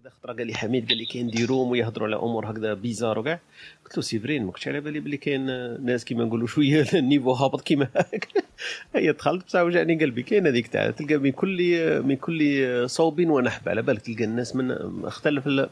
هكذا خطره قال لي حميد قال لي كاين des rooms ويهضروا على أمور هكذا bizarre وكاع. قلت له c'est vrai ما كنتش على بالي بلي كاين ناس كيما نقولوا شوية ال niveau هابط كيما هاك. هي دخلت بصح وجعني قلبي كاين هذيك تاع تلقى من كل من كل صوب ونحب. على بالك تلقى الناس من اختلف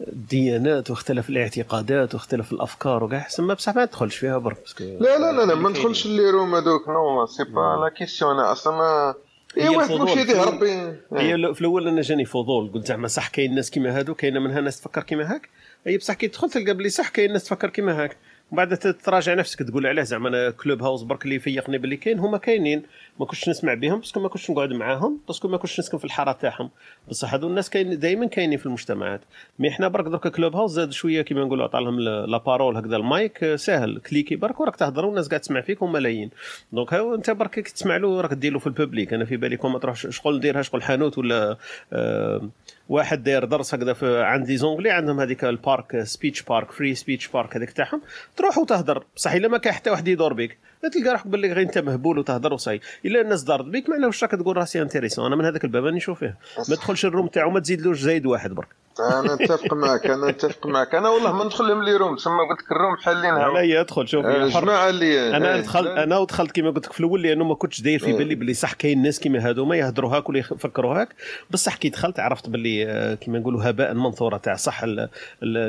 الديانات واختلف الاعتقادات واختلف الأفكار وكاع. سما بصح ما ندخلش فيها برك لا لا لا لا ما ندخلش ال les rooms هذوك non c'est pas la question أنا أصلا هي اي واحد الفضول. مش يديه ربي. هي ال- في الأول أنا جاني فضول. قلت زعما صح كاين ناس كيما هادو كاينة منها ناس تفكر كيما هاك. هي بصح كي تدخل تلقى بلي صح كاين ناس تفكر كيما هاك. ومن بعد تراجع نفسك تقول علاه زعما أنا Clubhouse برك اللي يفيقني باللي كاين هما كاينين. ما كنتش نسمع بهم parce que ما كنتش نقعد معاهم parce que ما كنتش نسكن في الحارة تاعهم. بصح هذو الناس كاين دائما كاينين في المجتمعات. mais حنا برك درك Clubhouse زاد شوية كيما نقولوا عطى لهم la parole هكذا المايك آه، ساهل. cliquer برك وراك تهضر والناس قاعد تسمع فيك وملايين donc هاو انت برك كي تسمع له راك دير له في ال public أنا في بالي كون ما تروحش شغل نديرها شغل حانوت ولا آه واحد داير درس هكذا في عند les Anglais عندهم هذيك ال park speech park free speech park هذيك تاعهم. تروح وتهضر بصح إلا ما كان حتى واحد يدور بك تلقى روحك باللي غير أنت مهبول وتهضر وصاي. إلا الناس دارت بك معناه واش راك تقول راسي intéressant؟ أنا من هذاك الباب راني نشوف فيه. ما تدخلش ال room تاعو ما تزيدلوش زايد واحد برك. أنا نتفق معك أنا نتفق معك. أنا والله ما ندخل لهم les rooms تسمى قلت لك ال room حالينها لا هي ادخل شوف. الجماعه اللي أنا إيه، دخلت أنا ودخلت كما قلت لك في الأول لأنه ما كنتش داير في إيه. بالي باللي صح كاين ناس كيما هادوما يهضروا هاك ولا يفكروا هاك. بصح كي دخلت عرفت باللي آه، كيما نقولوا هباء منثورا تاع صح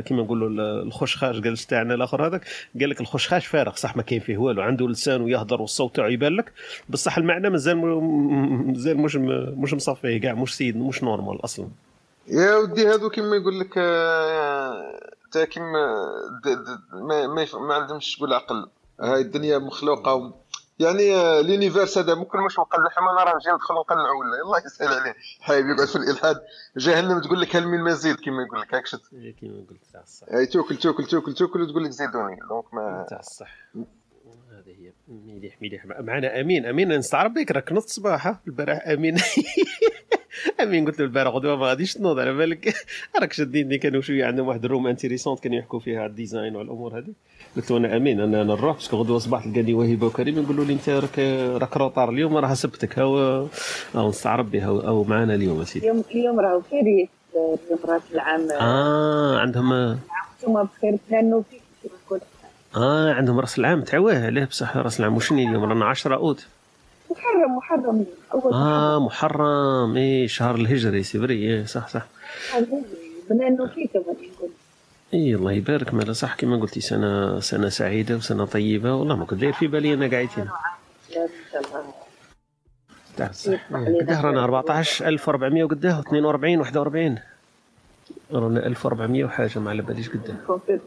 كيما نقولوا ال- الخشخاش جالس تاعنا الآخر هذاك. قال لك الخشخاش فارغ صح ما كاين فيه والو عنده لسان ويهضر والصوت تاعو يبان لك. بصح المعنى مازال مازال مش مش مصفيه كاع مش سيد مش normal أصلا. يا ودي هادو كيما يقول لك آه، تا كيما ما ما, ما عندهمش تقول عقل هاي الدنيا مخلوقة و... يعني آه، l'univers هذا ممكن مش مقلع ما نرى نجي ندخل نقلع ولا؟ الله يسهل عليه. حبيبي يقعد في الإلحاد. جهنم تقول لك هل من مزيد؟ كيما يقول لك هاك شت. كيما قلت تاع الصح. هاي تاكل تاكل تاكل تاكل وتقول لك زيدوني. دونك ما تاع الصح. هذه هي مليح مليح. معنا أمين أمين نستعرب بك. راك نص صباحه البارح. أمين. امين قلت له البارح غدوه ما غاديش تنوض على بالك. راك شاديني كانوا شوية عندهم واحد الروم انتيريسونت كانوا يحكوا فيها على الديزاين والأمور هذه. قلت له أنا أمين أنا نروح باسكو غدوه صباح تلقاني وهبه وكريم يقولوا لي أنت راك راك روطار اليوم راه سبتك هاو هاو نستعرب بها أو معنا اليوم أسيدي. اليوم اليوم راهو فيري اليوم راس العام. آه عندهم أنتم بخير تهنوا فيك آه عندهم رأس العام تعواه عليه بصح رأس العام؟ وشني اليوم؟ رانا 10 أوت. محرم محرم. أول آه محرم. إيه شهر الهجري سيبري إيه صح صح. بنانو فيك إي الله يبارك. مالا صح كما قلتي سنة سنة سعيدة وسنة طيبة. والله ما كنت داير في بالي أنا تاع صح. إيه، قداه رانا 14400 وقداه 42 41 رانا 1400 وحاجة ما على باليش قداه. نكون في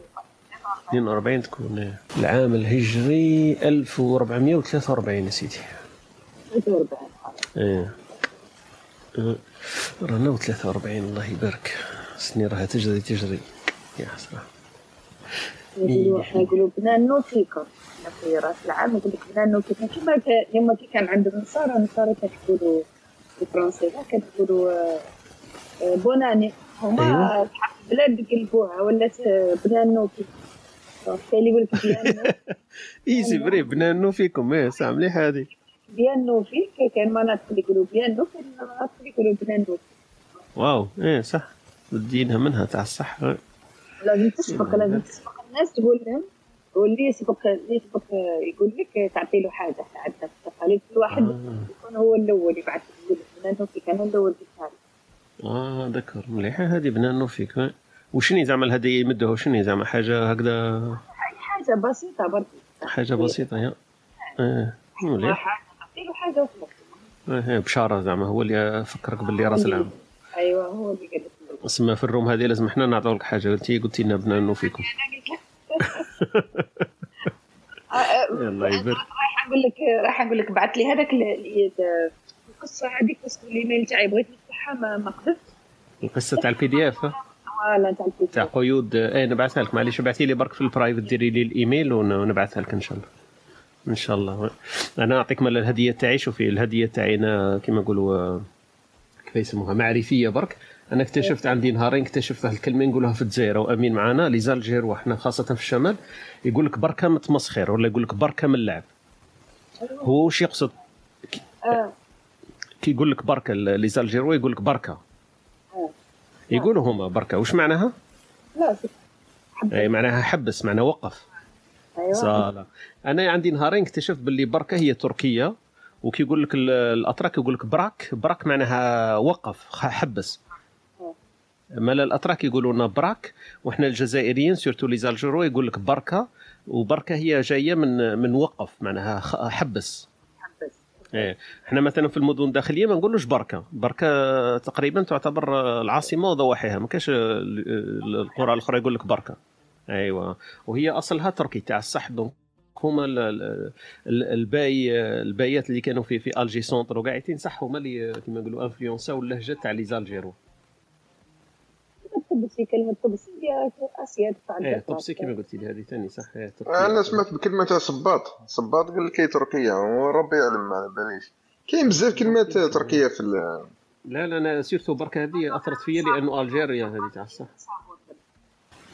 42 تكون إيه. العام الهجري 1443 يا سيدي. 43 إيه. إيه. رانا 43 الله يبارك. سنين راها تجري تجري. يا نقولوا إحنا نقولوا بنانو فيكم إحنا في رأس العام نقول لك بنانو كيف كما يوم كي كان عند النصارى النصارى كتقولوا الفرنسي لا كتقولوا آه، بوناني. هما أيوة. البلاد قلبوها ولات آه، بنانو كاين اللي يقول لك بيانو اي سي فري بنانو فيكم. إيه صح مليح هذه بيانو فيك كان مناطق بيانو كان مناطق يقولوا بنانو واو إيه صح. بدينها منها تاع الصح. لازم تسبق لازم تسبق. الناس تقول لهم واللي يسبق اللي يسبق يقول لك تعطي له حاجة عندنا في التقاليد كل واحد آه. يكون هو الأول يبعث يقول لك بنانو فيك أنا الأول في آه ذكر. مليحه هذه بنانو فيك إيه. وشني زعما الهديه يمدوها شني زعما حاجة هكذا؟ حاجة بسيطة برضه حاجة بسيطة يا. إيه مليح. له حاجة وخلاص. إيه، بشارة زعما هو اللي فكرك باللي راس العام أيوه هو اللي قال لك. اسمها في الروم هذه لازم إحنا نعطيو لك حاجة. أنت قلتي لنا بنانو فيكم الله يبارك راح أقول لك راح أقول لك بعث لي هذاك ال- ال- القصة هذيك قصه الايميل تاعي بغيت نفتحها ما ما قدرت. القصة تاع ال PDF voilà تاع البي تاع قيود. إيه نبعثها لك. معليش ابعثي لي برك في ال private ديري لي الايميل ون- ونبعثها لك إن شاء الله. ان شاء الله. أنا أعطيك مال الهدية تاعي. شوفي الهدية تاعينا كما نقولوا آه، كيف يسموها؟ معرفية برك. أنا اكتشفت عندي نهارين اكتشفت الكلمة نقولها في الجزائر وأمين معنا les Algérois وحنا خاصة في الشمال. يقول لك بركة من التمسخير ولا يقول لك بركة من اللعب هو واش يقصد؟ كي يقول لك بركة لي زالجيرو يقول لك بركة. يقولوا هما بركة. واش معناها؟ لا أي معناها حبس معناها وقف. أيوه. أنا عندي نهارين اكتشفت باللي بركة هي تركية وكي يقول لك ال- الأتراك يقول لك براك براك معناها وقف حبس. مال الأتراك يقولوا لنا bırak وحنا الجزائريين surtout les Algérois يقول لك بركة وبركة هي جاية من من وقف معناها حبس. حبس. إيه. إحنا مثلا في المدن الداخلية ما نقولوش بركة. بركة تقريبا تعتبر العاصمة وضواحيها. ما كاش ال- ال- القرى الأخرى يقول لك بركة. أيوه. وهي اصلها تركي تاع الصح donc هما ال- ال- ال- الباي البايات اللي كانوا في في Alger centre وقاعدين صح هما اللي كيما نقولوا انفلونساو اللهجة تاع les Algérois. الطبسي كلمة طبسي هي أسيا تدفع إيه طبسي كيما قلتي لي هذه ثاني صح تركيا. أنا سمعت بكلمة تاع صباط. صباط قال لك هي تركية وربي يعلم ما على باليش. كاين بزاف كلمات تركية في ال- لا لا أنا سيرتو بركة هذه أثرت فيا لأنه الجيريا هذه تاع الصح.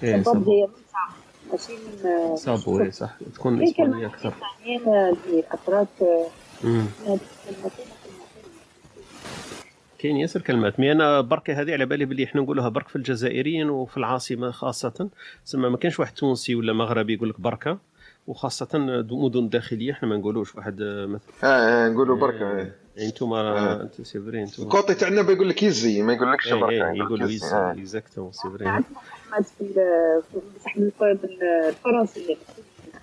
إيه صباب صابو هي من صعب ماشي من صابو إيه، صح. تكون اسبانيه أكثر كلمتين كاين ياسر كلمات. mais أنا بركة هذه على بالي بلي إحنا نقولوها برك في الجزائريين وفي العاصمة خاصة. سما ما كانش واحد تونسي ولا مغربي يقول لك بركة وخاصة مدن داخلية إحنا ما نقولوش واحد آه، مثلا آه آه، نقولوا بركة آه، إيه. أنتم آه. أنتم c'est vrai أنتم ال côté تاعنا بيقول لك يزي ما يقولكش إيه، بركه إيه، يقول يقولوا يزي. آه. exactement c'est vrai أحمد في بالف- بالفرنسيه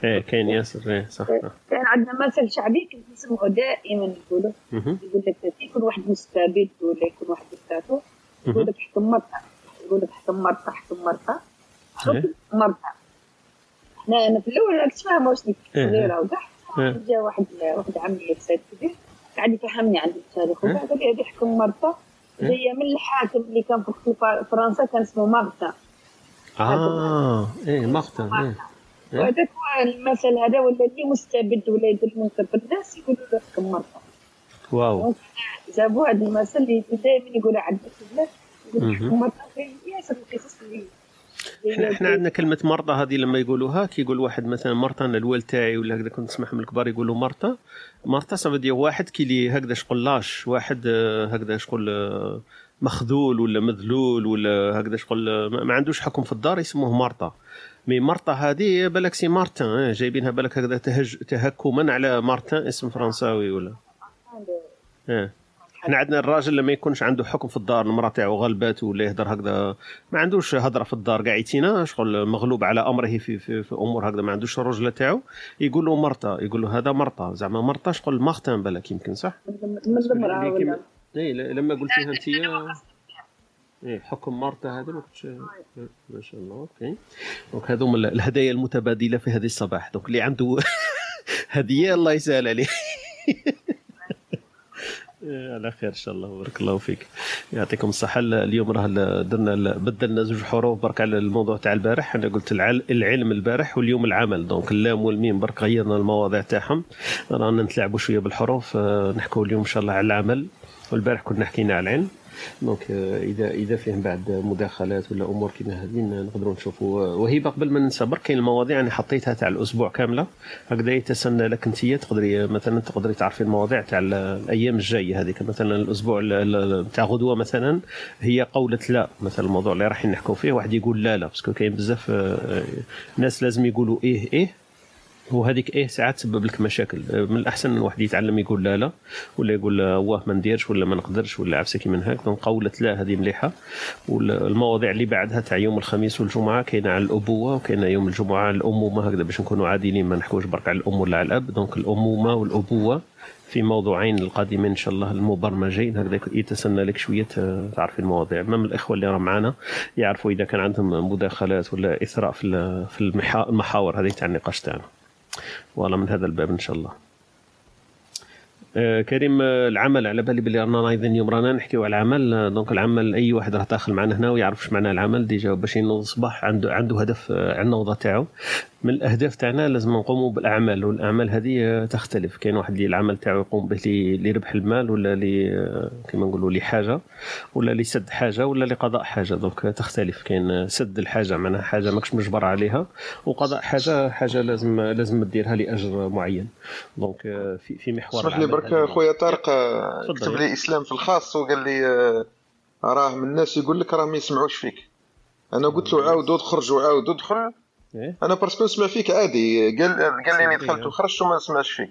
إيه كاين ياسر إيه صح. كان عندنا مثل شعبي كنت نسمعه دائما نقولوا مهم. يقول لك يكون واحد مستبد ولا يكون واحد دكتاتور يقول لك حكم مرته يقول لك حكم مرته حكم مرته حكم إيه. مرته إحنا أنا في الأول كنت فاهمه واش ديك إيه. صغيره وكاع إيه. جا واحد واحد عمي في سيد كبير قاعد يفهمني عن التاريخ إيه. وكاع قال لي هذه حكم إيه. جاية من الحاكم اللي كان في فرنسا كان اسمه مارتا آه إيه مقطع إيه. إيه. وهذاك المثل هذا ولا اللي مستبد ولا يدير المنكر بالناس يقولوا له حكم مرته واو. جابوا هذا المثل اللي دائما يقولوا عند الناس يقول مهم. حكم مرته كاين ياسر القصص اللي إحنا إحنا عندنا كلمة مرضى هذه لما يقولوها كي يقول واحد مثلا مرتا أنا الوالد تاعي ولا هكذا كنت نسمعهم الكبار يقولوا مرتا مرتا صافي دير واحد كي لي هكذا شغل لاش واحد آه، هكذا شغل آه، مخذول ولا مذلول ولا هكذا شغل ما ما عندوش حكم في الدار يسموه مرتا mais مرتا هذه بالك c'est Martin آه، جايبينها بالك هكذا تهج تهكما على Martin اسم فرنساوي ولا؟ آه إحنا عندنا الراجل لما يكونش عنده حكم في الدار المرأة تاعو غلبات ولا يهدر هكذا ما عندوش هضره في الدار. قاعد يتينا شغل مغلوب على أمره في, في, في أمور هكذا ما عندوش الرجله تاعو يقول له مرتا يقول له هذا مرتا زعما مرتا شغل Martin بالك يمكن صح؟ من المرأة اي لما قلتيها أنت اي حكم مارتا هذا ما كنتش ما شاء الله OK. donc هذوما ال- الهدايا المتبادلة في هذه الصباح. donc اللي عنده هدية الله يسهل عليه. إيه، على خير إن شاء الله. بارك الله فيك. يعطيكم الصحة. ال- اليوم راه درنا بدلنا زوج حروف برك على الموضوع تاع البارح. أنا قلت العل- العلم البارح واليوم العمل. donc اللام والميم برك غيرنا المواضيع تاعهم. رانا نتلاعبوا شوية بالحروف. آه، نحكوا اليوم إن شاء الله على العمل. والبارح كنا حكينا على العلم. donc آه، إذا إذا فيه بعد مداخلات ولا أمور كيما هذه نقدروا نشوفوا. وهيبه قبل ما ننسى برك كاين المواضيع أنا حطيتها تاع الأسبوع كاملة. هكذا يتسنى لك أنت تقدري مثلا تقدري تعرفي المواضيع تاع ال- الأيام الجاية هذيك مثلا الأسبوع ال- ال- تاع غدوة مثلا هي قوله لا. مثلا الموضوع اللي راح نحكوا فيه واحد يقول لا لا. parce que كاين بزاف آه، ناس لازم يقولوا إيه إيه. وهذيك إيه ساعات تسبب لك مشاكل. من الأحسن الواحد يتعلم يقول لا لا ولا يقول واه ما نديرش ولا ما نقدرش ولا عفسه كي من هاك. donc قولة لا هذه مليحة. والمواضيع اللي بعدها تاع يوم الخميس والجمعة كاينة على الأبوة وكاينة يوم الجمعة على الأمومة هكذا باش نكونوا عادلين ما نحكوش برك على الأم ولا على الأب. donc الأمومة والأبوة في موضوعين القادمين إن شاء الله المبرمجين هكذا يتسنى لك شوية ت- تعرفي المواضيع. من الإخوة اللي راه معنا يعرفوا إذا كان عندهم مداخلات ولا إثراء في ال- في المحا- المحاور هذه تاع النقاش تاعنا. والله من هذا الباب إن شاء الله. كريم آه، العمل على بالي بلي رانا أيضا اليوم رانا نحكيو على العمل. آه، donc العمل أي واحد راه داخل معنا هنا ويعرف اش معنى العمل déjà باش ينوض الصباح عنده عنده هدف آه، على النوضه تاعو. من الأهداف تاعنا لازم نقوموا بالأعمال والأعمال هذه آه، تختلف. كاين واحد اللي العمل تاعو يقوم به لربح المال ولا ل آه، كما نقولوا لحاجه ولا لسد حاجة ولا لقضاء حاجة. donc تختلف. كاين آه، سد الحاجة معناها حاجة ماكش مجبر عليها وقضاء حاجة حاجة لازم لازم ديرها لأجر معين. donc آه، في في محور هذه. خويا طارق آه،. كتب لي إسلام في الخاص وقال لي آه، راه من الناس يقول لك راه ما يسمعوش فيك. أنا قلت له عاود ادخل وعاود ادخل. إيه؟ أنا parce que نسمع فيك عادي. قال قال لي دخلت وخرجت وما نسمعش فيك.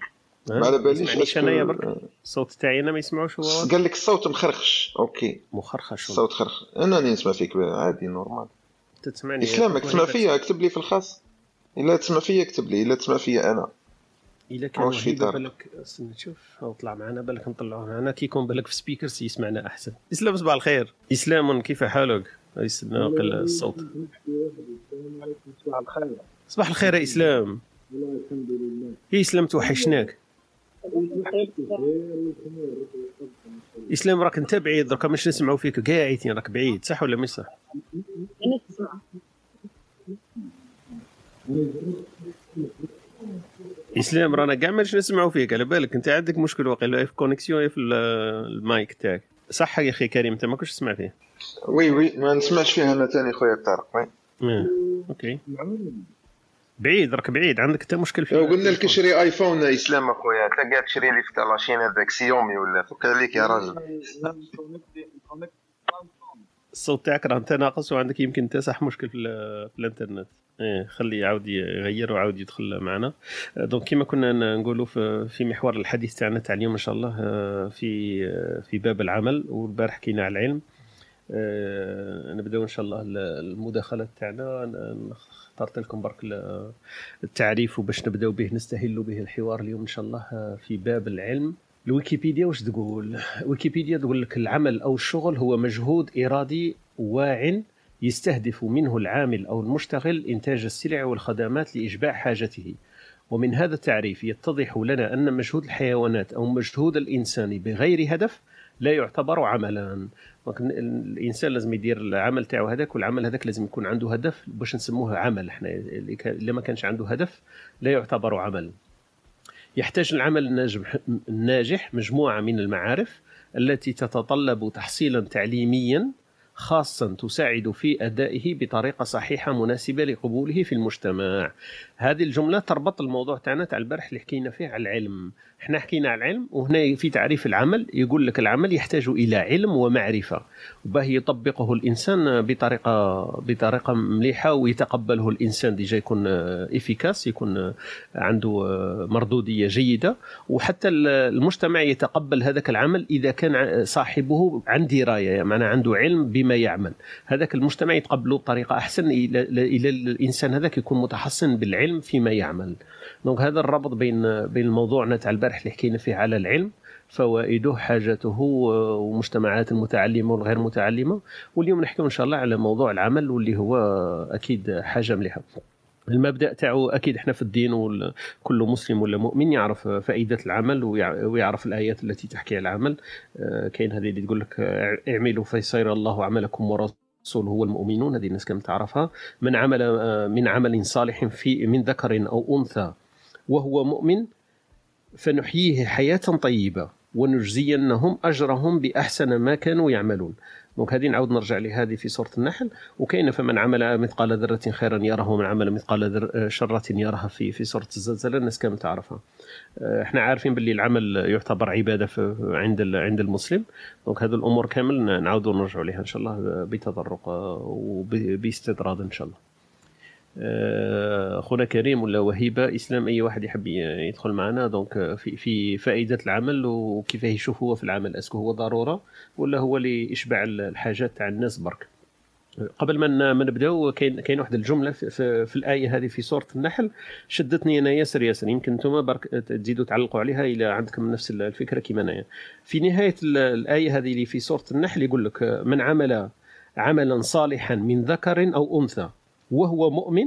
ما على باليش أنايا برك؟ الصوت تاعي أنا ما يسمعوش هو؟ قال لك الصوت مخرخش. OK. مخرخش. الصوت خرخ. أنا نسمع فيك عادي normal. تسمعني. إسلام تسمع فيا اكتب لي في الخاص. إلا تسمع فيا اكتب لي. إلا تسمع فيا أنا. إلا كان طارق؟ بالك استنى نشوف طلع معنا بالك نطلعوه معنا كي يكون بالك في speakers يسمعنا أحسن. إسلام صباح الخير. إسلام كيف حالك؟ نقل الصوت. صباح الخير صباح الخير يا إسلام. والله الحمد لله يا إسلام توحشناك. إسلام راك انت بعيد راك مش نسمعوا فيك قاعدين راك بعيد صح ولا مش صح؟ أنا تسمع اسلام رانا كاع ماش نسمعوا فيك. على بالك انت عندك مشكل واقيلا في الكونيكسيون في ال- المايك تاعك. صح يا أخي كريم انت ما كنتش تسمع فيه. oui oui ما نسمعش فيها أنا ثاني خويا طارق oui. آه. OK. بعيد راك بعيد. عندك انت مشكل في قلنا لك شري iPhone اسلام أخويا انت قاعد تشري لي في la Chine هذاك سيومي ولا فك عليك يا راجل. الصوت تاعك راه ناقص وعندك يمكن صح مشكل في, ال- في الإنترنت. إيه خليه يعاود يغير ويعاود يدخل معنا. donc كما كنا نقولوا في محور الحديث تاعنا تاع اليوم إن شاء الله آه، في آه، في باب العمل. والبارح حكينا على العلم. آه، نبدأو إن شاء الله ال- المداخلات تاعنا. اخترت لكم برك ال- التعريف وباش نبدأو به نستهل به الحوار اليوم إن شاء الله في باب العلم. الويكيبيديا واش تقول؟ ويكيبيديا تقول لك العمل أو الشغل هو مجهود إرادي واع يستهدف منه العامل أو المشتغل إنتاج السلع والخدمات لإشباع حاجته. ومن هذا التعريف يتضح لنا أن مجهود الحيوانات أو مجهود الإنسان بغير هدف لا يعتبر عملا. الإنسان لازم يدير العمل تاعو هذاك والعمل هذاك لازم يكون عنده هدف باش نسموه عمل إحنا اللي ما كانش عنده هدف لا يعتبر عمل. يحتاج العمل الناجح, مجموعة من المعارف التي تتطلب تحصيلا تعليميا خاصا تساعد في أدائه بطريقة صحيحة مناسبة لقبوله في المجتمع. هذه الجملة تربط الموضوع تاعنا تاع البارح اللي حكينا فيه على العلم. إحنا حكينا على العلم وهنا في تعريف العمل يقول لك العمل يحتاج إلى علم ومعرفة. وباه يطبقه الإنسان بطريقة بطريقة مليحة ويتقبله الإنسان déjà يكون efficace يكون عنده مردودية جيدة. وحتى المجتمع يتقبل هذاك العمل إذا كان صاحبه عن دراية يعني معناه عنده علم بما يعمل. هذاك المجتمع يتقبله بطريقة أحسن إلى إلى الإنسان هذاك يكون متحصن بالعلم فيما يعمل. دونك هذا الربط بين بين موضوعنا تاع البارح اللي حكينا فيه على العلم فوائده حاجته ومجتمعات المتعلمة والغير متعلمة. واليوم نحكي إن شاء الله على موضوع العمل واللي هو أكيد حاجة مليحة. المبدأ تاعو أكيد إحنا في الدين وكل مسلم ولا مؤمن يعرف فائدة العمل ويعرف الآيات التي تحكي على العمل. كاين هذه اللي تقول لك اعملوا فيسير الله عملكم ورسوله هو المؤمنون هذه الناس كم تعرفها من عمل من عمل صالح في من ذكر أو أنثى وهو مؤمن فنحييه حياة طيبة ونجزينهم أجرهم بأحسن ما كانوا يعملون. دونك هذه نعاود نرجع لهذه في سوره النحل. وكاين فمن عمل مثقال ذرة خيرا يره ومن عمل مثقال شرة يرها في في سوره الزلزلة الناس كامل تعرفها. إحنا عارفين باللي العمل يعتبر عبادة عند عند المسلم. donc هذه الأمور كامل نعاودوا نرجعوا لها إن شاء الله بتطرق وباستطراد إن شاء الله. أخونا كريم ولا وهيبة إسلام أي واحد يحب يدخل معنا. donc في في فائدة العمل وكيف يشوف هو في العمل. est-ce que هو ضرورة ولا هو لإشباع الحاجات تاع الناس برك؟ قبل ما ما نبداو كاين كاين واحد الجملة في, في, في الآية هذه في سورة النحل. شدتني أنا ياسر ياسر يمكن أنتم برك تزيدوا تعلقوا عليها إلى عندكم نفس الفكرة كما أنايا. في نهاية الآية هذه اللي في سورة النحل يقول لك من عمل عملا صالحا من ذكر أو أنثى وهو مؤمن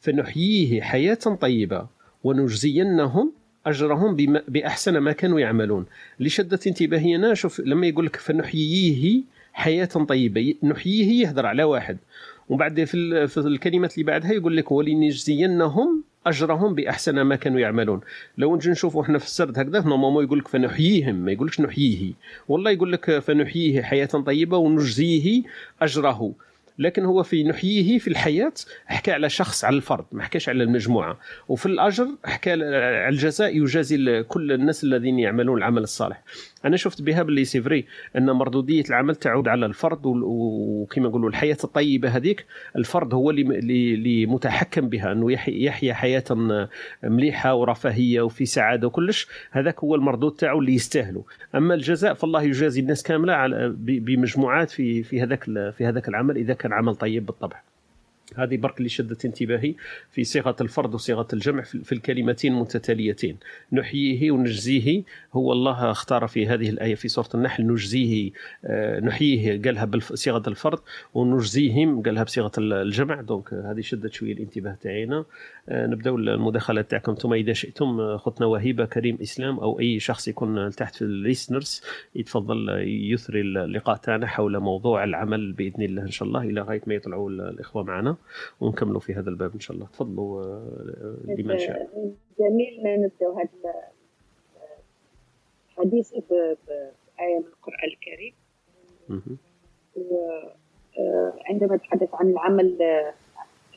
فنحييه حياة طيبة ونجزينهم أجرهم بما بأحسن ما كانوا يعملون. اللي شدت انتباهي أنا شوف لما يقول لك فنحييه حياة طيبة نحييه يهدر على واحد. ومن بعد في الكلمات اللي بعدها يقول لك ولنجزينهم أجرهم بأحسن ما كانوا يعملون. لو نجي نشوفوا إحنا في السرد هكذا normalement يقول لك فنحييهم ما يقولكش نحييه. والله يقول لك فنحييه حياة طيبة ونجزيه أجره. لكن هو في نحييه في الحياة حكى على شخص على الفرد ما حكاش على المجموعة. وفي الأجر حكى على الجزاء يجازي كل الناس الذين يعملون العمل الصالح. أنا شفت بها باللي c'est vrai أن مردودية العمل تعود على الفرد وكما نقولوا الحياة الطيبة هذيك الفرد هو اللي متحكم بها أنه يحيا حياة مليحة ورفاهية وفي سعادة وكلش هذاك هو المردود تاعو اللي يستاهلوا أما الجزاء فالله يجازي الناس كاملة على بمجموعات في في هذاك في هذاك العمل إذا كان عمل طيب بالطبع. هذه برك اللي شدت انتباهي في صيغة الفرد وصيغة الجمع في الكلمتين المتتاليتين. نحييه ونجزيه. هو الله اختار في هذه الآية في سورة النحل نجزيه آه، نحييه قالها بصيغه الفرد ونجزيهم قالها بصيغة الجمع. donc هذه شدت شوية الانتباه تاعنا آه، نبداو المداخلات تاعكم. أنتم إذا شئتم آه، خطنا وهيبة كريم إسلام أو أي شخص يكون تحت في ال listeners يتفضل يثري اللقاء تاعنا حول موضوع العمل بإذن الله إن شاء الله. إلى غاية ما يطلعوا الإخوة معنا. ونكملوا في هذا الباب إن شاء الله تفضلوا آه، لمن شاء جميل ما نبداو هذا الحديث ب- ب- بآية من القرآن الكريم. وعندما نتحدث عن العمل آه،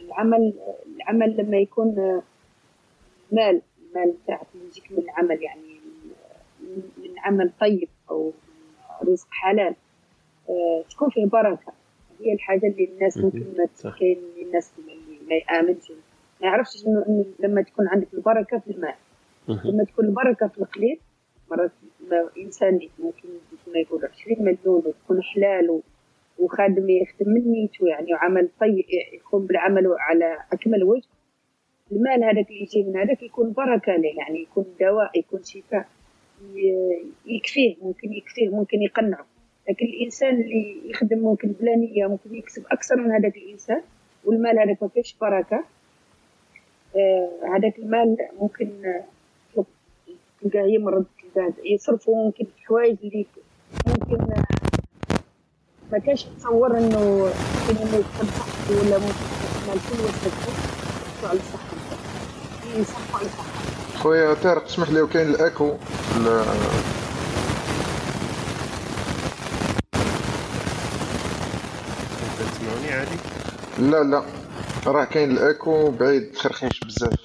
العمل العمل لما يكون آه، مال المال تاعك يجيك من العمل يعني من- عمل طيب أو رزق حلال آه، تكون فيه بركة هي الحاجة اللي الناس. ممكن ما صح. الناس اللي ما يآمنش. ما يعرفش إنه لما تكون عندك البركة في المال. لما تكون البركة في القليل مرات إنسان ممكن كما يقولوا 20 مليون وتكون حلال وخادم يخدم من نيته يعني وعمل طيب يقوم بالعمل على أكمل وجه. المال هذاك اللي يجي من هذاك يكون بركة له يعني يكون دواء يكون شفاء. يكفيه ممكن يكفيه ممكن يقنعه. لكن الإنسان اللي يخدم ممكن بلا نية ممكن يكسب أكثر من هذاك الإنسان. والمال هذاك ما فيهش بركة. آه، هذاك المال ممكن آه، تلقاه يمرض تلقاه يصرفوا ممكن في حوايج اللي ممكن آه، ما كانش يتصور إنه ممكن إنه يكون صحته ولا ممكن المال كله يصرفه يصرفوا على صحته يصرفوا على صحته خويا طارق اسمح لي وكاين الأكو؟ تسمعوني عادي؟ لا لا. راه كاين الأكو بعيد خرخيش بزاف.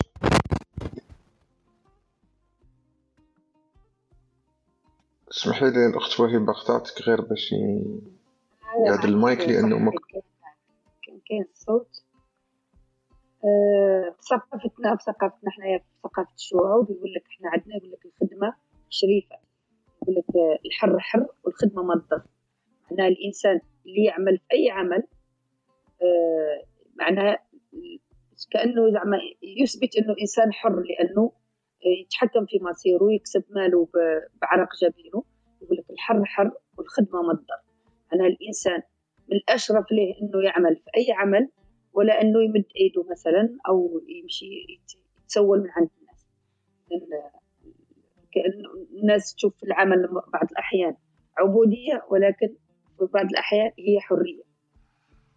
اسمحي لي الأخت وهبه قطعتك غير باش ي- يعدل المايك لأنه. كان كاين الصوت في ثقافتنا ثقافتنا حنايا في ثقافة الشعوب يقول لك إحنا عندنا يقول لك الخدمة شريفة. يقول لك الحر حر والخدمة مضر معناها الإنسان اللي يعمل في أي عمل معناها كأنه زعما يثبت أنه إنسان حر لأنه آه، يتحكم في مصيره ويكسب ماله بعرق جبينه يقول لك الحر حر والخدمة مضر معناها الإنسان من الأشرف له أنه يعمل في أي عمل ولا أنه يمد إيده مثلا أو يمشي يت- يتسول من عند الناس. كأنه الناس تشوف العمل بعض الأحيان عبودية ولكن في بعض الأحيان هي حرية.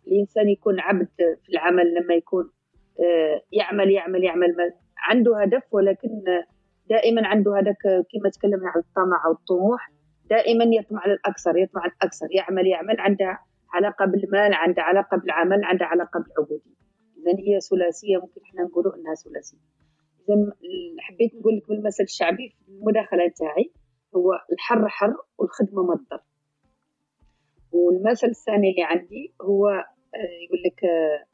الإنسان يكون عبد في العمل لما يكون آه، يعمل يعمل يعمل. ما- عنده هدف ولكن دائما عنده هذاك آه، كما تكلمنا عن الطمع والطموح دائما يطمع للأكثر يطمع الأكثر يعمل يعمل. عنده علاقة بالمال عنده علاقة بالعمل عنده علاقة بالعبودية. إذا هي ثلاثية ممكن إحنا نقولوا إنها ثلاثية. إذا حبيت نقول لك بالمثل الشعبي في المداخلة تاعي هو الحر حر والخدمة مضر والمثل الثاني اللي عندي هو يقول لك آه،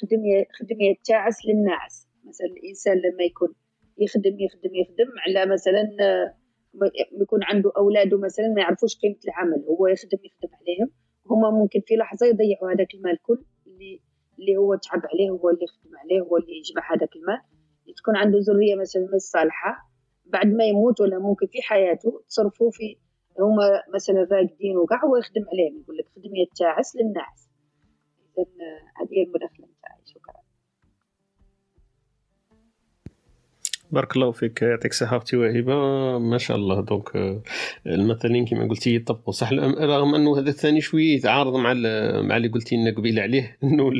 خدم خدم يتعس للناس مثلا الإنسان لما يكون يخدم يخدم يخدم على مثلا آه، يكون عنده أولاده مثلا ما يعرفوش قيمة العمل هو يخدم يخدم عليهم. هما ممكن في لحظة يضيعوا هذاك المال كل اللي اللي هو تعب عليه هو اللي يخدم عليه هو اللي يجمع هذاك المال. تكون عنده ذرية مثلا مش صالحة بعد ما يموت ولا ممكن في حياته تصرفوا في هما مثلا راقدين وكاع هو يخدم عليهم. يقول لك خدم يتعس للناس إذا آه، هذه هي بارك الله فيك يعطيك الصحة أختي وهبة ما شاء الله. دونك آه، المثلين كما قلتي يطبقوا. صح رغم أنه هذا الثاني شوية يتعارض مع مع اللي قلتي لنا قبيله عليه. إنه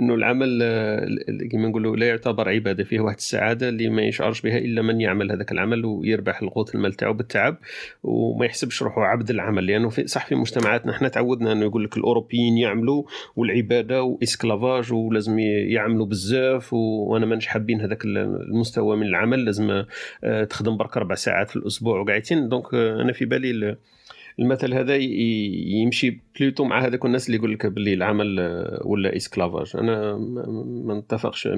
إنه العمل آه، كما نقولوا لا يعتبر عبادة فيه واحد السعادة اللي ما يشعرش بها إلا من يعمل هذاك العمل ويربح القوت المال تاعو بالتعب وما يحسبش روحه عبد العمل. لأنه في صح في مجتمعاتنا إحنا تعودنا إنه يقول لك الأوروبيين يعملوا والعبادة و esclavage ولازم يعملوا بزاف وأنا مانيش حابين هذاك المستوى من العمل. لازم آه، تخدم برك أربع ساعات في الأسبوع. وقاعدين donc آه، أنا في بالي المثل هذا يمشي plutôt مع هذاك الناس اللي يقول لك باللي العمل آه، ولا esclavage. أنا ما نتفقش 100%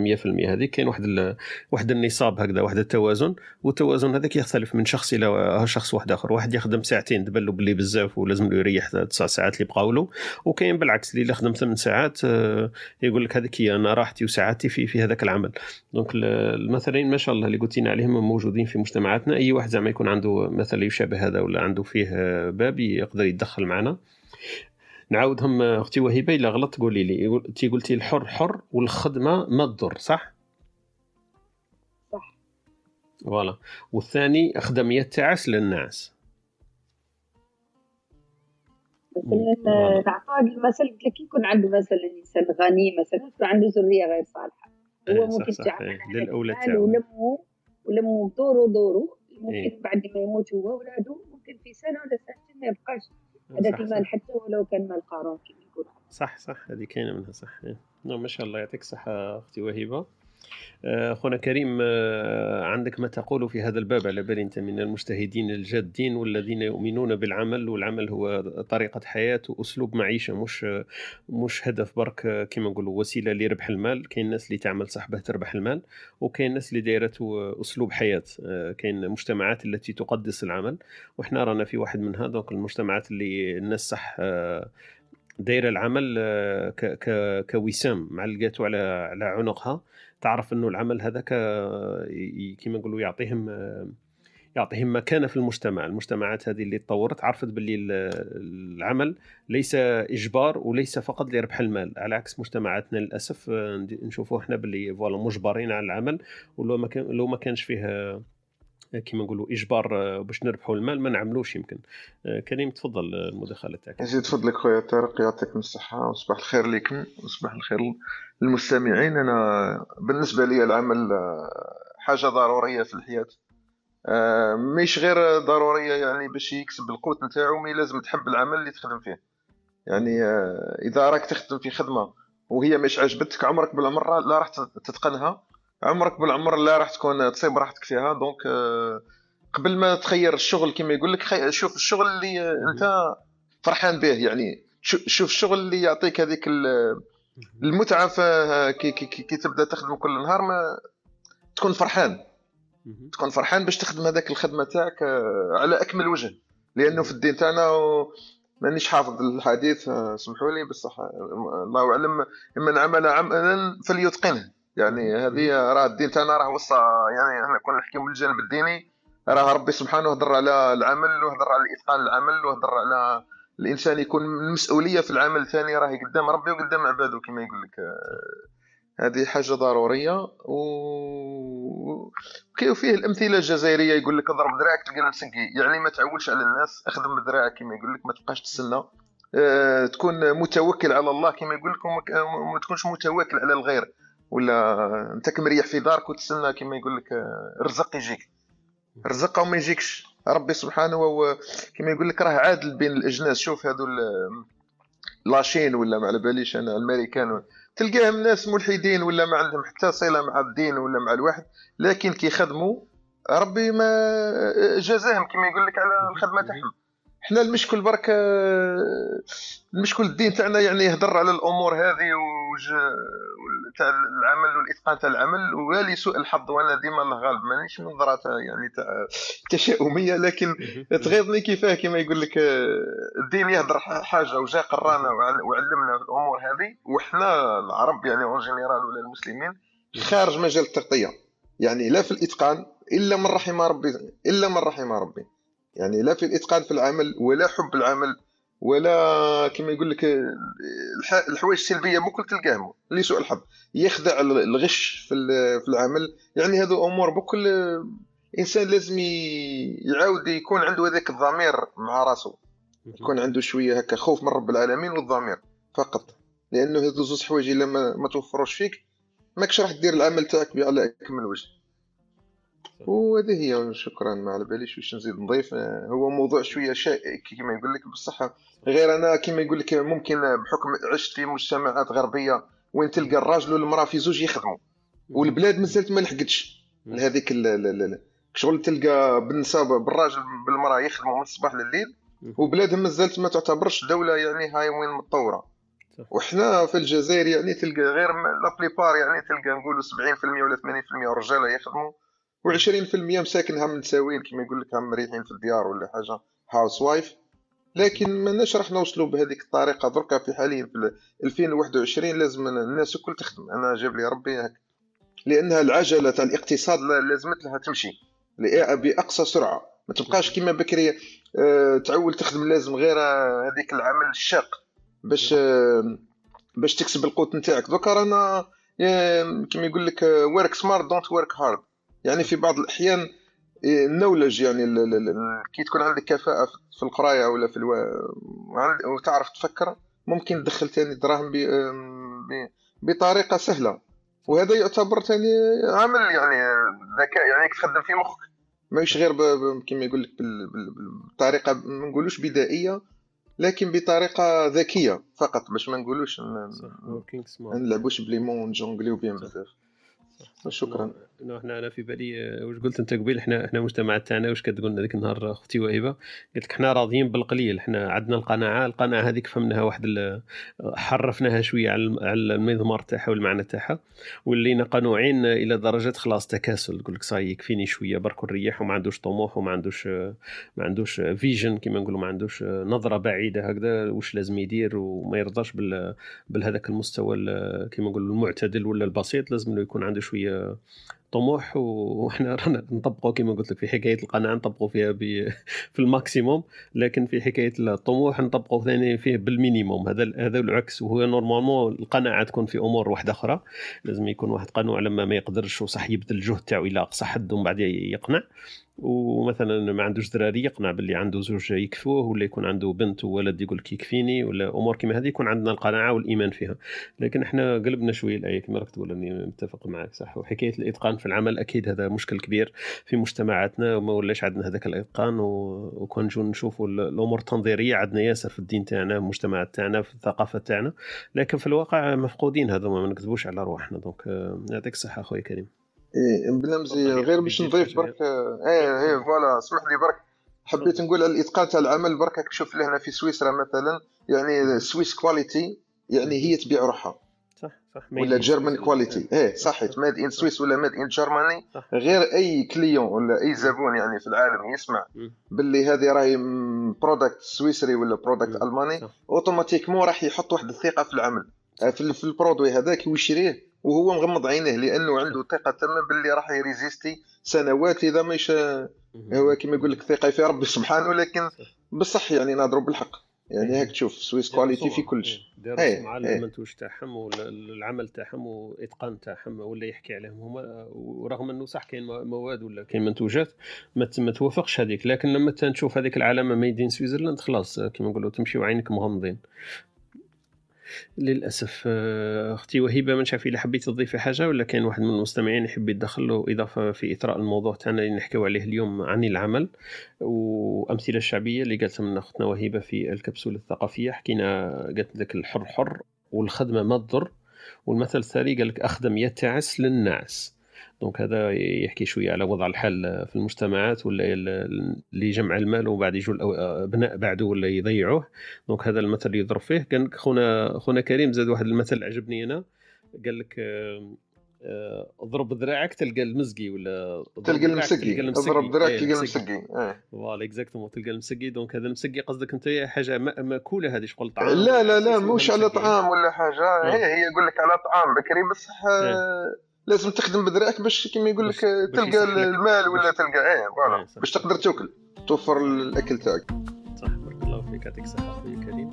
هذه كاين واحد واحد النصاب هكذا واحد التوازن والتوازن هذاك يختلف من شخص إلى شخص واحد آخر. واحد يخدم ساعتين تبان له باللي بزاف ولازم له يريح تسع ساعات اللي بقاو له. وكاين بالعكس اللي خدم ثمان ساعات آه، يقول لك هذيك هي أنا راحتي وساعاتي في في هذاك العمل. donc المثلين ما شاء الله اللي قلتينا عليهم موجودين في مجتمعاتنا. أي واحد زعما يكون عنده مثل يشابه هذا ولا عنده فيه باب يقدر يتدخل معنا. نعاودهم أختي وهبه الا غلط قولي لي. انت قلتي الحر حر والخدمة ما تضر صح؟ صح. فوالا. والثاني اخدم يتعس للناس مثلا هذا المثل قلت لك يكون عنده مثلا إنسان غني مثلا يكون عنده ذرية غير صالحة. هو إيه، ممكن تعمل إيه، للاولاد تاعو ولمه ولمه دوره دوره. ممكن إيه. بعد ما يموت هو واولاده ممكن في سنة ولا سنتين ما يبقاش هذاك صح المال حتى ولو كان مال قارون كما يقولوا. صح صح هذه كاينة منها صح. إيه. نعم ما شاء الله يعطيك الصحة أختي وهبه اخونا كريم آه، عندك ما تقول في هذا الباب؟ على بالي أنت من المجتهدين الجادين والذين يؤمنون بالعمل والعمل هو طريقة حياة وأسلوب معيشة مش مش هدف برك آه، كما نقولوا وسيلة لربح المال. كاين الناس اللي تعمل صح تربح المال وكاين الناس اللي دايرته أسلوب حياة. كاين مجتمعات التي تقدس العمل وحنا رانا في واحد منها دونك المجتمعات اللي الناس صح دايرة العمل كوسام معلقاته على على عنقها. تعرف إنه العمل هذاك كما نقولوا يعطيهم يعطيهم مكانة في المجتمع. المجتمعات هذه اللي تطورت عرفت باللي العمل ليس إجبار وليس فقط لربح المال. على عكس مجتمعاتنا للأسف نشوفوا إحنا باللي فوالا مجبرين على العمل ولو ما كان لو ما كانش فيه كما نقولوا إجبار باش نربحوا المال ما نعملوش يمكن. كريم تفضل المداخلة تاعك. يزيد فضلك خويا طارق يعطيكم الصحة وصباح الخير لكم وصباح الخير للمستمعين أنا بالنسبة لي العمل آه، حاجة ضرورية في الحياة. آه، مش غير ضرورية يعني باش يكسب القوت نتاعو مي لازم تحب العمل اللي تخدم فيه. يعني آه، إذا راك تخدم في خدمة وهي مش عجبتك عمرك بالعمر لا راح تتقنها. عمرك بالعمر لا راح تكون تصيب راحتك فيها. donc قبل ما تخير الشغل كما يقول لك شوف الشغل اللي أنت فرحان به. يعني شوف الشغل اللي يعطيك هذيك المتعة كي, كي, كي, كي تبدأ تخدم كل نهار ما تكون فرحان. تكون فرحان باش تخدم هذاك الخدمة تاعك آه، على أكمل وجه. لأنه في الدين تاعنا مانيش حافظ الحديث آه، سمحوا لي بصح آه، الله أعلم. من عمل عملا فليتقنه يعني هذه راه الدين تاعنا راه وصى يعني إحنا كنا نحكيو من الجانب الديني راه ربي سبحانه هضر على العمل وهضر على إتقان العمل وهضر على الإنسان يكون المسؤوليه في العمل الثاني راهي قدام ربي وقدام عباده كما يقول لك. هذه حاجة ضرورية و كاين فيه الأمثلة الجزائرية يقول لك اضرب دراعك تلقى نفسك يعني ما تعولش على الناس اخدم بدراعك كما يقول لك ما تبقاش تستنى أه تكون متوكل على الله كما يقول لك وما تكونش متوكل على الغير. ولا أنت كمريح في دارك وتسنى كما يقول لك الرزق يجيك. الرزق وما يجيكش. ربي سبحانه هو كما يقول لك راه عادل بين الأجناس. شوف هذو لاشين ولا ما على باليش أنا الأمريكان. تلقاهم ناس ملحدين ولا ما عندهم حتى صلة مع الدين ولا مع الواحد لكن كيخدموا ربي ما جازاهم كما يقول لك على الخدمة تاعهم. حنا المشكل برك المشكل الدين تاعنا يعني يهضر على الأمور هذه تاع العمل والاتقان تاع العمل ولي سوء الحظ وأنا ديما الله غالب مانيش نظره يعني تاع تشاؤمية لكن تغيظني كيفاه. كما يقول لك الدين يهضر حاجة وجا قرانا وعلمنا الأمور هذه وحنا العرب يعني en général ولا المسلمين خارج مجال التغطية. يعني لا في الإتقان إلا من رحم ربي إلا من رحم ربي. يعني لا في الإتقان في العمل ولا حب العمل. ولا كما يقول لك الح- الحوايج السلبية بكل تلقاهم اللي سوء الحظ. يخدع الغش في في العمل. يعني هذو أمور بكل إنسان لازم يعاود يكون عنده هذاك الضمير مع راسه يكون عنده شوية هكا خوف من رب العالمين والضمير فقط. لأنه هذو زوج حوايج إلا ما, ما توفروش فيك ماكش راح دير العمل تاعك على أكمل وجه. وهذه هي شكرا ما على باليش واش نزيد نضيف؟ آه، هو موضوع شوية شائك كما يقول لك. بصح غير أنا كما يقول لك ممكن بحكم عشت في مجتمعات غربية وين تلقى الراجل والمرأة في زوج يخدموا والبلاد مازالت ما لحقتش. لهذيك شغل تلقى بالنساء بالراجل بالمرأة يخدموا من الصباح لليل وبلادهم مازالت ما تعتبرش دولة يعني هاي وين متطورة. وحنا في الجزائر يعني تلقى غير la plupart يعني تلقى نقولوا 70% ولا 80% رجالة يخدموا. و20% مساكن هم متساويين كما يقول لك هم مريحين في الديار ولا حاجة housewife لكن ماناش راح نوصلوا بهذيك الطريقة دركا في حاليا في 2021 لازم الناس الكل تخدم. أنا جاب لي ربي هك لأنها العجلة تاع الاقتصاد لا- لازمت لها تمشي. بأقصى سرعة. ما تبقاش كما بكري آه، تعول تخدم لازم غير هذيك العمل الشاق باش آه، باش تكسب القوت نتاعك. دوكا رانا كما يقول لك work smart don't work hard يعني في بعض الأحيان آه، ال knowledge يعني ال- ال- ال- كي تكون عندك كفاءة في- القراية ولا في ألو... وتعرف تفكر ممكن تدخل تاني دراهم ب... ب... بطريقة سهلة. وهذا يعتبر تاني عمل يعني ذكاء يعني تخدم في مخك. ماهيش غير ب... كما يقول لك بال... بال... بطريقه ما نقولوش بدائية لكن بطريقة ذكية فقط باش ما نقولوش نلعبوش بليمون ونجونغليو بهم صح. بزاف شكرا. إنه إحنا أنا في بالي آه، واش قلت أنت قبيل إحنا إحنا المجتمع تاعنا واش كتقول لنا ذيك النهار أختي وهبه قالت لك إحنا راضيين بالقليل إحنا عندنا القناعة القناعة هذيك فهمناها واحد ال- حرفناها شوية على على المضمار تاعها والمعنى تاعها ولينا قنوعين إلى درجة خلاص تكاسل تقول لك صاي يكفيني شوية برك نريح وما عندوش طموح وما عندوش آه، ما عندوش vision كما نقولوا ما عندوش آه، نظرة بعيدة هكذا واش لازم يدير وما يرضاش بال بهذاك المستوى ال- كما نقولوا المعتدل ولا البسيط لازم إنه يكون عنده شوية طموح و- وحنا رانا نطبقوا كما قلت لك في حكاية القناعة نطبقوا فيها في ال maximum لكن في حكاية الطموح نطبقوا ثاني فيه بال minimum. هذا هذا العكس. وهو normalement القناعة تكون في أمور واحدة أخرى. لازم يكون واحد قنوع لما ما يقدرش وصح يبذل الجهد تاعو إلى اقصى حد ومن بعد يقنع. ومثلا ما عندوش دراري يقنع باللي عنده زوج يكفوه ولا يكون عنده بنت وولد يقول لك يكفيني ولا أمور كما هذه يكون عندنا القناعة والإيمان فيها. لكن إحنا قلبنا شوية الآية كما راك تقول أني متفق معك صح. وحكاية الإتقان في العمل أكيد هذا مشكل كبير في مجتمعاتنا وما ولاش عندنا هذاك الإتقان. وكون نجو نشوفوا ال- الأمور التنظيرية عندنا ياسر في الدين تاعنا في المجتمعات تاعنا في الثقافة تاعنا. لكن في الواقع مفقودين هذا ما نكذبوش على رواحنا. donc آه، يعطيك الصحة اخويا كريم مزيان تفضل، غير باش نضيف برك إيه إيه voilà اسمح لي برك. حبيت نقول على الإتقان تاع العمل برك تشوف لهنا في سويسرا مثلا يعني Swiss quality يعني هي تبيع روحها. صح صح. ولا German quality إيه. صحيت made in Suisse ولا made in Germany. غير أي client ولا أي زبون يعني في العالم يسمع. باللي هذه راهي product سويسري ولا product. ألماني. automatiquement راح يحط واحد الثقة في العمل. في في ال produit هذاك ويشريه وهو مغمض عينيه لأنه عنده ثقة تامه باللي راح يrésister سنوات إذا ما يش هو كما يقول لك ثقة في ربي سبحانه لكن بصح يعني نهضروا بالحق. يعني هاك تشوف Swiss quality في كلش. داروا إيه، سمعه إيه. للمنتوج تاعهم ولا العمل تاعهم واتقان تاعهم ولا يحكي عليهم هما. ورغم أنه صح كاين مواد ولا كاين منتوجات ما توافقش هذيك. لكن لما تنشوف هذيك العلامة ميدين سويسرلاند خلاص كما نقولوا تمشي وعينك مغمضين. للأسف. آه، أختي وهبه ما نعرف اذا حبيت تضيفي حاجة ولا كاين واحد من المستمعين يحب يدخل له إضافة في إطراء الموضوع تاعنا اللي نحكيو عليه اليوم عن العمل؟ وأمثلة الشعبية اللي قالتها من أختنا وهبه في الكبسولة الثقافية حكينا قالت لك الحر حر والخدمة ما تضر والمثل الثاني قال لك أخدم يتعس للناس donc هذا يحكي شوية على وضع الحال في المجتمعات ولا ال- اللي يجمع المال وبعد يجوا الأو- ابناء بعده ولا يضيعوه donc هذا المثل اللي يضرب فيه قال لك خونا خونا كريم زاد واحد المثل عجبني أنا قال لك آه، آه، اضرب ذراعك تلقى المزقي ولا تلقى ذراعك المسقي. اضرب ذراك إيه، تلقى المسقي. إيه. voilà exactement تلقى المسقي donc هذا المسقي قصدك أنت حاجة ما- ماكوله هذه شغل طعام لا لا لا مش على. طعام ولا حاجة إيه. هي هي يقول لك على طعام بكري بصح آه، لازم تخدم بذراك باش كما يقول لك تلقى. المال ولا تلقى إيه إيه، voilà صح. باش تقدر تاكل توفر الأكل تاعك. صح بارك الله فيك يعطيك الصحة خويا كريم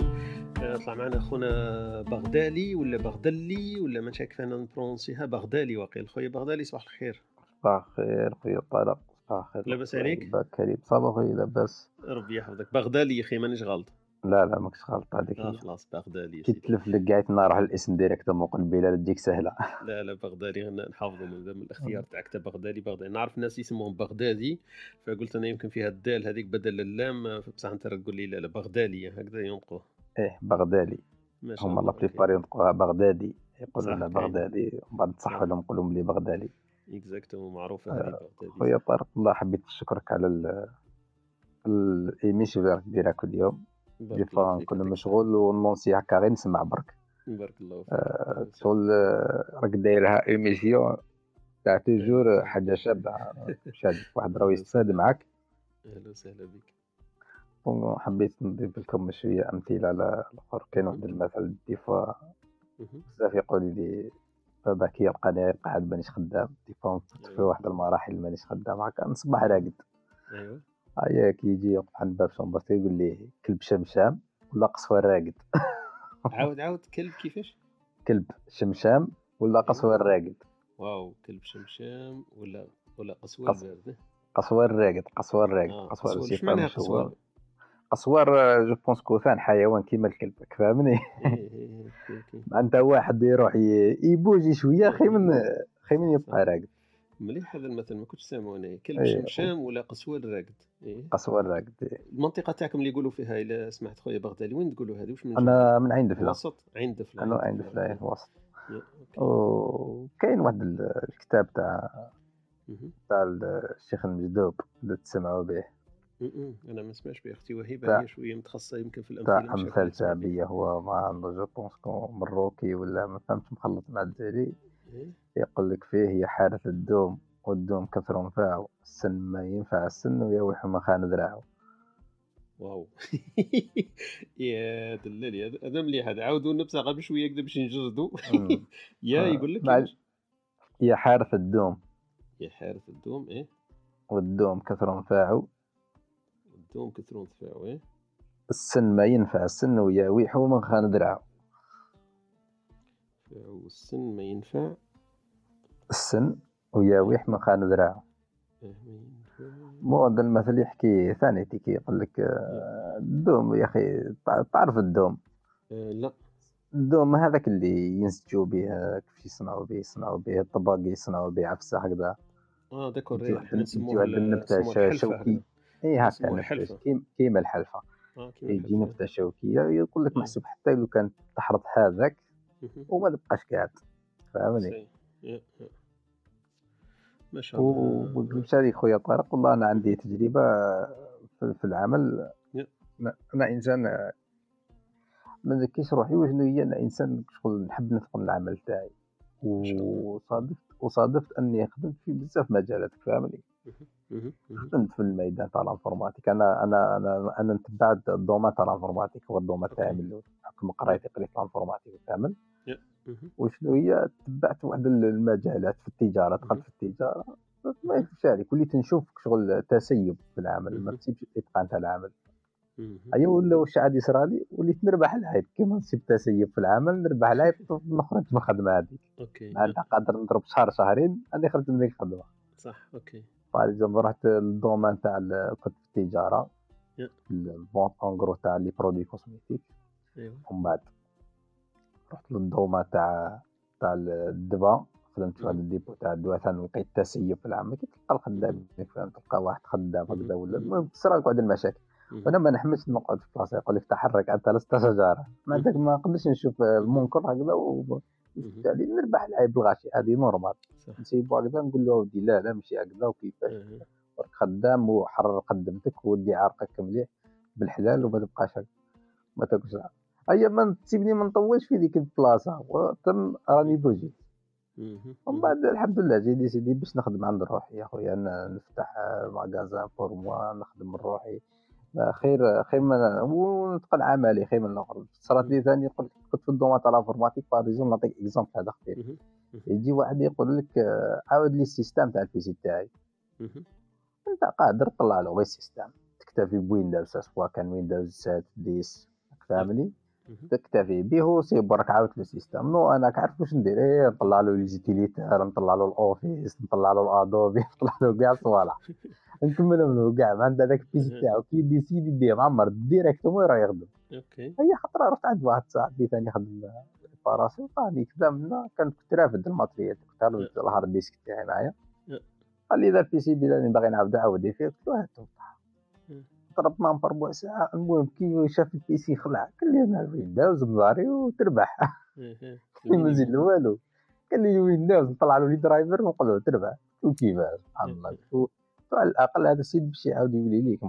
آه، طلع معنا خونا بغدالي ولا بغدلي ولا ما كيف أنا ن prononcer ها بغدالي واقيل. خويا بغدالي صباح الخير. صباح الخير خويا طارق صباح الخير. لاباس عليك؟ باك كريم صباح خويا لاباس. ربي يحفظك. بغدالي يا أخي مانيش غلط. لا لا ماكش غلط هذيك هي. خلاص بغدالي يا كي سيدي. تلف لك قاعد نروح الاسم direct مقبله تجيك سهلة. لا لا بغدادي نحافظه من الاختيار تاعك تا بغدادي بغدادي نعرف ناس يسموهم بغدادي فقلت أنا يمكن فيها الدال هذيك بدل اللام بصح أنت تقول لي لا لا بغدادي هكذا ينطقوه إيه بغدادي شاء هما الله la plupart ينطقوها بغدادي يقولوا لنا. بغدادي ومن بعد تصح لهم نقولوا لي بغدادي exactement معروفة هذه بغدادي خويا طارق والله حبيت نشكرك على ال ال émission اللي راك ديرها كل يوم des بارك fois الله فيك، نكون يعطيك مشغول ونونسي هكا غير نسمع برك. بارك الله فيك آه، شغل آه، راك دايرها émission تاع toujours حاجة شابة. شاد واحد راه يستفاد معاك. أهلا وسهلا بك حبيت نضيف لكم شوية أمثلة على الآخر. كاين واحد المثل des fois مهم. بزاف يقول لي بابا كي يلقاني قاعد مانيش خدام. des fois نفوت في واحد المراحل مانيش خدام. هكا نصبح راقد. أيوه. هيا كي يجي يوقف عند باب شومبرتي يقول لي كلب شمشام ولا قصوى راقد عاود عاود كلب كيفاش؟ كلب شمشام ولا قصوى راقد واو كلب شمشام ولا ولا قصوى آه قصوى قسوة. شي اش معناها فاهم شو قسوه هو. قصوار جو بونس كوثان حيوان كيما الكلب فاهمني إيه، إيه، إيه، انت واحد يروح يبوجي شوية خير من خير من يبقى راقد. مليح هذا المثل ما كنتش سامعه أنا كلب إيه. شمشام ولا قسورة الراقد إيه. قسورة الراقد المنطقة تاعكم اللي يقولوا فيها إلا سمعت خويا بغدادي وين تقولوا هذه واش من أنا من عين دفله وسط عين دفله أنا عين دفله في الوسط. وكاين واحد ال- الكتاب تاع. تاع الشيخ المجذوب اللي تسمعوا به. أنا ما سمعش به أختي وهبه تاع- هي شوية متخصصة يمكن في الأمثلة تاع أمثال. شعبية هو ما عنده je pense que مروكي ولا ما فهمتش مخلط مع الجزائري إيه. يقول لك فيه هي حارث الدوم والدوم كثر نفاعه السن ما ينفع السن ويوح ما خان ذراعه. واو. يا دلالي هذا- مليح هذا. عاودوا نبصق بشويه كذا باش نجردوا. يا آه، يقول لك؟ هي حارث الدوم. يا حارث الدوم إيه؟ والدوم كثر نفاعه الدوم كثرون تفاعوا إيه؟ السن ما ينفع السن وياويح من خان ذراعه. تفاعوا السن ما ينفع السن وياويح من خان ذراعه إيه، ما. مو هذا المثل يحكي ثاني تيكي يقول لك آه، الدوم يا أخي تع- تعرف الدوم آه لا الدوم هذاك اللي ينسجوا به آه، كيف يصنعوا به يصنعوا به الطباق يصنعوا به عفسة هكذا آه إيه، يجي نسموه واحد ال- النبتة نسموه شا- الحلفة شوكي. اي هكا كيما الحلفة كيما يجي. نبتة شوكية يقول لك. محسوب حتى لو كان تحرط هذاك. وما تبقاش قاعد فاهمني يا. ما شاء الله ومشى لي خويا طارق والله أنا عندي تجربة في العمل. أنا إنسان ما نزكيش روحي وشنو هي أنا إنسان شغل نحب نتقن العمل تاعي. وصادفت وصادفت أني خدمت في بزاف مجالات فاهمني. مهم. خدمت في الميدان تاع ال informatique أنا أنا أنا أنا نتبعت ال domaine تاع ال informatique هو ال domaine تاعي. من الأول بحكم قرايتي قريت ال informatique فاهمن مهم. وشنو هي؟ تبعت واحد المجالات في التجارة دخلت في التجارة. ما يكفيش عليك وليت نشوف شغل تسيب في العمل ما. تسيبش الاتقان تاع العمل. مهم. ايوا ولا واش عاد يصرالي وليت نربح العيب. كيما نسيب تسيب في العمل نربح العيب نخرج من الخدمه هذيك. OK معناتها قادر نضرب شهر شهرين راني خرجت من ديك الخدمة. صح OK. par exemple رحت لل domaine تاع كنت في التجارة. يا. ال vente en gros تاع les produits cosmétiques ايوا ومن بعد. رحت لل domaine تاع تاع الدواء خدمت في هذا ال dépôt تاع الدواء ثاني لقيت تسيب في العمل كي تلقى الخدام فاهم تلقى واحد خدام هكذا ولا تصرى لك واحد المشاكل. وأنا ما نحملش نقعد في بلاصة يقول لك تحرك أنت لست شجره ما عندك ما نقدرش نشوف المنكر هكذا و. يعني نربح العيب بالغاشي هذه normal. نسيبو هكذا نقول له ودي لا لا ماشي هكذا وكيفاش. راك خدام وحرر خدمتك ودي عرقك مليح بالحلال وما تبقاش ما تاكلش العرق. ايا ما تسيبني ما نطولش في ديك البلاصة. وتم راني بوجي مهم. ومن بعد الحمد لله j'ai décidé باش نخدم عند روحي. يا خويا أنا نفتح magasin pour moi نخدم روحي. خير خير من ونتقن عملي خير من الآخر. صارت لي ثاني قلت كنت في ال domaine تاع ال informatique par exemple نعطيك exemple هذا خفيف مهم. يجي واحد يقول لك عاود لي ال système تاع ال PC تاعي. انت قادر تطلع له غير ال système. تكتفي ب Windows سواء كان Windows 7 10 فاهمني. تكتفي به وسي برك عاودت le système non أنا كعرف واش ندير؟ إيه نطلع له les utilitaires نطلع له ال Office نطلع له ال Adobe نطلع له كاع الصوالح نكملهم له كاع ما عندها داك ال PC تاعو. كي décider يديه معمر directement راه يخدم. OK. هي خطرة رحت عند واحد صاحبي ثاني يخدم réparation قال لي كذا منا كنت كنت رافد ال matériel كنت رافد ال hard disk تاعي معايا. أه. قال لي ذا ال PC اللي باغي نعاود عاودي فيه قلت له هاتو. مم. ضربنا في ربع ساعة المهم كي شاف البيسي خلع قال لي أنا ال Windows مضاري وتربح. إيه، إيه. ما نزيد له والو. قال لي ال Windows نطلع له les drivers ونقول له تربح. وكيفاش؟ سبحان الله. قلت له على الأقل هذا السيد باش يعاود يولي ليك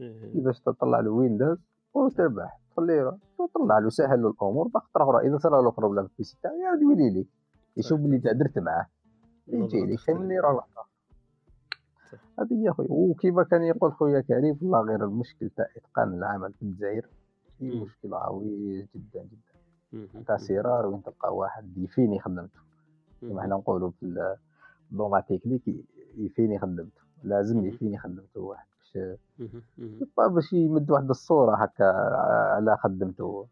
إيه، إيه. كيفاش تطلع له Windows وتربح تخليه وطلع له سهل له الأمور. باخطر أخرى إذا صار له problème في ال PC تاعو يعاود يولي ليك. يشوف بلي انت درت معاه يجي لي خير من اللي راه. هذه هي خويا وكيما كان يقول خويا كريم والله غير المشكل تاع إتقان العمل في الجزائر. مشكل عويص جدا جدا. تاع سرار وين تلقى واحد يفيني خدمته كما. حنا نقولوا في ال- اللغة تكنيك يفيني خدمته لازم. يفيني خدمته واحد باش باش يمد واحد الصورة هكا على خدمته.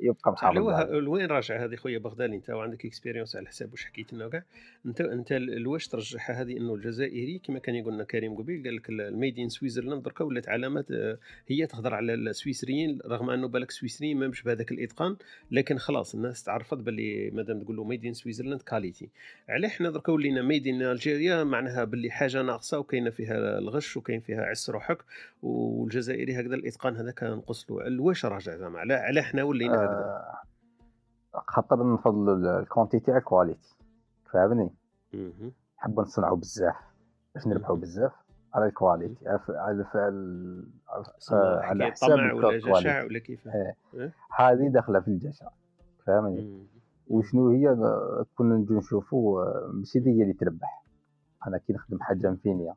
يبقى محافظ لوين راجع هذه خويا بغدادي؟ انت وعندك expérience على حساب واش حكيت لنا وكاع. انت انت واش ترجحها هذه إنه الجزائري؟ كما كان يقول لنا كريم قبيل قال لك ال made in Switzerland دركا ولات علامات آه، هي تهضر على السويسريين رغم إنه بالك السويسريين ما مش بهذاك الإتقان لكن خلاص الناس تعرفت باللي مادام تقول له made in Switzerland qualité علاه حنا دركا ولينا made in Algeria معناها باللي حاجة ناقصة وكاينة فيها الغش وكاين فيها عس روحك والجزائري هكذا الإتقان هذاك نقص له واش راجع زعما؟ علاه حنا ولينا خاطر نفضلوا ال quantité على ال qualité فاهمني مهم. نحبوا نصنعوا بزاف باش نربحوا. بزاف على ال qualité على على على, حساب طمع ولا ال qualité. جشع ولا كيف إيه. إيه؟ هذه داخلة في الجشع فاهمني. وشنو هي كنا نجو نشوفوا ماشي هي اللي تربح أنا كي نخدم حاجة مفينية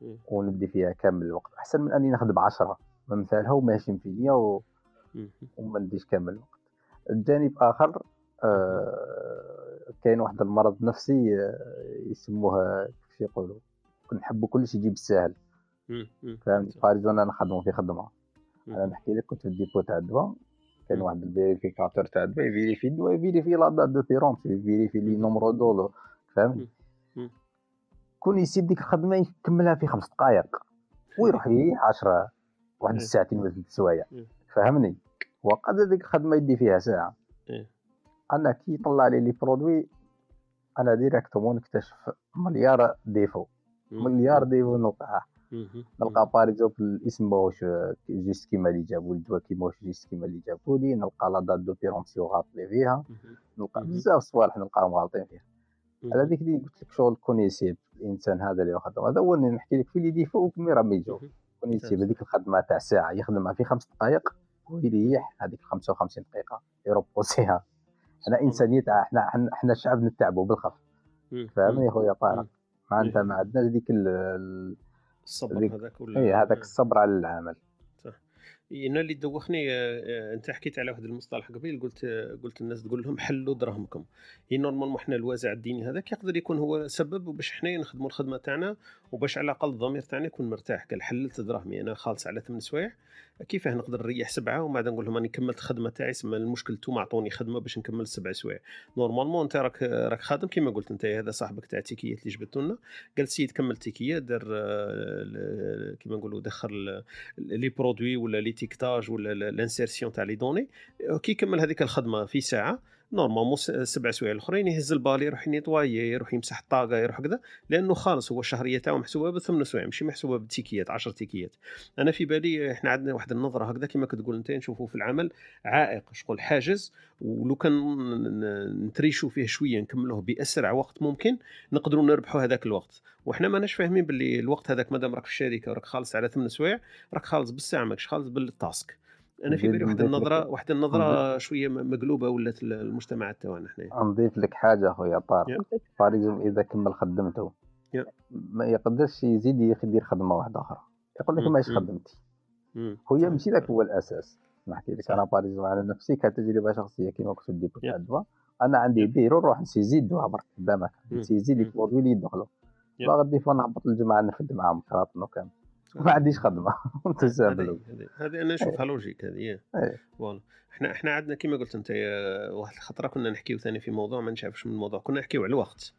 مم. وندي فيها كامل الوقت أحسن من أني نخدم عشرة مثالها وماشي مفينية و... وما نديش كامل الوقت. الجانب آخر آه كاين واحد المرض نفسي آه يسموه كيف يقولوا كنحبوا كلشي يجي بالساهل. فهمت؟ par exemple أنا نخدموا في خدمة. أنا. نحكي لك كنت في ال dépôt تاع الدواء كان. واحد ال vérificateur تاع الدواء يفيريفي الدواء يفيريفي la date de péremption يفيريفي les numéros de lot فهمت. كون يسيب ديك الخدمة يكملها في خمس دقائق ويروح يريح 10 واحد. الساعتين ولا ثلاث سوايع. فهمني؟ وقد ديك الخدمه يدي فيها ساعة إيه. أنا كي يطلع لي les produits أنا directement نكتشف milliard défauts. milliard défauts نلقاه. نلقى par exemple الاسم ماهوش juste كيما اللي جابوا الدواء كي ماهوش juste كيما اللي جابوا لي نلقى la date de péremption غلط لي فيها. نلقى. بزاف صوالح نلقاهم غالطين فيها. على ديك اللي قلت لك شغل كونيسيب الإنسان هذا اللي خدم هذا هو اللي نحكي لك في اللي ديفو وكمي راه يجاوب. كونيسيب هذيك الخدمة تاع ساعة يخدمها في خمس دقائق ويريح. هذيك 55 دقيقة. يروبوسيها حنا إنسانية تاع حنا حنا- حنا شعب نتعبوا بالخف. مم. فاهمني خويا طارق. معناتها إيه. ما عندناش ديك ال- ال- الصبر هذاك ولا اي هذاك الصبر على العمل. أنا اللي دوخني آه، آه، أنت حكيت على واحد المصطلح قبيل قلت آه، قلت الناس تقول لهم حلوا دراهمكم. هي normalement حنا الوازع الديني هذاك يقدر يكون هو سبب باش حنا نخدموا الخدمة تاعنا وباش على الأقل الضمير تاعنا يكون مرتاح. قال حللت دراهمي أنا خالص على ثمان سوايع. كيفاه نقدر نريح سبعة ومن بعد نقول لهم راني كملت الخدمة تاعي سما المشكل توما عطوني خدمة باش نكمل السبع سوايع. normalement أنت راك راك خادم كما قلت أنت هذا صاحبك تاع tickets يات اللي جبتو لنا. قال السيد كمل tickets يات دار آه، كيما نقولوا دخل les produits ولا l'étiquetage ولا l'insertion تاع les données. كي كمل هذيك الخدمة في ساعة. normalement سبع سوايع الأخرين يهز ال balai يروح ينettoyer يروح يمسح الطاقة يروح كذا لأنه خالص هو الشهريه تاعو محسوبة بثمان سوايع ماشي محسوبة بال tickets يات 10 tickets يات. أنا في بالي إحنا عندنا واحد النظرة هكذا كما كتقول أنت نشوفوه في العمل عائق شغل حاجز ولو كان ن- ن- نتريشوا فيه شوية نكملوه بأسرع وقت ممكن نقدروا نربحوا هذاك الوقت. وحنا ماناش فاهمين باللي الوقت هذاك مادام راك في الشركة وراك خالص على ثمان سوايع راك خالص بالساعة ماكش خالص بال task. أنا في بالي واحد نضيف النظرة واحد النظرة شوية مقلوبة ولات المجتمعات تاعنا حنايا نضيف لك حاجة خويا طارق يا. par exemple إذا كمل خدمته. ما يقدرش يزيد يدير خدمه واحدة أخرى يقول لك. ماهيش. خدمتي صح، ماشي. ذاك هو الأساس نحكي لك. أنا par exemple على نفسي كتجربة شخصية كيما كنت. تاع الدواء أنا عندي. بيرو نروح نسيزي الدواء برك قدامك. نسيزي les. produits اللي يدخلوا. parfois نهبط الجماعه نفد معاهم كراطن وكامل ما عنديش خدمة. هذه أنا نشوفها logique هذه إيه. إيه. voilà إحنا إحنا عندنا كما قلت أنت واحد الخطرة كنا نحكيو ثاني في موضوع ما نشافش من الموضوع. كنا نحكيو على الوقت.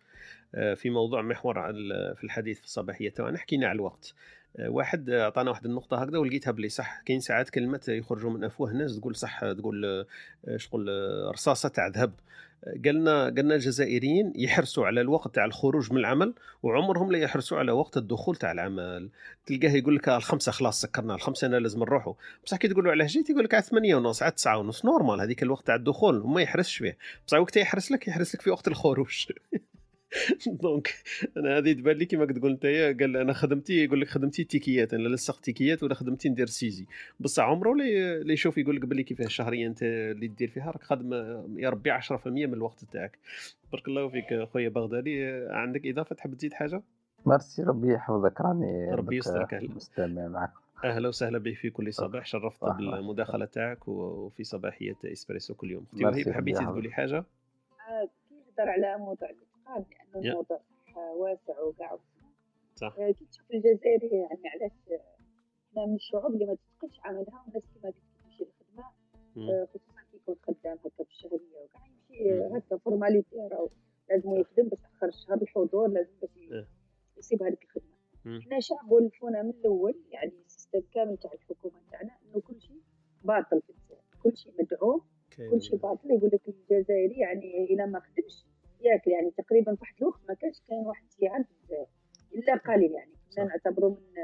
آه، في موضوع محور في الحديث في الصباحية تاعنا حكينا على الوقت. آه، واحد عطانا واحد النقطة هكذا ولقيتها بلي صح. كاين ساعات كلمات يخرجوا من افواه الناس تقول صح تقول آه، شغل رصاصة تاع ذهب قالنا قالنا الجزائريين يحرصوا على الوقت تاع الخروج من العمل وعمرهم لا يحرصوا على وقت الدخول تاع العمل. تلقاه يقول لك الخمسة خلاص سكرنا الخمسة أنا لازم نروحوا. بصح كي تقول له جيت يقول لك على 8 ونص على 9 ونص normal هذيك الوقت تاع الدخول وما يحرسش فيه. بصح وقت يحرس لك يحرس لك في وقت الخروج. donc أنا هذه تبان لي كيما تقول انت قال أنا خدمتي يقول لك خدمتي tickets يات أنا لصق tickets يات ولا خدمتي ندير saisie. بصح عمره اللي يشوف يقول لك باللي كيفاه الشهريه انت اللي دير فيها راك خادم يا ربي 10% من الوقت تاعك. بارك الله فيك خويا بغدادي. عندك إضافة تحب تزيد حاجة؟ ميرسي ربي يحفظك راني ربي يسترك أهلا. مستمع معك. أهلا وسهلا بك في كل صباح شرفت صح. بالمداخلة تاعك وفي صباحية إسبريسو كل يوم. أختي وهيب حبيتي تقولي حاجة؟ آه، كي نهضر على موضوع الإتقان. الموضوع واسع وكاع صح. كي تشوف الجزائر يعني علاش آه، إحنا من الشعوب اللي ما تتقنش عملها والناس كيما قلت تمشي للخدمه. آه، خصوصا كي يكون خدام هكا في الشهرية وكاع يمشي. هكا formalité راهو لازم يخدم باش اخر الشهر الحضور لازم باش ي- إيه. يصيب هذيك الخدمة. إحنا شعب ولفونا من الأول يعني ال système كامل تاع الحكومة تاعنا إنه كل شيء باطل في الجزائر كل شيء مدعوم كل شيء باطل يقول لك الجزائري يعني إلى ما خدمش ياكل يعني تقريبا واحد الوقت ما كانش كان واحد الجزائر إلا قليل يعني. كنا. نعتبروا من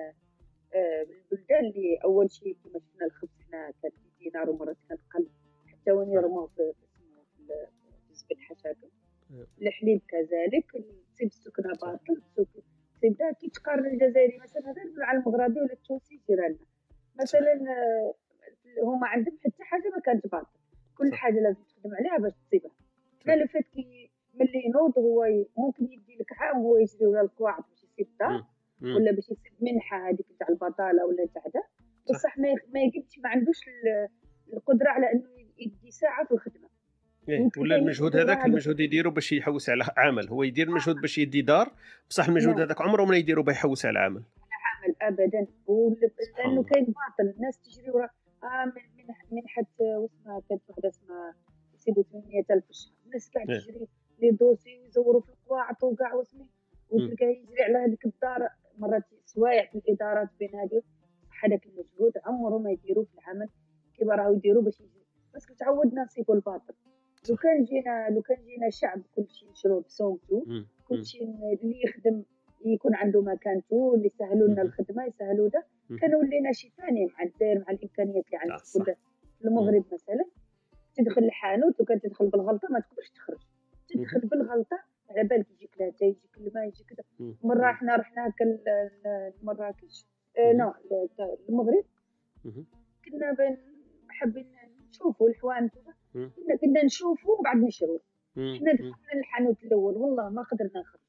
آه، من البلدان اللي أول شيء كما شفنا الخبز هنا كان دينار ومرات كان قل حتى وين يرموه في في اسمه في ال- في زبد حشاكم آه. الحليب كذلك تصيب السكنه باطل تصيب كي تقارن الجزائري مثلا غير مع المغربي ولا التونسي جيراننا مثلا آه، هما عندهم حتى حاجة ما كانت باطل كل. حاجة لازم تخدم عليها باش تصيبها. حنا لو فات كي ملي ينوض هو ممكن يدي لك عام هو يجري ولا القواعد باش يصيب دار. ولا باش يصيب منحة هذيك تاع البطالة ولا تاع دا بصح ما ما يقدش ما عندوش ال- القدرة على إنه يدي ساعة في الخدمة. إيه، ولا المجهود هذاك هذا- المجهود يديرو باش يحوس على عمل. هو يدير المجهود باش يدي دار بصح المجهود نعم. هذاك عمره ما يديرو باش يحوس على عمل. عمل ابدا. لأنه. كاين باطل الناس تجري ورا آه من من واسمها كانت وحده اسمها يسيبوا 800000 في الشهر الناس كاع إيه. تجري. لي دوسي ويزوروا في القواعط وكاع واسمي وتلقاه يجري على هذيك الدار مرات سوايع في الإدارات بين هذه هذاك المجهود عمره ما يديروه في العمل كيما راهو يديروه باش يجري بس تعودنا نصيبوا الباطل لو كان جينا لو كان جينا شعب كل شيء مشروع بصومته مم. مم. كل شيء اللي يخدم يكون عنده مكانته اللي يسهلوا لنا. الخدمة يسهلوا ده. كان ولينا شيء ثاني مع الجزائر مع الإمكانيات اللي آه، صح. كل- في المغرب مثلا تدخل الحانوت وكان تدخل بالغلطة ما تقدرش تخرج تدخل بالغلطة على بالك يجيك لاتاي يجيك الماء يجيك كذا. مرة إحنا رحنا هكا لمراكش آه. non المغرب. كنا بن- حابين نشوفوا الحوانت. كنا كنا نشوفوا وبعد نشروا. مم. إحنا مم. دخلنا الحانوت الأول. والله ما قدرنا نخرج.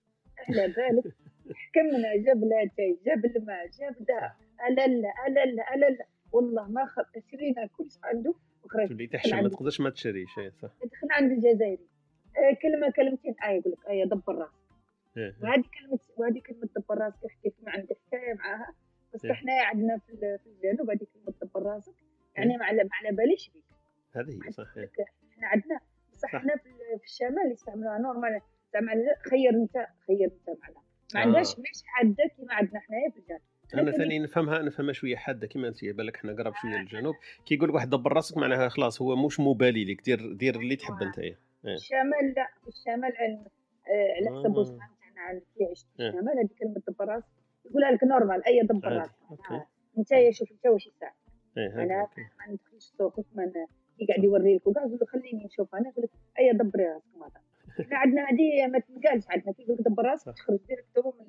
على بالك. حكمنا جاب لاتاي جاب الماء جاب دا ألل ألل ألل والله ما خ... شرينا كل شيء عنده. وخرجنا. تولي تحشم ما تقدرش ما تشريش صح. دخلنا عند الجزائري. كلمه كلمتين آية يقول لك آية دبر راسك إيه، إيه. وهذه كلمه وهذه كلمة دبر راسك كيف ما عندك حكايه معاها بس إيه. إحنا عندنا في ال- في الجنوب هذه كلمة دبر راسك يعني ما على ما على باليش بيك هذه هي صح إيه. إحنا عندنا بصح صح. إحنا في, ال- في الشمال يستعملوها normal زعما خير انت خير انت معنا ما آه. عندهاش مش حادة كيما عندنا حنايا في الجنوب أنا ثاني نفهمها نفهمها شوية حادة كيما أنت بالك إحنا قرب شوية للجنوب كي يقول لك واحد دبر راسك معناها خلاص هو مش مبالي لك دير دير اللي تحب أنت إيه. في الشمال لا الشمال علم آه، على حسب آه. واش فهمت أنا عن كي عشت في إيه. الشمال هذه كلمة دبر راسك يقولها لك normal أي دبر. راسك انت يا شوف انت واش يساعد هذه أنا. ما ندخلش سوقك ما كي قاعد يوري لك وكاع يقول له خليني نشوف أنا يقول لك أي دبري راسك ماذا إحنا عندنا هذه ما تنقالش عندنا كي يقول لك دبر راسك. تخرج directe هو من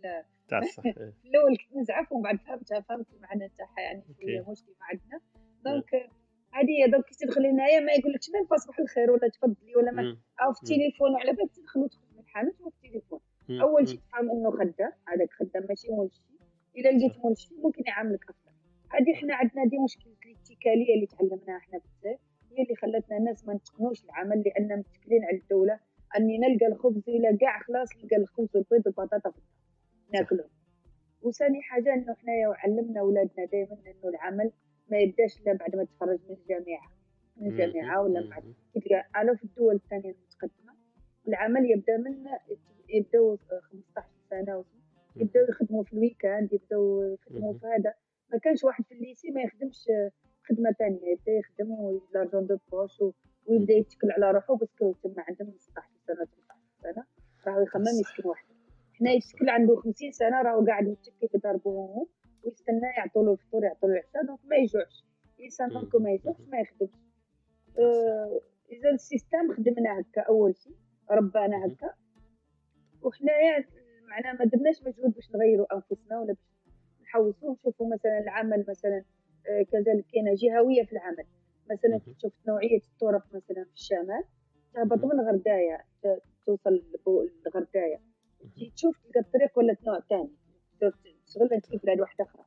تاع الصح إيه. الأول كنت نزعف ومن بعد فهمتها فهمت المعنى تاعها يعني مشكل ما عندنا donc هي donc كي تدخل هنايا ما يقولكش même صباح الخير ولا تفضلي ولا ما. أو في التليفون وعلى بالك تدخل وتخرج من الحانوت وفي التليفون. أول. شيء تفهم إنه خدام هذاك خدام ماشي ملشي. اذا لقيت ملشي ممكن يعاملك أفضل. هذه إحنا عندنا دي مشكلة الاتكاليه اللي تعلمناها في الجزائر هي اللي خلتنا الناس ما نتقنوش العمل لأن متكلين على الدولة. أني نلقى الخبز إلى كاع خلاص نلقى الخبز والبيض والبطاطا في ناكلهم. وثاني حاجة إنه حنايا علمنا اولادنا دائما إنه العمل ما يبداش إلا بعد ما تخرج من الجامعة. من الجامعة ولا بعد. تلقى على في الدول الثانية المتقدمة العمل يبدأ من يبداو 15 سنة يبداو يخدموا في الويكاند يبداو يخدموا في هذا. ما كانش واحد في ال lycée ما يخدمش خدمة ثانية. يبدأ يخدم l'argent de poche ويبدأ يتكل على روحه. parce que تما عندهم 16 سنة 18 سنة. راهو يخمم يسكن وحده حنا يسكن عنده 50 سنة راهو قاعد متكي في داربو ويستنى يعطوا له الفطور يعطوا له العشاء donc ما يجوعش. الإنسان donc ما يجوعش ما يخدمش. آه إذا ال système خدمنا هكا أول شيء ربانا هكا. وحنايا معناها ما درناش مجهود باش نغيروا أنفسنا ولا باش نحوسوا نشوفوا مثلا العمل مثلا آه كذلك كاينة جهوية في العمل. مثلا تشوف نوعية الطرق مثلا في الشمال تهبط من غرداية توصل لغرداية. تشوف تلقى الطريق ولا نوع ثاني أنت في بلاد واحدة أخرى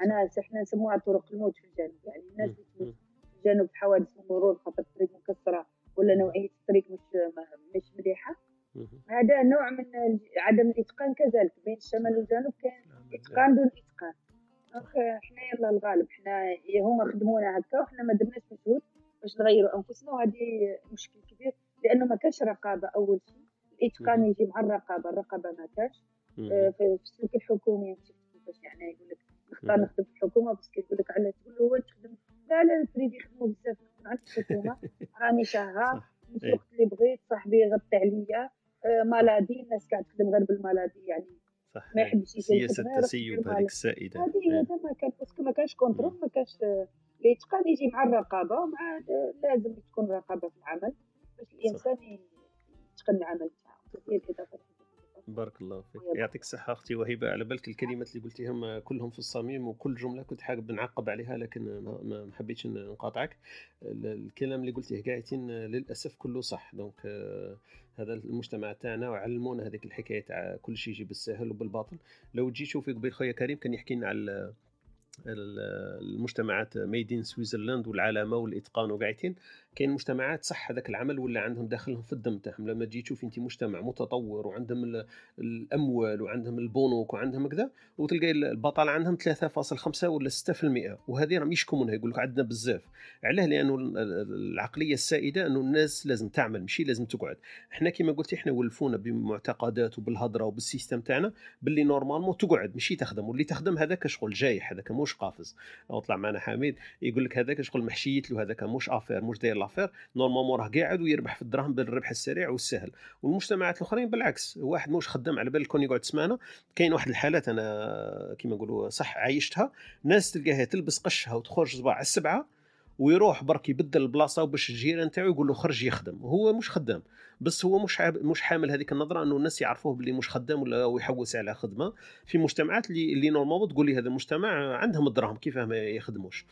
معناها إحنا نسموها طرق الموت في الجنوب يعني الناس اللي في الجنوب حوادث المرور خاطر الطريق مكسرة ولا نوعية الطريق مش مش مليحة. هذا نوع من عدم الإتقان كذلك. بين الشمال والجنوب كاين إتقان دون إتقان. إحنا يلا الغالب. إحنا هما خدمونا هكا وحنا ما درناش مجهود باش نغيروا أنفسنا وهذه مشكل كبير لأنه ما كانش رقابة أول شيء. الإتقان يجي مع الرقابة. الرقابة ما كانش. آه في السلك الحكومي كيفاش يعني يقول لك نختار نخدم في الحكومة بس يقول لك علاه تقول له هو تخدم لا لا البريفي يخدموا بزاف عند الحكومة راني شهر الوقت اللي بغيت صاحبي يغطي عليا. آه maladie الناس قاعد تخدم غير بال maladie يعني صح. ما يحبش سياسة التسيب هذيك السائدة. هذه هذا ما كان parce que ما كانش contrôle ما كانش الاتقان يجي مع الرقابة ومع لازم تكون رقابة في العمل باش الإنسان يتقن العمل تاعو هي الاضافه بارك الله فيك. يعطيك الصحة أختي وهبة على بالك الكلمات اللي قلتيهم كلهم في الصميم وكل جملة كنت حابب نعقب عليها لكن ما حبيتش نقاطعك. الكلام اللي قلتيه قاعدين للأسف كله صح. donc هذا المجتمع تاعنا وعلمونا هذيك الحكاية تاع كل شيء يجي بالسهل وبالباطل. لو تجي شوفي قبيل خويا كريم كان يحكي لنا على المجتمعات ميدين سويسرلاند والعلامة والإتقان وقاعدين. كاين مجتمعات صح هذاك العمل ولا عندهم داخلهم في الدم تاعهم. لما تجي تشوف انت مجتمع متطور وعندهم الأموال وعندهم البنوك وعندهم كذا وتلقى البطاله عندهم 3.5 ولا 6% وهذه راهم يشكمونها يقول لك عندنا بزاف. علاه لأنه العقلية السائدة أنه الناس لازم تعمل ماشي لازم تقعد. إحنا كما قلتي إحنا ولفونا بمعتقدات وبالهضرة وبال système تاعنا باللي normalement تقعد ماشي تخدم. واللي تخدم هذاك شغل جايح هذاك مش قافز. طلع معنا حميد يقول لك هذاك شغل محشيت له هذاك مش affaire مش داير l'affaire normalement راه قاعد ويربح في الدراهم بالربح السريع والسهل. والمجتمعات الأخرين بالعكس واحد مش خدام على بال كون يقعد سمانة. كاين واحد الحالات أنا كيما نقولوا صح عايشتها ناس تلقاها تلبس قشها وتخرج صباع على السبعة ويروح برك يبدل البلاصة وباش الجيران تاعو يقول له خرج يخدم. هو مش خدام بس هو مش مش حامل هذيك النظرة إنه الناس يعرفوه باللي مش خدام ولا ويحوس على خدمة. في مجتمعات اللي اللي نورمالمون تقول لي هذا المجتمع عندهم الدراهم كيفاه ما يخدموش؟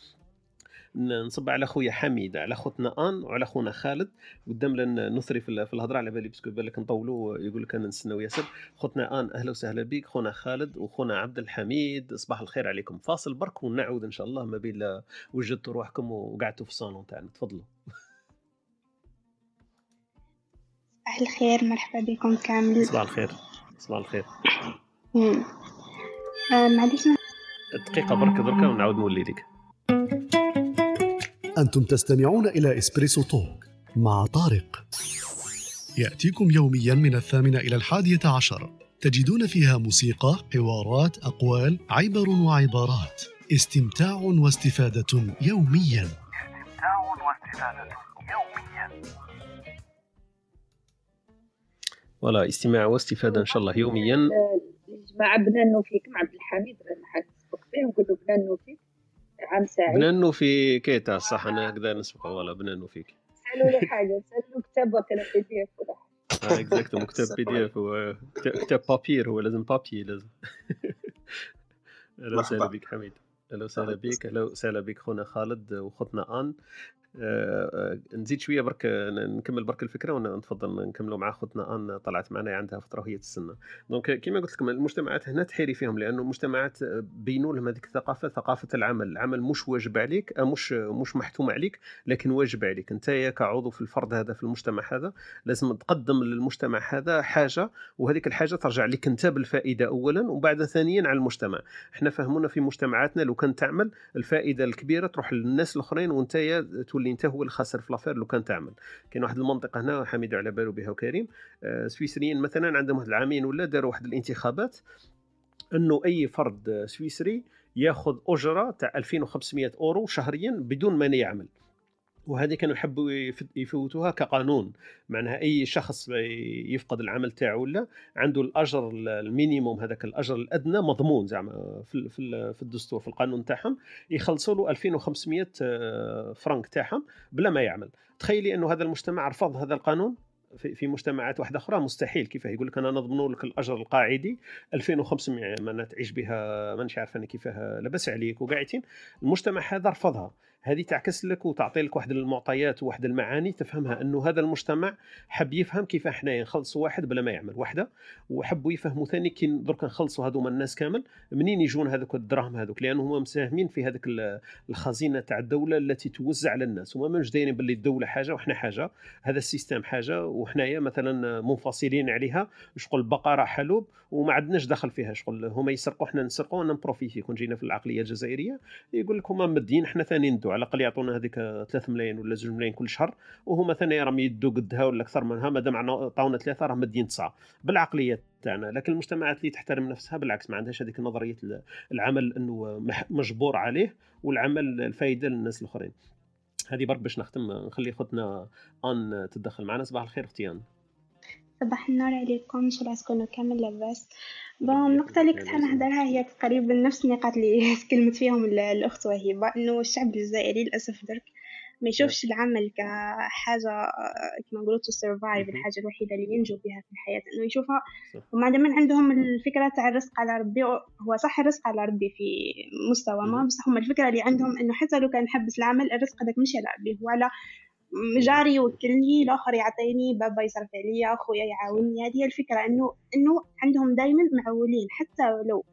نصب على خويا حميد على خوتنا آن وعلى خونا خالد. قدام لنا نثري في الهضرة على بالي باسكو بالك نطولوا يقول لك أنا نستناو ياسر. خوتنا آن أهلا وسهلا بك. خونا خالد وخونا عبد الحميد صباح الخير عليكم. فاصل برك ونعود إن شاء الله ما بين وجدتوا روحكم وقعدتوا في الصالون تاعنا. تفضلوا. صباح الخير مرحبا بكم كامل. صباح الخير. صباح الخير. آه معليش دقيقة برك دركا ونعاود نولي لك. أنتم تستمعون إلى إسبريسو توك مع طارق. يأتيكم يوميا من الثامنة إلى الحادية عشر. تجدون فيها موسيقى، حوارات، أقوال، عبر وعبارات. استمتاع واستفادة يوميا. استمتاع واستفادة يوميا. ولا استماع واستفادة إن شاء الله يوميا. مع بنانو فيك مع عبد الحميد نسبق فيه ونقول بنانو فيك عام سعيد. بنانو في كيتا صح أنا هكذا نسبق ولا بنانو فيك. سألوا له حاجة سألوا كتاب وكلا بي دي اف ولا اكزاكتو كتاب بي دي اف هو كتاب بابير هو لازم بابي لازم. أهلا وسهلا بك حميد. أهلا وسهلا بك أهلا وسهلا بك خونا خالد وخوتنا آن. آه، نزيد شوية برك آه، نكمل برك الفكرة ونتفضل نكملوا مع خوتنا آن طلعت معنا عندها فترة وهي تستنى. donc كما قلت لكم المجتمعات هنا تحيري فيهم لأنه المجتمعات آه، بينوا لهم هذيك الثقافة ثقافة العمل. العمل مش واجب عليك مش مش محتوم عليك لكن واجب عليك. أنت كعضو في الفرد هذا في المجتمع هذا لازم تقدم للمجتمع هذا حاجة وهذيك الحاجة ترجع لك أنت بالفائدة اولا وبعد ثانيا على المجتمع. إحنا فهمونا في مجتمعاتنا لو كان تعمل الفائدة الكبيرة تروح للناس الأخرين وأنت تولي أنت هو الخاسر في l'affaire لو كان تعمل. كاين واحد المنطقة هنا حميد على باله بها وكريم آه، سويسريين مثلا عندهم واحد العامين ولا داروا واحد الانتخابات إنه أي فرد سويسري ياخذ أجرة تاع 2500 أورو شهريا بدون ما يعمل. وهذه كانوا يحبوا يفوتوها كقانون. معناها أي شخص يفقد العمل تاعو ولا عنده الأجر ال minimum هذاك الأجر الأدنى مضمون زعما في في الدستور في القانون تاعهم. يخلصوا له 2500 آه، فرنك تاعهم بلا ما يعمل. تخيلي أنه هذا المجتمع رفض هذا القانون في, مجتمعات واحدة أخرى؟ مستحيل. كيف يقول لك أنا نضمن لك الأجر القاعدي 2500 ما تعيش بها؟ مانيش عارف أنا كيفاه لبس عليك وقاعدين. المجتمع هذا رفضها. هذه تعكس لك وتعطي لك واحد المعطيات وواحد المعاني تفهمها أنه هذا المجتمع حب يفهم كيف إحنا نخلصوا واحد بلا ما يعمل وحدة وحبوا يفهموا ثاني كي درك نخلصوا هذوما الناس كامل منين يجون هذوك الدراهم هذوك؟ لأنه هما مساهمين في هذيك الخزينة تاع الدولة التي توزع على الناس هما مش دايرين باللي الدولة حاجة وحنا حاجة هذا السيستم حاجة وحنايا مثلا منفصلين عليها شغل بقره حلوب وما عندناش دخل فيها شغل هما يسرقوا حنا نسرقوا نبروفيتي كون جينا في العقلية الجزائرية يقول لك هما مدين حنا ثاني ندو على الأقل يعطونا هذيك 3 ملايين ولا 2 ملايين كل شهر وهما ثاني راهم يدوا قدها ولا أكثر منها مادام عطاونا ثلاثة راهم مدين تسعة بالعقلية تاعنا. لكن المجتمعات اللي تحترم نفسها بالعكس ما عندهاش هذيك نظرية العمل إنه مجبور عليه والعمل الفائده للناس الآخرين. هذه برك باش نختم نخلي خوتنا آن تدخل معنا. صباح الخير أختي آن. صباح النور عليكم. ان شاء الله تكونوا كامل لاباس. bon النقطة اللي كنت حنهضرها هي تقريبا نفس النقاط اللي تكلمت فيهم الأخت وهبة إنه الشعب الجزائري للأسف درك ما يشوفش العمل كحاجة آه، كما نقولوا to survive الحاجة الوحيدة اللي ينجو بها في الحياة إنه يشوفها. هما دائما عندهم الفكرة تاع الرزق على ربي هو صح الرزق على ربي في مستوى ما بصح هما الفكرة اللي عندهم إنه حتى لو كان نحبس العمل الرزق هذاك مش على ربي هو على جاري يوكلني الآخر يعطيني بابا يصرف عليا خويا يعاونني. هذه الفكرة إنه إنه عندهم دائما معولين. حتى لو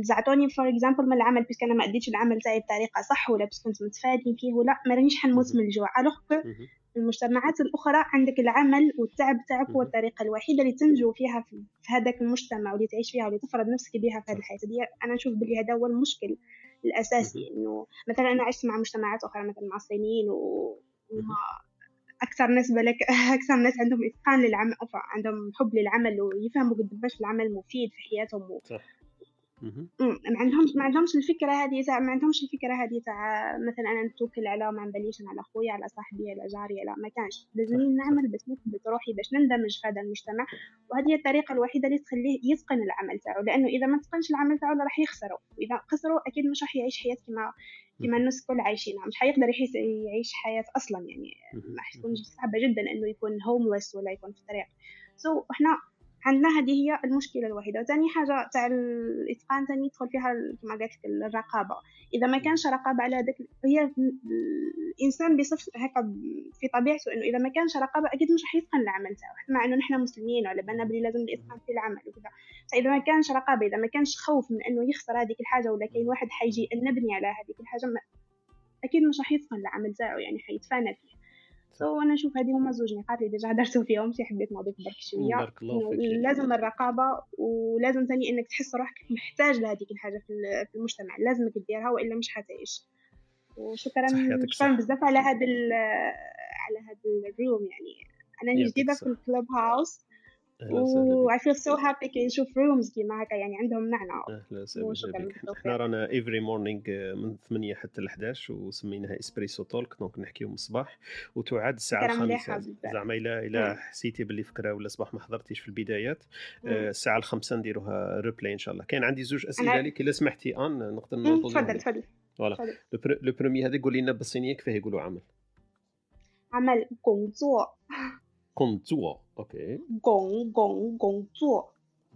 زعتوني for example من العمل بس أنا ما أديتش العمل تاعي بطريقة صح ولا بس كنت متفادين فيه ولا ما رانيش حنموت من الجوع. alors المجتمعات الأخرى عندك العمل والتعب تاعك هو الطريقة الوحيدة اللي تنجو فيها في هذاك المجتمع واللي تعيش فيها واللي تفرض نفسك بها في هذه الحياة. دي أنا نشوف بلي هذا هو المشكل الأساسي. إنه مثلا أنا عشت مع مجتمعات أخرى مثلا مع الصينيين و أكثر ناس بالك أكثر ناس عندهم إتقان للعمل عندهم حب للعمل ويفهموا قديش العمل مفيد في حياتهم و... صح. ما عندهمش ما عندهمش الفكرة هذه تاع ما عندهمش الفكرة هذه تاع مثلا أنا نتوكل على ما نبليش على خويا على صاحبي على جاري لا ما كانش. لازمني نعمل بس نثبت روحي باش نندمج في هذا المجتمع وهذه هي الطريقة الوحيدة اللي تخليه يتقن العمل تاعو. لأنه إذا ما تقنش العمل تاعو راح يخسره وإذا خسروا أكيد مش راح يعيش حياة كما كما الناس الكل عايشينها. مش حيقدر يعيش حياة أصلا يعني. راح تكون صعبة جدا إنه يكون هوملس ولا يكون في الطريق سو so, إحنا عندنا هذه هي المشكلة الوحيدة. وثاني حاجة تاع الإتقان ثاني يدخل فيها كما لك الرقابة. إذا ما كانش رقابة على هذاك هي الإنسان بصف هكا في طبيعته إنه إذا ما كانش رقابة أكيد مش راح يتقن العمل تاعو. مع إنه نحن مسلمين ولا بالنا بلي لازم الإتقان في العمل وكذا. فإذا ما كانش رقابة إذا ما كانش خوف من إنه يخسر هذيك الحاجة ولا كاين واحد حيجي نبني على هذيك الحاجة أكيد مش راح يتقن العمل تاعو يعني حيتفانى فيه. so أنا نشوف هذه هما زوج نقاط اللي déjà هدرتو فيهم شي حبيت نضيف برك شوية. بارك الله فيك. لازم الرقابة ولازم ثاني إنك تحس روحك محتاج لهذيك الحاجة في المجتمع. لازمك ديرها وإلا مش حتعيش. وشكرا شكرا بزاف على هذا على هذا ال room يعني. أنا جديدة في ال Clubhouse. و I feel so happy كي نشوف rooms كيما هكا يعني عندهم معنى. أهلا وسهلا بك إحنا رانا every morning من 8 حتى ل 11 وسميناها Espresso Talk donc نحكيو من الصباح. وتعاد الساعة الخامسة. زعما إلا إلا حسيتي باللي فكرة ولا صباح ما حضرتيش في البدايات آه، الساعة الخامسة نديروها replay إن شاء الله. كاين عندي زوج أسئلة لك الا سمحتي آن نقدر تفضل تفضل voilà le premier هذا قولي لنا بالصينيه كيفاه يقولوا عمل. عمل 工作工作。أوكي أوكي كون كون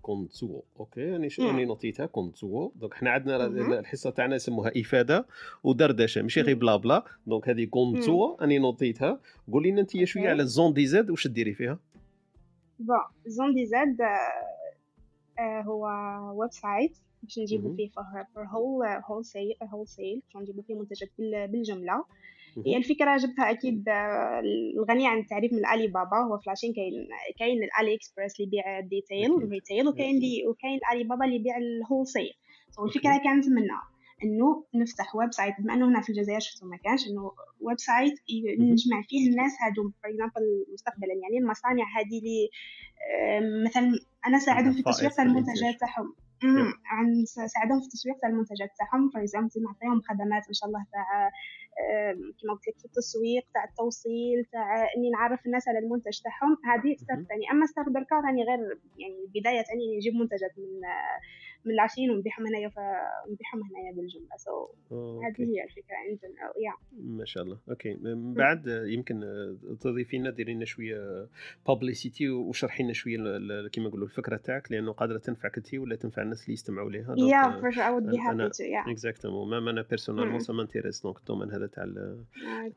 كونتو أوكي يعني شو يعني نوتيتها 工作 donc حنا عندنا الحصة تاعنا يسموها إفادة ودردشة ماشي غير بلا بلا. donc هذه 工作 راني نوتيتها. قولي لنا أنت شوية على Zone DZ واش ديري فيها؟ bon Zone DZ آه، آه، هو website آه، باش نجيبو فيه for whole wholesale wholesale نجيبو فيه منتجات بالجملة. هي مهم. الفكرة جبتها أكيد آه، الغنية عن التعريف من الألي بابا هو في la Chine كاين كاين ال AliExpress اللي يبيع ال détail أكيد. ال retail وكاين اللي وكاين الألي بابا اللي يبيع ال wholesale so الفكرة okay. كانت منا إنه نفتح website بما إنه هنا في الجزائر شفتو ما كانش إنه website. نجمع فيه الناس هادو for example مستقبلا يعني المصانع هذه اللي آه، مثلا نساعدهم في الإنتاج. المنتجات تاعهم نساعدهم في التسويق تاع المنتجات تاعهم for example نعطيهم خدمات ان شاء الله تاع آم، كيما قلت لك في التسويق تاع التوصيل تاع إني نعرف الناس على المنتج تاعهم. هذه مهم. ثاني أما step دركا راني غير يعني البدايه ثاني نجيب منتجات من من la Chine ونبيعهم هنايا ونبيعهم هنايا بالجمله so هذه okay هي الفكرة ان يا ما شاء الله. okay. من بعد يمكن تضيفي لنا ديري لنا شوية publicité وشرحي لنا شوية كيما نقولوا الفكرة تاعك لأنه قادرة تنفعك انت ولا تنفع الناس اللي يستمعوا لها yeah for would be أنا happy to yeah. exactement même أنا personnellement. ça m'intéresse donc ال domaine هذا تاع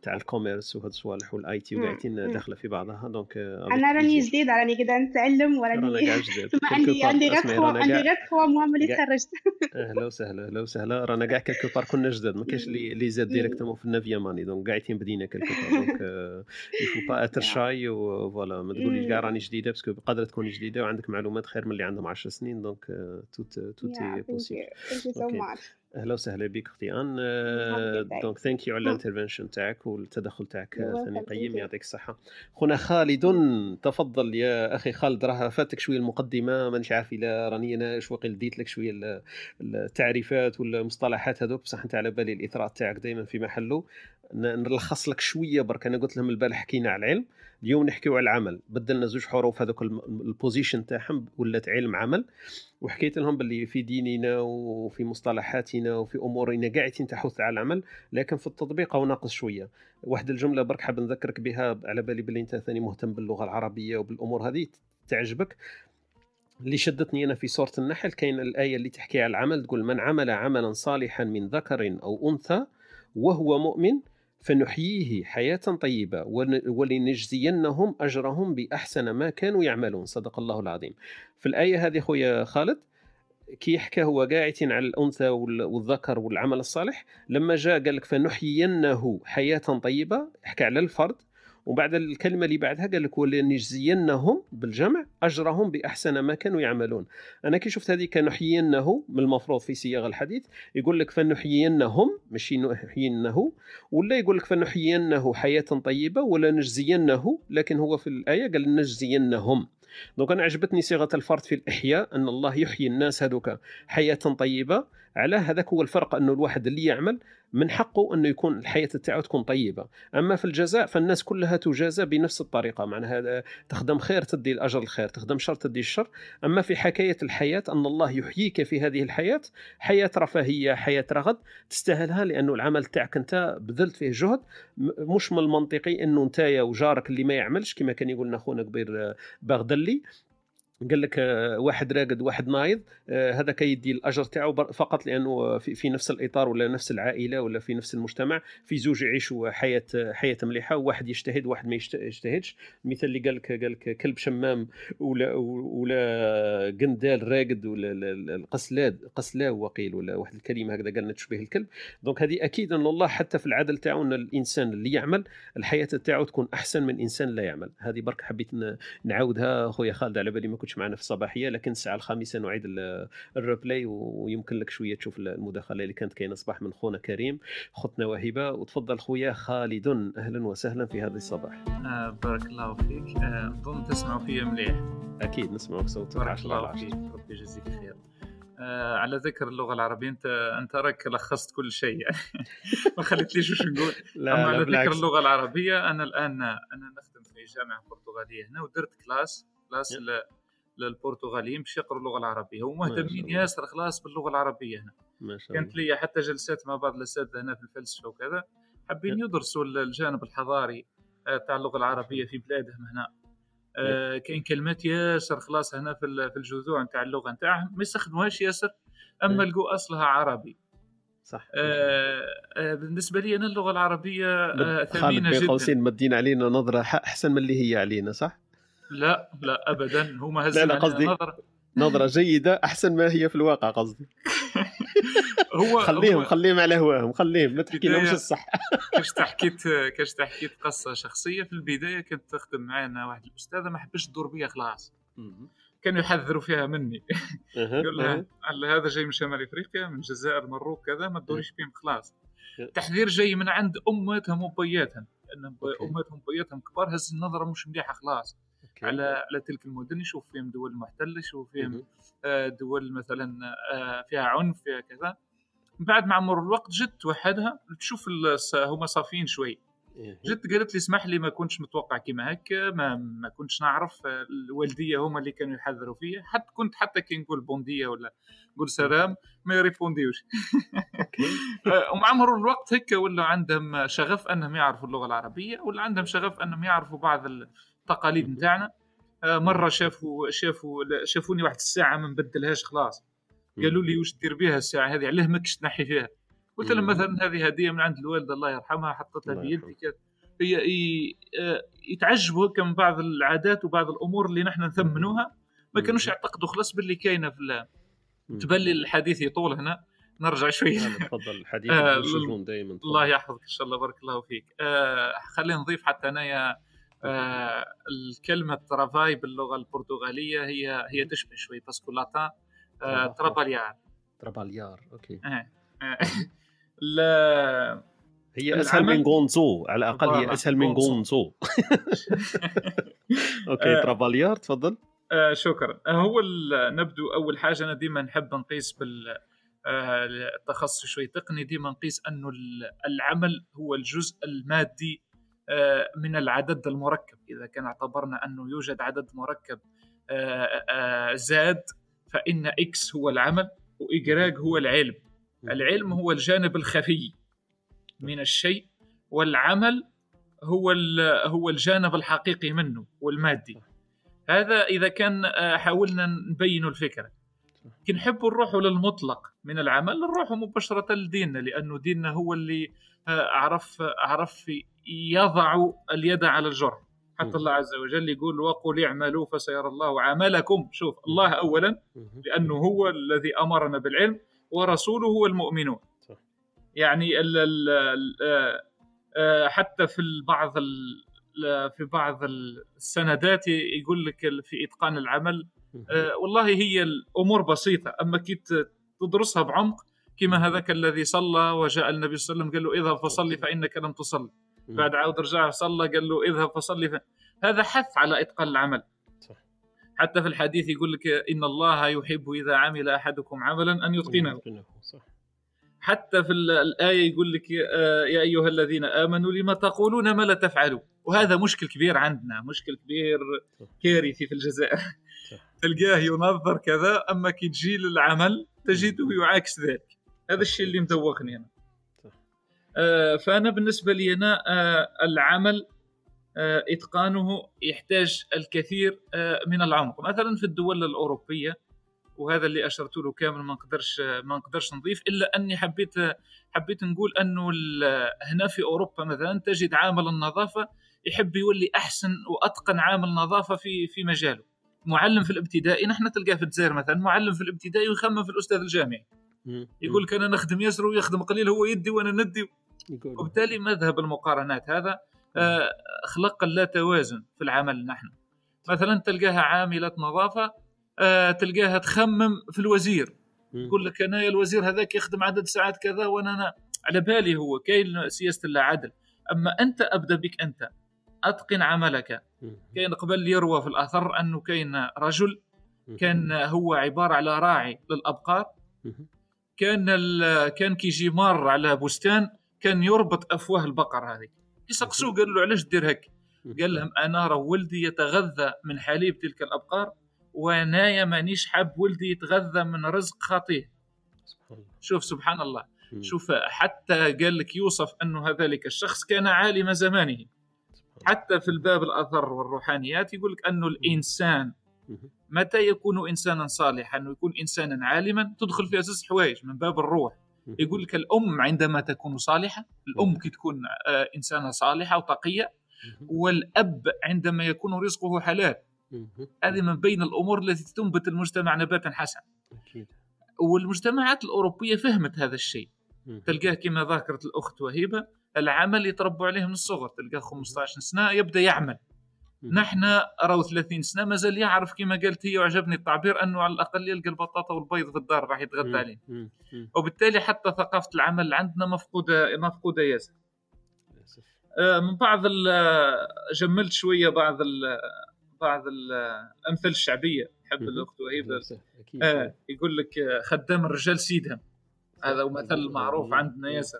تاع ال commerce وهاد الصوالح وال IT مم. وقاعدين مم. داخلة في بعضها. donc آه، أنا راني. جديدة راني كده نتعلم وراني عندي عندي غير عندي غير mois ملي كاع تخرجت أهلا وسهلا أهلا وسهلا. رانا كاع quelque part كنا جداد ما كاينش اللي زاد directement في ال neuvième année donc قاعدين بدينا quelque part donc il faut pas être shy و voilà ما تقوليش كاع راني جديدة parce que قادرة تكون جديدة وعندك معلومات خير من اللي عندهم 10 سنين. دونك توت توت بوسيبل أهلا وسهلا بك أختي أن. donc thank you على مم. ال intervention تاعك والتدخل تاعك ثاني قيم. يعطيك الصحة خونا خالد تفضل يا أخي خالد راه فاتك شوية المقدمة مانيش عارف إلا راني أنا وقيل ديت لك شوية ال- التعريفات والمصطلحات هذوك بصح أنت على بالي الإثراء تاعك دائما في محله نلخص لك شوية برك أنا قلت لهم البارح حكينا على العلم اليوم نحكيو على العمل. بدلنا زوج حروف هذوك ال position تاعهم ولات علم عمل. وحكيت لهم باللي في ديننا وفي مصطلحاتنا وفي أمورنا قاعدين تحث على العمل لكن في التطبيق أو ناقص شوية. واحد الجملة برك حاب نذكرك بها على بالي باللي انت ثاني مهتم باللغة العربية وبالأمور هذه تعجبك. اللي شدتني أنا في سوره النحل كاين الآية اللي تحكي على العمل تقول من عمل عملا صالحا من ذكر أو أنثى وهو مؤمن فنحييه حياة طيبة ولنجزينهم أجرهم بأحسن ما كانوا يعملون. صدق الله العظيم. في الآية هذه خويا خالد كي يحكى هو قاعدين على الأنثى وال- والذكر والعمل الصالح لما جاء قال لك فنحيينه حياة طيبة حكى على الفرد وبعد الكلمة اللي بعدها قال لك ولنجزينهم بالجمع أجرهم بأحسن ما كانوا يعملون. أنا كي شفت هذه كنحيينه من المفروض في صياغ الحديث يقول لك فنحيينهم ماشي نحيينه ولا يقول لك فنحيينه حياة طيبة ولا نجزينه لكن هو في الآية قال نجزينهم. دونك أنا عجبتني صيغة الفرد في الإحياء أن الله يحيي الناس هذوك حياة طيبة على هذاك هو الفرق أنه الواحد اللي يعمل من حقه أنه يكون الحياة تاعو تكون طيبة. أما في الجزاء فالناس كلها تجازى بنفس الطريقة معناها هذا تخدم خير تدي الأجر الخير تخدم شر تدي الشر. أما في حكاية الحياة أن الله يحييك في هذه الحياة حياة رفاهية حياة رغد تستاهلها لأنه العمل تاعك أنت بذلت فيه جهد. مش من المنطقي أنه أنت وجارك اللي ما يعملش كما كان يقول لنا خونا كبير آه، باغدلي. قال لك آه، واحد راقد واحد نايض آه، هذا كيدي الأجر تاعو فقط لأنه في, نفس الإطار ولا نفس العائلة ولا في نفس المجتمع في زوج يعيشوا حياة حياة مليحة وواحد يجتهد وواحد ما يجت- يجتهدش. المثال اللي قال لك قال لك كلب شمام ولا ولا قندال راقد ولا ال- ال- القسلاد قسلاو وقيل ولا واحد الكلمة هكذا قالنا تشبه الكلب. دونك هذه أكيد أن الله حتى في العدل تاعو أن الإنسان اللي يعمل الحياة تاعو تكون أحسن من إنسان لا يعمل. هذه برك حبيت نعاودها خويا خالد على بالي ما كنتش معنا في الصباحية لكن الساعة الخامسة نعيد ال- الريبلاي ويمكن لك شوية تشوف المداخلة اللي كانت كاينة صباح من خونا كريم. خطنا وهبه وتفضل خويا خالد. أهلا وسهلا في هذا الصباح. آه بارك الله فيك. آه، نظن تسمعوا فيا مليح. أكيد نسمعك صوتك. بارك 10 على الله 10 فيك. ربي يجزيك خير آه على ذكر اللغة العربية أنت أنت راك لخصت كل شيء. يعني ما خليتليش وش نقول. لا أما على ذكر اللغة العربية أنا الآن أنا نخدم في جامعة برتغالية هنا ودرت class class للبرتغاليين باش يقروا اللغة العربية. ومهتمين الله. ياسر خلاص باللغة العربية هنا. ما شاء الله. كانت لي حتى جلسات مع بعض الأساتذة هنا في الفلسفة وكذا. حابين يدرسوا الجانب الحضاري آه، تاع اللغة العربية في بلادهم هنا. آه كاين كلمات ياسر خلاص هنا في في الجذوع نتاع اللغة نتاعهم. ما يستخدموهاش ياسر أما. لقوا أصلها عربي. صح. آه آه بالنسبة لي أنا اللغة العربية آه خالد ثمينة بين جدا. قوسين مدين علينا نظرة أحسن من اللي هي علينا صح؟ لا لا ابدا. لا، هزين لا، علينا قصدي- نظرة. نظرة جيدة أحسن ما هي في الواقع قصدي. هو خليهم هو خليهم على هواهم خليهم ما تحكي لهمش الصح. كاش حكيت كاش حكيت قصة شخصية؟ في البداية كنت تخدم معنا واحد الأستاذة ما حبش تدور بيا خلاص. كانوا يحذروا فيها مني. يقول لها هذا جاي من شمال إفريقيا من الجزائر المروك كذا ما تدوريش بهم خلاص. أه. تحذير جاي من عند امهاتهم وبياتهم. okay. امهاتهم وبياتهم كبار هز النظرة مش مليحة خلاص. okay. على على تلك المدن يشوف فيهم دول محتلة يشوف فيهم. آه، دول مثلا آه، فيها عنف فيها كذا من بعد مع مرور الوقت جت وحدها تشوف هما صافيين شوي. جت قالت لي اسمح لي ما كنتش متوقع كيما هكا ما ما كنتش نعرف آه، الوالدية هما اللي كانوا يحذروا فيا حتى كنت حتى كي نقول bom dia ولا نقول سلام ما يريبونديوش ومع مرور الوقت هكا ولا عندهم شغف أنهم يعرفوا اللغة العربية ولا عندهم شغف أنهم يعرفوا بعض التقاليد نتاعنا. آه، مرة شافوا شافوا شافوني واحد الساعة ما نبدلهاش خلاص. قالوا لي وش دير بها الساعة هذه؟ علاه ماكش تنحي فيها. قلت لهم. مثلا هذه هدية من عند الوالده الله يرحمها بيدي يرحمها. كذا. هي آه، يتعجبوا هكا من بعض العادات وبعض الأمور اللي نحن نثمنوها. ما كانوش. يعتقدوا خلاص باللي كاينة في ال- مم. تبان لي الحديث يطول هنا. نرجع شوية تفضل. الحديث آه، دائما الله يحفظك إن شاء الله بارك الله فيك. آه خلينا نضيف حتى انايا الكلمة travail باللغة البرتغالية هي هي تشبه شوي parce que latin آه ترافاي. تراباليار تراباليار أوكي. آه. لا هي أسهل من 工作 على الأقل هي أسهل من 工作. OK آه. تراباليار تفضل آه شكرا هو نبدو أول حاجة أنا ديما نحب نقيس بال التخصص شوي تقني ديما نقيس أنه ال- العمل هو الجزء المادي من العدد المركب. إذا كان اعتبرنا أنه يوجد عدد مركب آه، آه، Z فإن X هو العمل و Y هو العلم. العلم هو الجانب الخفي من الشيء والعمل هو هو الجانب الحقيقي منه والمادي. هذا إذا كان آه، حاولنا نبين الفكرة. كي نحبوا نروحوا للمطلق من العمل نروحوا مباشرة لديننا لأنه ديننا هو اللي آه، عرف عرف يضع اليد على الجرح حتى. الله عز وجل يقول وقل اعملوا فسيرى الله عملكم شوف الله اولا مهم. لأنه هو الذي أمرنا بالعلم ورسوله هو المؤمنون. يعني ال ال ال آه، آه، حتى في ل- في بعض السندات يقول لك في إتقان العمل والله هي الأمور بسيطة. أما كي تدرسها بعمق كما هذاك الذي صلى وجاء النبي صلى الله عليه وسلم قال له اذهب فصلي فإنك لم تصلي. بعد عاود رجع صلى قال له اذهب فصلي ف... هذا حث على إتقان العمل. حتى في الحديث يقول لك إن الله يحب إذا عمل أحدكم عملا أن يتقنه. حتى في ال- الآية يقول لك آه، يا أيها الذين آمنوا لما تقولون ما لا تفعلوا؟ وهذا مشكل كبير عندنا مشكل كبير كارثي في الجزائر. تلقاه ينظر كذا أما كي تجي للعمل تجده يعاكس ذلك هذا الشيء اللي مدوخني أنا. صح. آه، فأنا بالنسبة لي أنا آه، العمل آه، إتقانه يحتاج الكثير آه، من العمق. مثلا في الدول الأوروبية وهذا اللي أشرت له كامل ما نقدرش ما نقدرش نضيف إلا أني حبيت حبيت نقول أنه هنا في أوروبا مثلا تجد عامل النظافة يحب يولي أحسن وأتقن عامل نظافه في في مجاله. معلم في الابتدائي نحن تلقاه في الجزائر مثلا معلم في الابتدائي ويخمم في الأستاذ الجامعي. يقول لك أنا نخدم يسر ويخدم قليل هو يدي وأنا ندي. وبالتالي مذهب المقارنات هذا آه، خلق لا توازن في العمل نحن. مثلا تلقاها عاملة نظافة آه، تلقاها تخمم في الوزير. يقول لك أنا الوزير هذاك يخدم عدد ساعات كذا وأنا أنا على بالي هو كاين سياسة الله عدل. أما أنت أبدأ بك أنت أتقن عملك. كاين قبل يروى في الأثر أنه كاين رجل. كان هو عبارة على راعي للأبقار. كان كان كيجي مار على بستان كان يربط أفواه البقر هذه يسقسوه قال له علاش دير هيك؟ قال لهم أنا راه ولدي يتغذى من حليب تلك الأبقار وأنايا مانيش حاب ولدي يتغذى من رزق الله. شوف سبحان الله. شوف حتى قال لك يوصف أنه ذلك الشخص كان عالم زمانه. حتى في الباب الأثر والروحانيات يقول لك انه الإنسان متى يكون إنسانا صالحا؟ ويكون إنسانا عالما؟ تدخل فيها زوج حوايج من باب الروح. يقول لك الأم عندما تكون صالحة الأم كي تكون آه، إنسانة صالحة وتقية والأب عندما يكون رزقه حلال. هذه من بين الأمور التي تنبت المجتمع نباتا حسنا. والمجتمعات الأوروبية فهمت هذا الشيء. تلقاه كما ذكرت الأخت وهيبة العمل يتربوا عليه من الصغر تلقاه 15 سنة يبدأ يعمل. نحن راهو 30 سنة مازال يعرف كما قالت هي وعجبني التعبير أنه على الأقل يلقى البطاطا والبيض في الدار راح يتغدى عليه. وبالتالي حتى ثقافة العمل عندنا مفقودة مفقودة ياسر. آه، من بعض جملت شوية بعض ال- بعض ال- الأمثال الشعبية. حب. الأخت وهيبة؟ آه يقول لك خدام الرجال سيدهم. هذا هو مثل معروف عندنا ياسر.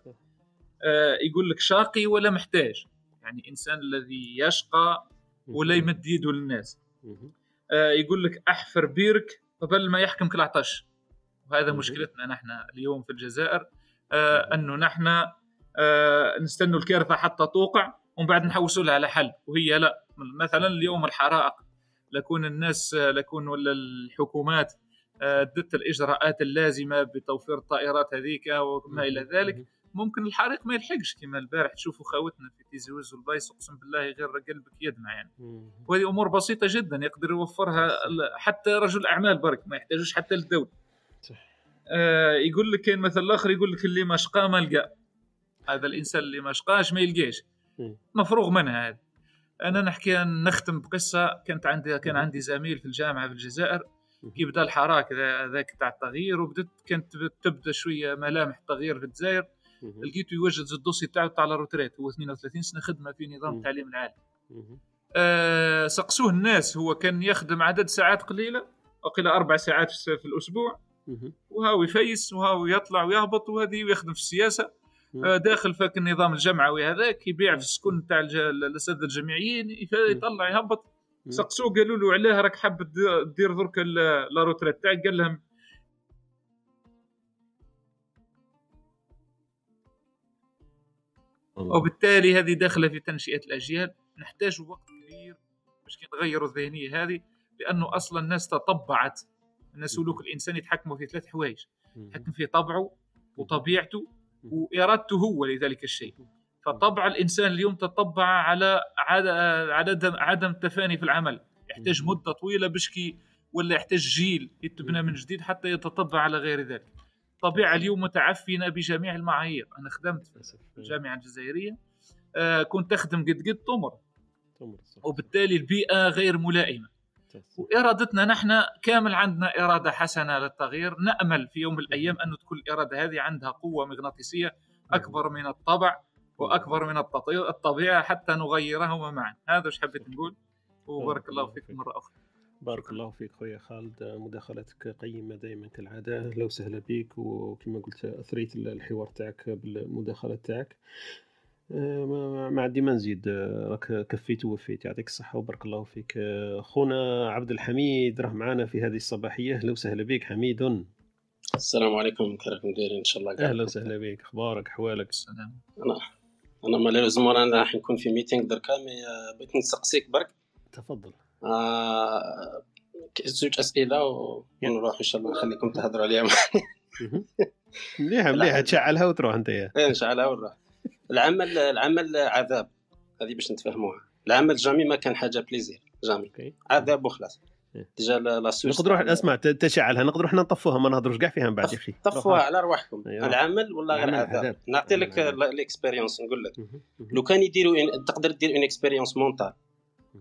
آه يقول لك شاقي ولا محتاج؟ يعني إنسان الذي يشقى ولا يمد يده للناس. آه يقول لك أحفر بيرك قبل ما يحكمك العطش وهذا. مشكلتنا نحن اليوم في الجزائر. آه أنه نحن آه نستنوا الكارثة حتى توقع ومن بعد نحوسوا لها على حل وهي لا. مثلا اليوم الحرائق. لكون الناس لكون ولا الحكومات دت الإجراءات اللازمة بتوفير الطائرات هذيك وما إلى ذلك. ممكن الحريق ما يلحقش كما البارح. تشوفوا خوتنا في تيزي وز والبايس أقسم بالله غير قلبك يدمع يعني. وهذه أمور بسيطة جدا يقدر يوفرها حتى رجل أعمال برك ما يحتاجوش حتى للدولة. آه يقول لك كاين مثل آخر يقول لك اللي ما شقى ما لقى. هذا الإنسان اللي ما شقاش ما يلقاش. مفروغ منها هذا أنا نحكي نختم بقصة. كانت عندي كان عندي زميل في الجامعة في الجزائر. كي بدأ الحراك ذا- ذاك تاع التغيير وبدت كانت تبدأ شوية ملامح التغيير في الجزائر. لقيته يوجد ال dossier تاعو تاع la retraite هو 32 سنة خدمة في نظام. التعليم العالي. آه، سقسوه الناس هو كان يخدم عدد ساعات قليلة وقيل أربع ساعات في الأسبوع. وهاو يفيس وهاو يطلع ويهبط وهذه ويخدم في السياسة. آه، داخل فك النظام الجمعوي هذاك يبيع في السكن تاع الأساتذة الجامعيين يطلع يهبط. سقسوه قالوا له علاه راك حاب دير درك la retraite تاعك؟ قال لهم وبالتالي هذه داخلة في تنشئة الأجيال. نحتاج وقت كبير باش نغيروا الذهنية هذه لأنه أصلا الناس تطبعت. الناس سلوك الإنسان يتحكموا في ثلاث حوايج. يتحكم في طبعه وطبيعته وإرادته هو لذلك الشيء. فطبع الإنسان اليوم تطبع على عد- عدم عدم التفاني في العمل. يحتاج. مدة طويلة باش كي ولا يحتاج جيل يتبنى من جديد حتى يتطبع على غير ذلك. الطبيعه اليوم متعفنة بجميع المعايير. أنا خدمت. في الجامعة الجزائرية. آه، كنت أخدم قد قد تمر. صح. وبالتالي البيئة غير ملائمة. وإرادتنا نحن كامل عندنا إرادة حسنة للتغيير. نأمل في يوم من الأيام أن تكون الإرادة هذه عندها قوة مغناطيسية أكبر من الطبع. وأكبر من الطبيعة حتى نغيرهما معا. هذا وش حبيت نقول؟ وبارك الله فيك مرة أخرى. بارك الله فيك خويا خالد. مداخلتك قيمة دائما كالعادة لو وسهلا بك وكما قلت أثريت الحوار تاعك بالمداخلة تاعك. آه، ما ما عندي ما نزيد. آه، راك كفيت ووفيت. يعطيك الصحة وبارك الله فيك. آه، خونا عبد الحميد راه معنا في هذه الصباحية. لو وسهلا بك حميد. السلام عليكم. كيف راكم دايرين إن شاء الله. كاع أهلا وسهلا بك أخبارك؟ أحوالك؟ السلام. أنا malheureusement أنا راح نكون في meeting دركا mais آه، بغيت نسقسيك برك. تفضل. آه، زوج أسئلة. ونروح إن شاء الله نخليكم تهضروا عليها. مهم. مليحة مليحة تشعلها وتروح أنت يا. إيه، نشعلها ونروح. العمل العمل عذاب. هذه باش نتفاهموها. العمل jamais ما كان حاجة plaisir jamais. عذاب وخلاص. déjà لا la Suisse نقدروا روح اسمع تشعلها نقدروا إحنا نطفوها ما نهضروش كاع فيها من بعد يا أخي طفوها على رواحكم أيوة. العمل ولا غير العمل عذاب عذاب. نعطي لك. ال expérience نقول لك. لو كان يديروا إن... تقدر دير une expérience mentale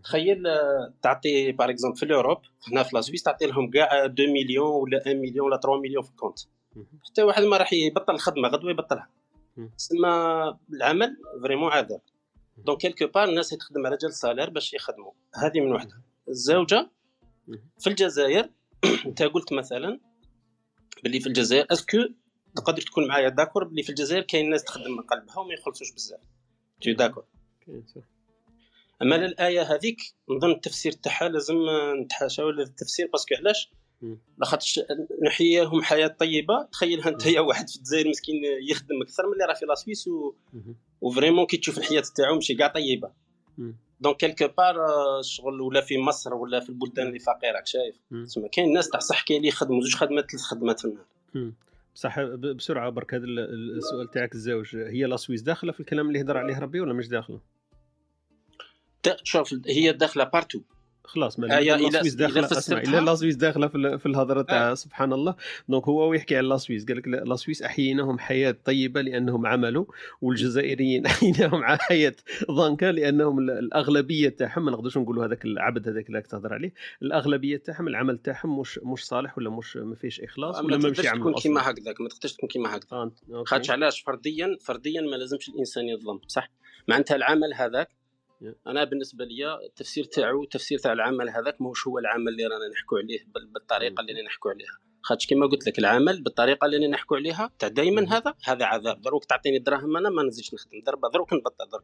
تخيل آه، تعطي par exemple في ال Europe هنا في la Suisse تعطي لهم كاع 2 مليون ولا 1 مليون ولا 3 مليون في ال compte. حتى واحد ما راح يبطل الخدمه غدوة يبطلها. تسمى العمل vraiment عذاب donc quelque part الناس تخدم على جال salaire باش يخدموا هذه من وحده الزوجة. في الجزائر انت قلت مثلا باللي في الجزائر est-ce que تقدر تكون معايا d'accord باللي في الجزائر كاين ناس تخدم من قلبها وما يخلصوش بزاف t'es d'accord. أما الآية هذيك نظن التفسير تاعها لازم نتحاشاو التفسير parce que علاش. لاخاطش نحييهم حياة طيبة تخيلها انت يا واحد في الجزائر مسكين يخدم أكثر من اللي راه في la Suisse و... و vraiment كي تشوف الحياة تاعو ماشي كاع طيبة. donc quelque part شغل ولا في مصر ولا في البلدان اللي فقيرة شايف. تسمى كاين ناس تاع صح كاين اللي يخدموا زوج خدمات ثلاث خدمات في النهار. بصح بسرعة برك هذا ال- ال- السؤال تاعك الزوج هي la Suisse داخلة في الكلام اللي هضر عليه ربي ولا مش داخلة؟ شوف هي داخلة partout خلاص ما آه، يا لا la- Suisse إلا داخلة أسمع الا لا Suisse داخلة في ال- في الهضرة تاع آه. سبحان الله donc هو ويحكي على la Suisse قال لك لا la Suisse أحييناهم حياة طيبة لأنهم عملوا والجزائريين أحييناهم حياة ضنكا لأنهم ال- الأغلبية تاعهم ما نقدرش نقولوا هذاك العبد هذاك اللي تهضر عليه الأغلبية تاعهم العمل تاعهم مش مش صالح ولا مش ما فيش إخلاص ولا ما ما مش تقدرش يعملوا تكون كيما. هكذاك ما تقدرش تكون كيما هكذا آه، OK. خاطش علاش فرديا فرديا ما لازمش الإنسان يظلم صح معناتها العمل هذاك. أنا بالنسبة لي التفسير تاعو التفسير تاع العمل هذاك ماهوش هو العمل اللي رانا نحكوا عليه بال- بالطريقة اللي نحكوا عليها. خاطش كما قلت لك العمل بالطريقة اللي نحكوا عليها تاع دائما هذا هذا عذاب. دروك تعطيني الدراهم أنا ما نزيدش نخدم. درب دروك نبطل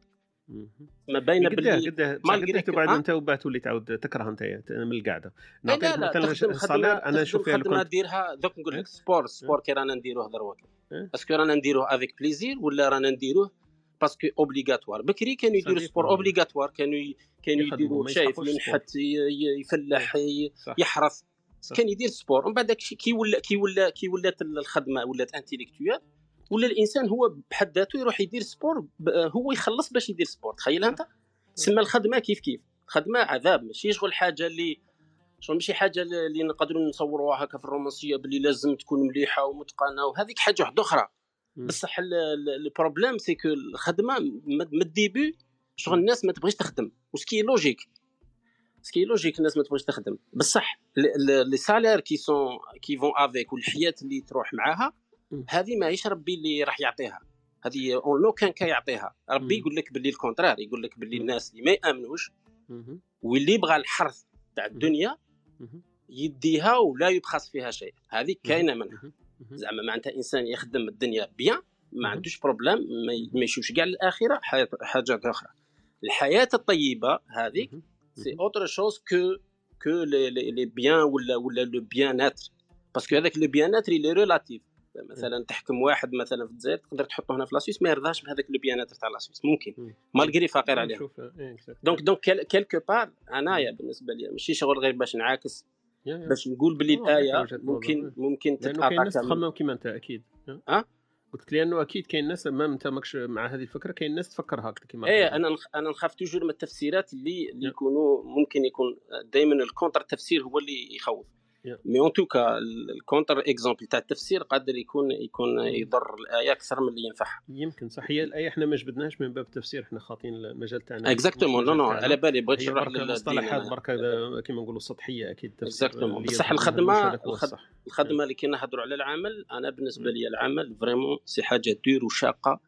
مم. ما باينه باللي قداه. ما قداه تقعد ها؟ أنت وبعد تولي تعاود تكره أنت من القعده إيه لا نعطيك لا مثلا ال salaire أنا نشوف فيها خدمة كنت ديرها دوك نقول لك sport sport كي رانا نديروه دروك. إيه. est-ce que رانا نديروه avec plaisir ولا رانا نديروه parce que obligatoire بكري كانوا يديروا. sport obligatoire كانوا كانوا يديروا شايف ينحت يفلح. يحرث. كان يدير sport ومن بعد كي ولا كي ولا كي ولات الخدمة ولات intellectuelle ولا الإنسان هو بحد ذاته يروح يدير sport هو يخلص باش يدير sport تخيل أنت؟ سما الخدمة كيف كيف؟ خدمة عذاب ماشي شغل حاجة اللي شغل ماشي حاجة اللي نقدروا نصوروها هكا في الرومانسية باللي لازم تكون مليحة ومتقنة وهذيك حاجة واحدة أخرى. بصح ال- ال- ال problème c'est que الخدمة من ال début شغل الناس ما تبغيش تخدم وسكي لوجيك سكي لوجيك الناس ما تبغيش تخدم بصح les salaires qui sont qui vont avec والحياة اللي تروح معاها. هذه ماهيش ربي اللي راح يعطيها هذه اون لو كان كان يعطيها ربي. يقول لك باللي ال contraire يقول لك باللي. الناس اللي ما يامنوش. واللي يبغى الحرث تاع الدنيا. يديها ولا يبخس فيها شيء هذه كاينة منها. زعما معناتها إنسان يخدم الدنيا bien ما. عندوش problème ما يشوفش كاع الاخره حاجات أخرى الحياة الطيبة هذيك. c'est autre chose que que les biens ولا ولا le bien-être parce que هذاك le bien-être il est relatif مثلا تحكم واحد مثلا في الجزائر تقدر تحطه هنا في la Suisse ما يرضاش بهذاك le bien-être تاع la Suisse ممكن مم. malgré فقير exact. donc donc quelque part أنايا بالنسبة لي ماشي شغل غير باش نعاكس. باش نقول باللي الايه. ممكن ممكن لأنه كاين ناس تخمم كيما أنت أكيد ها؟ قلت لك لأنه أكيد كاين ناس ما أنت ماكش مع هذه الفكرة كاين ناس تفكر هكذا كيما إيه. أنا نخ... أنا نخاف toujours من التفسيرات اللي اللي. يكونوا ممكن يكون دائما ال contre تفسير هو اللي يخوف. mais en tout cas ال contre-exemple تاع التفسير قادر يكون يكون يضر الآية أكثر من اللي ينفعها. يمكن صح. هي الآية إحنا ما جبدناش من باب التفسير إحنا خاطين المجال تاعنا. exactement non non على بالي بغيت نشرح بركة للدين مصطلحات أنا. بركه كيما نقولوا سطحية أكيد exactement بصح الخدمه. الخدمة اللي كي نهضروا على العمل أنا بالنسبة لي العمل vraiment c'est حاجة dure وشاقه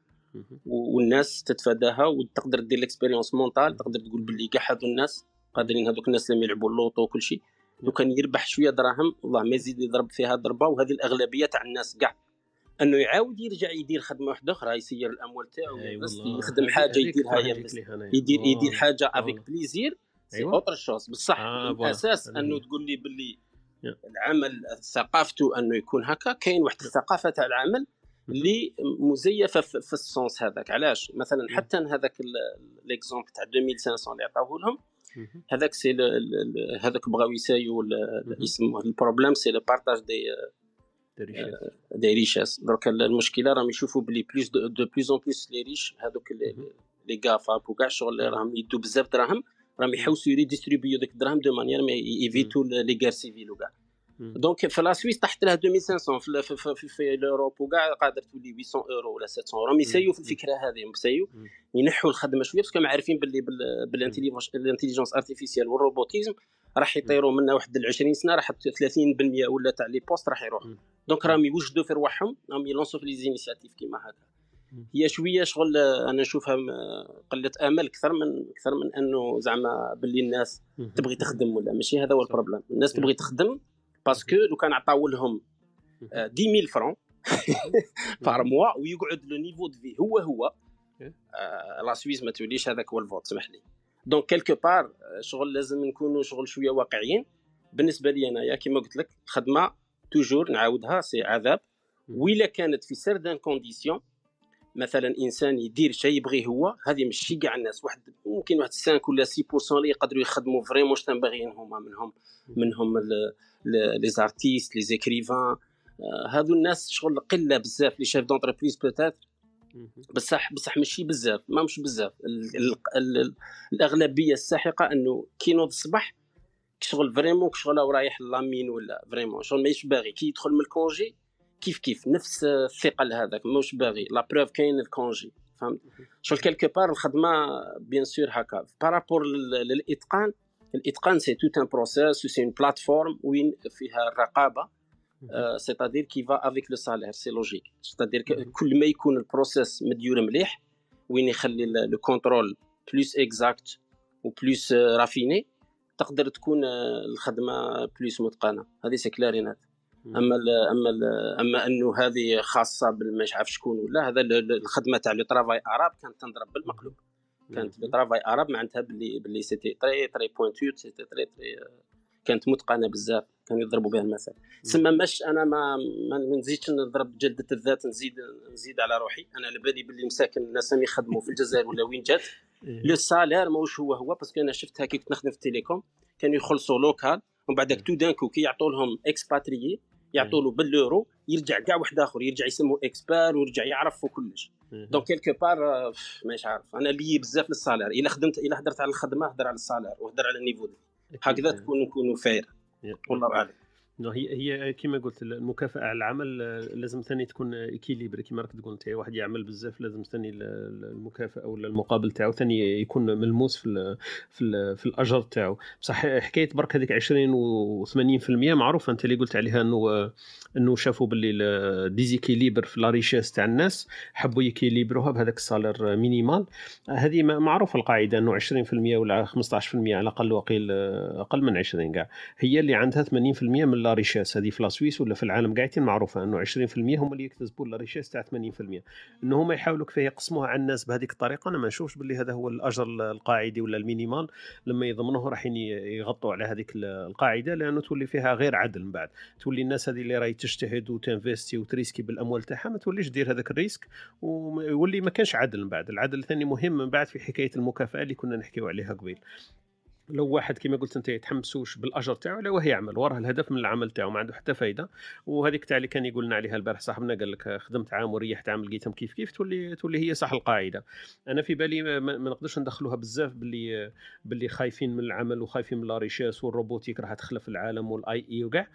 والناس تتفاداها وتقدر دير l'expérience mentale تقدر تقول باللي كاع هذو الناس قادرين هذوك الناس اللي يلعبوا ال loto وكل شيء. لو كان يربح شوية دراهم والله ما يزيد يضرب فيها ضربة وهذه الأغلبية تاع الناس كاع أنه يعاود يرجع يدير خدمة واحدة أخرى يسير الأموال تاعو أي بس والله. يخدم حاجة يديرها. يدير. يدير حاجة avec. plaisir c'est أيوة. autre chose بصح آه،. الاساس أنه. تقول لي باللي. العمل ثقافته أنه يكون هكا كاين واحد الثقافة تاع العمل اللي مزيفة في, في ال sens هذاك علاش مثلا حتى هذاك l'exemple تاع 2500 اللي عطاوه لهم. هذاك c'est هذاك بغاو يسايو ال- الاسم ال problème c'est le partage des. des richesses donc المشكلة راهم يشوفوا بلي plus de plus en plus les riches هذوك. les GAFAM وكاع الشغل اللي راهم يدوا بزاف دراهم راهم يحوسوا يريديستريبيو ديك الدراهم de manière à éviter les guerres civiles وكاع. donc في la Suisse تحت لها 2500 في في, في, في, ال Europe وكاع قادر تولي 800 اورو ولا 700 راهم يسايو في الفكرة هذه مم. ينحوا الخدمه شوية parce que عارفين باللي بال- بال intelligence artificielle وال robotisme راح يطيروا منا واحد ال 20 سنه راح 30% ولا تاع les postes راح يروح مم. donc راهم يوجدوا في رواحهم راهم يلونسوا في les initiatives كيما هكا. هي شوية شغل أنا نشوفها قلة أمل أكثر من أكثر من إنه زعما باللي الناس مهم. تبغي تخدم ولا. ماشي هذا هو. ال problème الناس مم. تبغي تخدم parce que لو كان عطاو لهم آه، 10000 francs par mois ويقعد le niveau de vie هو هو la Suisse ما توليش هذاك هو ال faute سمح لي donc quelque part شغل لازم نكونوا شغل شوية واقعيين بالنسبة لي انايا كيما قلت لك الخدمه toujours نعاودها c'est عذاب مم. وإلا كانت في certaines conditions مثلا إنسان يدير شيء يبغي هو هذه ماشي كاع الناس. واحد ممكن واحد 5 ولا 6% اللي يقدروا يخدموا vraiment شنو باغيين هما منهم منهم les artistes les écrivains هذو الناس شغل قلة بزاف. les chefs d'entreprise petites بصح بصح ماشي بزاف ما مش بزاف. ال- ال- ال- الأغلبية الساحقة إنه كي نوض الصباح شغل vraiment شغل رايح la mine ولا vraiment. شغل ماهيش باغي. كي يدخل من ال congé كيف كيف نفس الثقل هذاك ماهوش باغي. la preuve كاين ال congé فهمت؟ شغل quelque part الخدمة bien sûr هكا. par rapport للإتقان الإتقان c'est tout un process c'est une plateforme وين فيها الرقابه c'est-à-dire qui va avec le salaire c'est logique c'est-à-dire كل ما يكون ال process مديور مليح وين يخلي le contrôle plus exact و plus raffiné تقدر تكون آه، الخدمة plus متقنة. هذه c'est clair et net أما ال أما ال أما أنه هذه خاصة بالمش عارف شكون ولا هذا ال- ال- الخدمة تاع le travail arabe كانت تنضرب بالمقلوب. كانت le travail arabe معناتها باللي باللي c'était très très pointu c'était très très كانت متقنة بزاف كانوا يضربوا بها المثل. سما ماش أنا ما ما نزيدش نضرب جلدة الذات نزيد نزيد على روحي. أنا على بالي باللي مساكن الناس راهم يخدموا في الجزائر ولا وين جات. le salaire ماهوش هو هو parce que أنا شفتها كي كنت نخدم في ال télécom كانوا يخلصوا local ومن بعدك tout d'un coup كي يعطوا لهم expatrié يعطوا له بالاورو يرجع كاع واحد آخر يرجع يسموه expert ويرجع يعرف وكلش donc quelque part مانيش عارف. أنا لي بزاف لل salaire إلا خدمت إلا هدرت على الخدمة هدر على ال salaire وهدر على ال niveau. هكذا تكون نكونوا fair. والله أعلم. هي هي كما قلت المكافأة على العمل آه، لازم ثاني تكون équilibre كما راك تقول أنت واحد يعمل بزاف لازم ثاني ال- ال- المكافأة ولا المقابل تاعو ثاني يكون ملموس في ال في ال في الأجر تاعو. بصح حكاية برك هذيك 20 و 80% معروفة أنت اللي قلت عليها إنه آه، إنه شافوا باللي déséquilibre في la richesse تاع الناس حبوا يكيليبروها بهذاك ال salaire minimal. هذه معروفة القاعدة إنه 20% ولا 15% على الأقل وقيل آه، أقل من 20 كاع. هي اللي عندها 80% من la richesse هذه في la Suisse ولا في العالم قاعدين معروفة إنه 20% هم اللي يكتسبوا la richesse تاع 80% إنه هما يحاولوا كيف يقسموها على الناس بهذيك الطريقة. أنا ما نشوفش باللي هذا هو الأجر القاعدي ولا ال minimal. لما يضمنوه راح يغطوا على هذيك ال- القاعدة لأنه تولي فيها غير عدل من بعد. تولي الناس هذه اللي راهي تجتهد وتنفستي وتريسكي بالأموال تاعها ما توليش دير هذاك ال risque. ويولي ما كانش عدل من بعد. العدل الثاني مهم من بعد في حكاية المكافاه اللي كنا نحكيو عليها قبيل. لو واحد كما قلت أنت يتحمسوش بالأجر تاعو لا هو يعمل وراه الهدف من العمل تاعو ما عنده حتى فايدة. وهذيك تاع اللي كان يقول لنا عليها البارح صاحبنا قال لك خدمت عام وريحت عام لقيتهم كيف كيف تولي تولي هي صح القاعدة. أنا في بالي ما, نقدرش ندخلوها بزاف باللي باللي خايفين من العمل وخايفين من la richesse وال robotique راح تخلف العالم وال AI وكاع.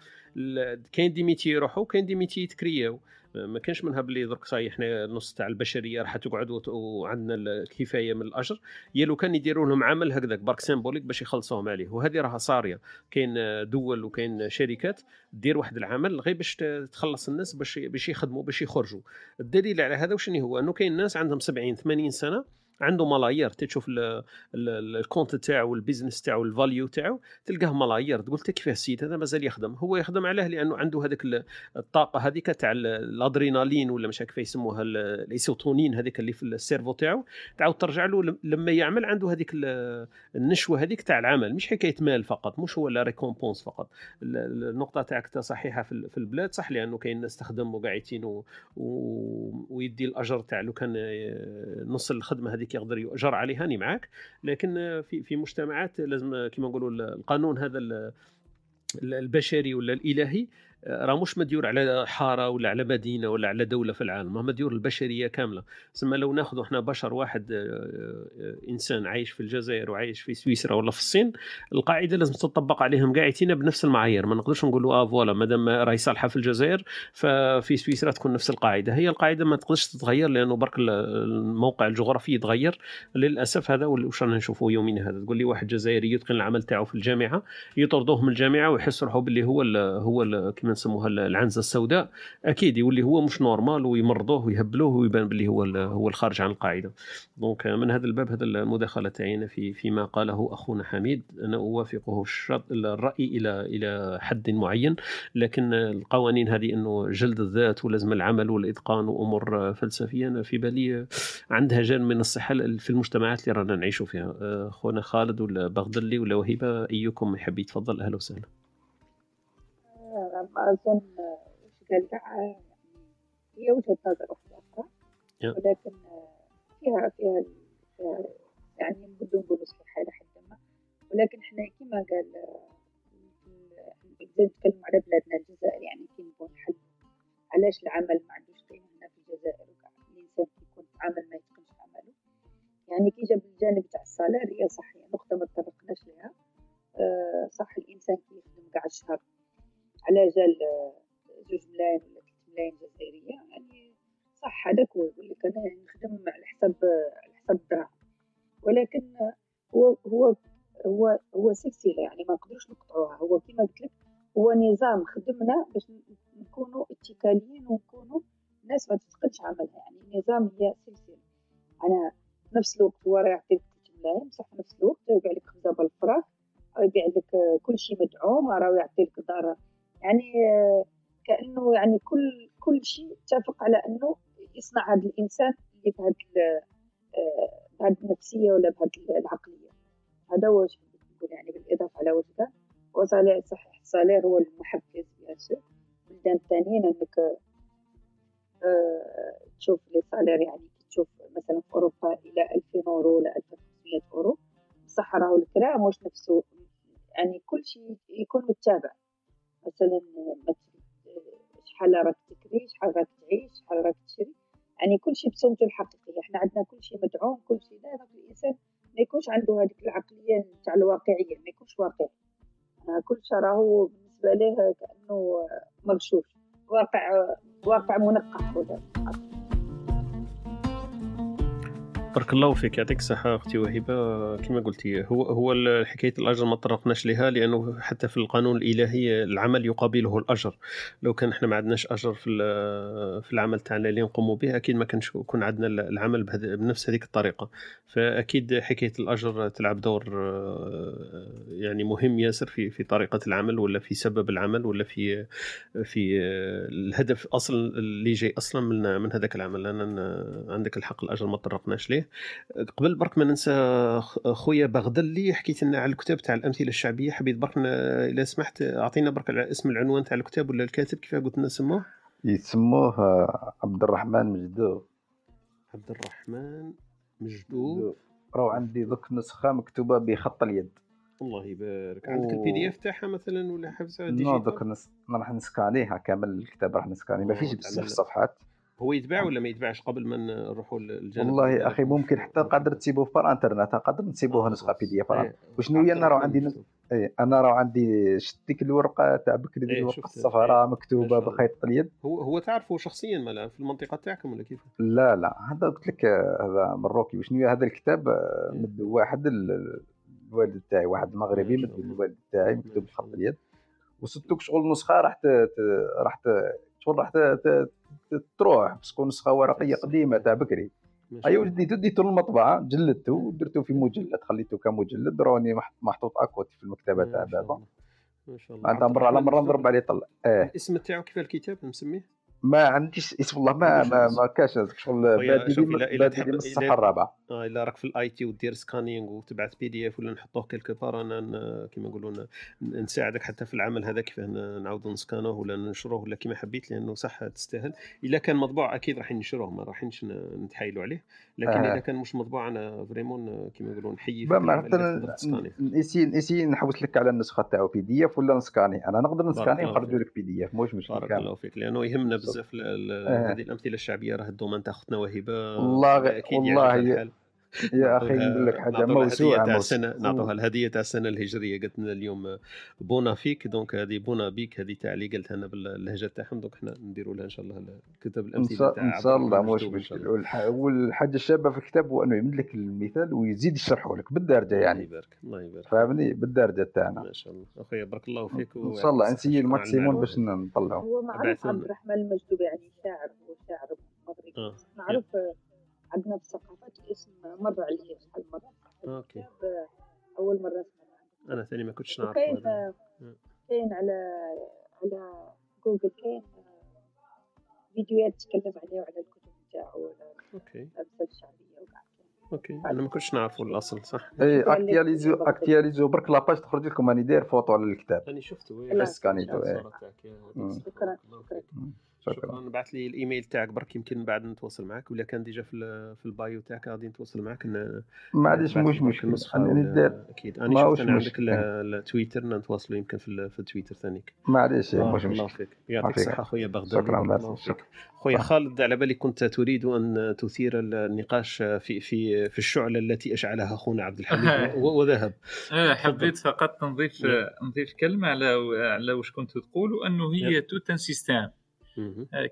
كاين des métiers يروحوا كاين des métiers يتكرياو. ما كانش منها باللي درك صاي إحنا نص تاع البشرية راح تقعد وعندنا الكفاية من الأجر. يا لو كان يديروا لهم عمل هكذاك برك symbolique باش يخلصوهم عليه. وهذه راها صارية. كاين دول وكاين شركات دير واحد العمل غير باش تخلص الناس باش باش يخدموا باش يخرجوا. الدليل على هذا وشنو هو؟ إنه كاين ناس عندهم 70 80 سنة عنده ملايير تشوف ال- ال- ال compte تاعو وال business تاعو ال value تاعو تلقاه ملايير. تقول انت كيفاه السيد هذا مازال يخدم. هو يخدم عليه لأنه عنده هذاك ال- الطاقة هذيك تاع ال- الأدرينالين ولا مش كيف يسموها ال- السيروتونين هذيك اللي في ال cerveau تاعو. تعاود ترجع له لم- لما يعمل عنده هذيك ال- النشوة هذيك تاع العمل. مش حكاية مال فقط مش هو la récompense فقط. ال- ال- النقطة تاعك تا صحيحة في ال- في البلاد صح لأنه كاين ناس تخدم وقاعدين. ويدي الأجر تاع لو كان نص الخدمة هذيك يقدر يؤجر عليها أني معاك. لكن في في مجتمعات لازم كما نقولوا ال- القانون هذا ال- ال- البشري ولا الإلهي راه مش مديور على حارة ولا على مدينة ولا على دولة في العالم راه مديور البشرية كاملة. سما لو ناخذ إحنا بشر واحد آه، آه، إنسان عايش في الجزائر وعايش في سويسرا ولا في الصين القاعدة لازم تطبق عليهم قاعدين بنفس المعايير. ما نقدرش نقولوا آه voilà مادام راهي صالحة في الجزائر ففي سويسرا تكون نفس القاعدة. هي القاعدة ما تقدرش تتغير لأنه برك ال- الموقع الجغرافي يتغير. للأسف هذا واش رانا نشوفوا يومنا هذا. تقول لي واحد جزائري يتقن العمل تاعو في الجامعة يطردوه من الجامعة ويحس روحه باللي هو ال هو ال كما نسموها ال- العنزة السوداء. أكيد يولي هو مش normal ويمرضوه ويهبلوه ويبان باللي هو هو الخارج عن القاعدة. donc من هذا الباب هذا المداخلة تاعنا في فيما قاله أخونا حميد. أنا أوافقه الرأي إلى إلى حد معين لكن القوانين هذه إنه جلد الذات ولازم العمل والإتقان وأمور فلسفية أنا في بالي عندها جانب من الصحه في المجتمعات اللي رانا نعيشوا فيها. أخونا خالد ولا بغدلي ولا وهبه أيكم يحب يتفضل أهلا وسهلا. ما أظن وش قال يعني هي وجهة نظر أخرى ولكن فيها فيها, يعني بدون نقول صحيحة إلى حد ما. ولكن إحنا كيما قال إذا نتكلم على بلادنا الجزائر يعني كي نبغوا نحل علاش العمل ما عندوش قيمة هنا في الجزائر؟ الإنسان كي يكون عمل ما يتقنش عمله. يعني كي جاب الجانب تاع الصالير هي صحيح نقطة ما تطرقناش لها آه، صح الإنسان كي يخدم قاع الشهر على جال آه، جوج ملايين ولا ثلاث ملايين جزائرية يعني صح هذاك هو يقول لك أنا نخدم على حساب على حساب الدراهم. ولكن هو هو هو هو سلسلة يعني ما نقدروش نقطعوها. هو كما قلت لك هو نظام خدمنا باش نكونوا اتكاليين ونكونوا ناس ما تتقنش عملها. يعني نظام هي سلسلة. أنا في نفس الوقت هو راه يعطيك 3 ملايين بصح في نفس الوقت يبيع لك خبزه بالفراخ أو يبيع لك كل شيء مدعوم راه يعطي لك دار يعني آه، كأنه يعني كل كل شيء اتفق على أنه يصنع هذا الإنسان اللي بهذا آه، بهذه النفسية ولا بهذه العقلية. هذا هو واش نقول يعني بالإضافة على واش قال و salaire صحيح ال salaire هو المحفز bien sûr. البلدان الثانيين انك آه، تشوف لي salaire يعني تشوف مثلا في أوروبا إلى 2000 أورو ولا 1500 أورو. بصح راهو مش نفسه يعني كل شيء يكون متابع. مثلا شحال راك تكري شحال راك تعيش شحال راك تشري. يعني كل شيء بصمته الحقيقية إحنا عندنا كل شيء مدعوم كل شيء لا الإنسان ما يكونش عنده هذيك العقلية تاع الواقعية ما يكونش واقعي. كل شيء راهو بالنسبة له كأنه مغشوش. واقع واقع منقح. بارك الله فيك يعطيك الصحة أختي وهبة. كما قلتي هو هو حكاية الأجر ما طرقناش لها لأنه حتى في القانون الإلهي العمل يقابله الأجر. لو كان إحنا ما عندناش أجر في في العمل تاعنا اللي نقوم به أكيد ما كانش يكون عندنا العمل بنفس هذيك الطريقة. فأكيد حكاية الأجر تلعب دور يعني مهم ياسر في في طريقة العمل ولا في سبب العمل ولا في في الهدف أصلا اللي جاي أصلا من من هذاك العمل. لأن عندك الحق الأجر ما طرقناش ليه. عليه قبل برك ما ننسى خويا بغدلي حكيت لنا على الكتاب تاع الأمثلة الشعبية حبيت برك إذا سمحت أعطينا برك اسم العنوان تاع الكتاب ولا الكاتب كيف قلت لنا سموه يسموه عبد الرحمن مجدوب عبد الرحمن مجدوب راهو عندي ذوك نسخة مكتوبة بخط اليد. الله يبارك. عندك ال PDF تاعها مثلا ولا حفظها non donc نس... راح نسكانيها كامل الكتاب راح نسكانيه ما فيش بزاف صفحات. هو يتباع ولا ما يتباعش قبل ما نروحوا للجانب والله أخي ممكن حتى قادر تسيبوه في الإنترنت قادر نسيبوه آه نسخة PDF وشنو هي؟ أنا راه عندي. اي أنا راه عندي شفت ديك الورقة تاع بكري ديك الورقة الصفراء مكتوبة بخط اليد. هو هو تعرفه شخصيا مالا في المنطقة تاعكم ولا كيف؟ لا لا. هذا قلت لك هذا مروكي. وشنو هذا الكتاب؟ مد واحد الوالد تاعي واحد مغربي مد الوالد تاعي مكتوب بخط اليد. وصدتك شغل نسخة؟ راح راح شغل راح تروح parce que نسخة ورقية قديمة تاع بكري. اي ولدي ديتو للمطبعه جلدته ودرتو في مجلد خليته كمجلد راني محطوط à côté في المكتبة تاع بابا ما شاء الله. انت مره على مره نضرب عليه طلع آه الاسم تاعو كيف الكتاب مسميه؟ ما عنديش اسم الله ما ما, ما كاش شغل بادي من الصفحه الرابعه آه إلا راك في ال IT ودير scanning وتبعث PDF ولا نحطوه quelque part أنا كيما نقولوا نساعدك حتى في العمل هذا كيف نعاودوا نسكانوه ولا ننشروه ولا كيما حبيت لأنه صح تستاهل. إلا كان مطبوع أكيد راح ننشروه ما راحينش نتحايلوا عليه. لكن آه. اذا كان مش مطبوع أنا vraiment كيما يقولون نحيي نسيي نسيي نحوس لك على النسخة تاعو PDF ولا نسكاني. أنا نقدر نسكاني ونخرجوا لك PDF مش مشكل بارك الله فيك لأنه يهمنا بزاف آه. هذه الأمثلة الشعبية راه ال domaine تاع اختنا وهبه والله والله يا أخي نقول لك حاجة موسوعة تاع السنة نعطوها الهدية تاع السنة الهجريه قالت لنا اليوم بونا فيك donc هذه بونا بيك هذه تاع اللي قالتها لنا باللهجة تاعهم. donc إحنا نديروا لها إن شاء الله كتاب الأمثلة تاع إن شاء الله مش مشكل والحاجة الشابة في الكتاب هو أنه يمد لك المثال ويزيد يشرحه لك بالدارجه يعني. الله يبارك الله يبارك. فاهمني؟ بالدارجه تاعنا. ما شاء الله. أخويا بارك الله فيك إن شاء الله نسيي ال maximum باش نطلعوا هو معروف عبد الرحمن المجدوب يعني شاعر هو شاعر مغربي. آه. معروف عندنا في الثقافات الاسم مر علي شحال مرة؟ okay. أول مرة سمعت أنا ثاني ما كنتش نعرف كاين كاين على على جوجل كاين فيديوهات تتكلم عليه وعلى الكتب نتاعو okay. وكاع okay. أنا ما كنتش نعرفه الأصل صح؟ اي actualisez actualisez برك la page تخرج لكم راني داير فوتو على الكتاب. راني شفته سكانيتو شكرا شكرا. شكرا. نبعث لي الإيميل تاعك برك يمكن بعد نتواصل معك ولا كان déjà في ال- في ال bio تاعك غادي نتواصل معك ن- ما عنديش نبعث مش مشكل ندير أكيد. أنا ما شفت أنا عندك التويتر نتواصلوا يمكن في في التويتر ثانيك. معليش بارك مش الله مشكل فيك. يعطيك فيك. الصحة خويا بغدادي شكراً الله. خويا آه. خالد على بالي كنت تريد أن تثير النقاش في في في الشعلة التي أشعلها أخونا عبد الحميد. وذهب. آه، حبيت فقط نضيف نعم. نضيف كلمة على على واش كنتوا تقولوا أنه هي نعم. tout un système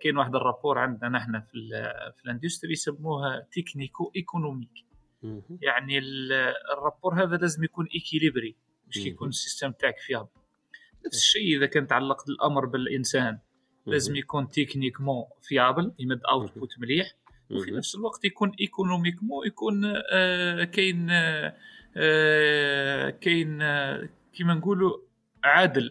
كاين واحد ال rapport عندنا نحن في في ال industry يسموها technico-économique. يعني ال- ال rapport هذا لازم يكون équilibré باش. يكون ال système تاعك فيها نفس الشيء إذا كان تعلق الأمر بالإنسان لازم يكون techniquement viable يمد output مليح وفي. نفس الوقت يكون économiquement يكون آه كاين آه آه كاين آه كيما نقولوا عادل.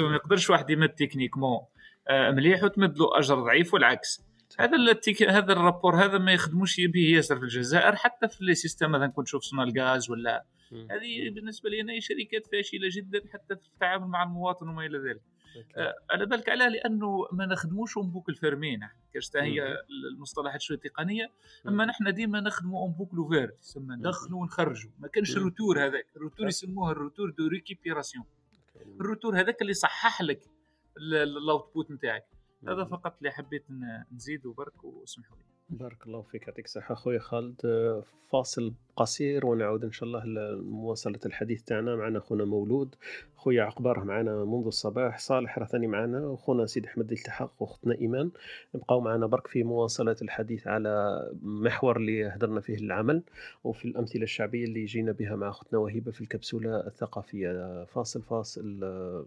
ما يقدرش واحد يمد techniquement. آه مليح وتمد له أجر ضعيف والعكس. هذا التيك... هذا ال rapport هذا ما يخدموش به ياسر في الجزائر حتى في les systèmes مثلا كنت تشوف سونلغاز ولا. هذه بالنسبة لي أنا شركات فاشلة جدا حتى في التعامل مع المواطن وما إلى ذلك. آه، على بالك علاه لأنه ما نخدموش en boucle fermée كاش هي المصطلحات شوية تقنية أما نحن ديما نخدموا en boucle ouverte يسمى ندخلوا ونخرجوا. ما كانش. ال retour هذاك الروتور يسموه ال retour de récupération. ال retour هذاك اللي يصحح لك. ال output نتاعك. هذا فقط اللي حبيت ن- نزيده برك واسمحوا لي. بارك الله فيك يعطيك الصحة خويا خالد. آه، فاصل قصير ونعود إن شاء الله لمواصلة الحديث تاعنا. معنا خونا مولود. خويا عقبار معنا منذ الصباح. صالح راه ثاني معنا. وخونا سيد أحمد التحق وأختنا إيمان. نبقاو معنا برك في مواصلة الحديث على محور اللي هدرنا فيه العمل وفي الأمثلة الشعبية اللي جينا بها مع أختنا وهبة في الكبسولة الثقافية. فاصل فاصل آه،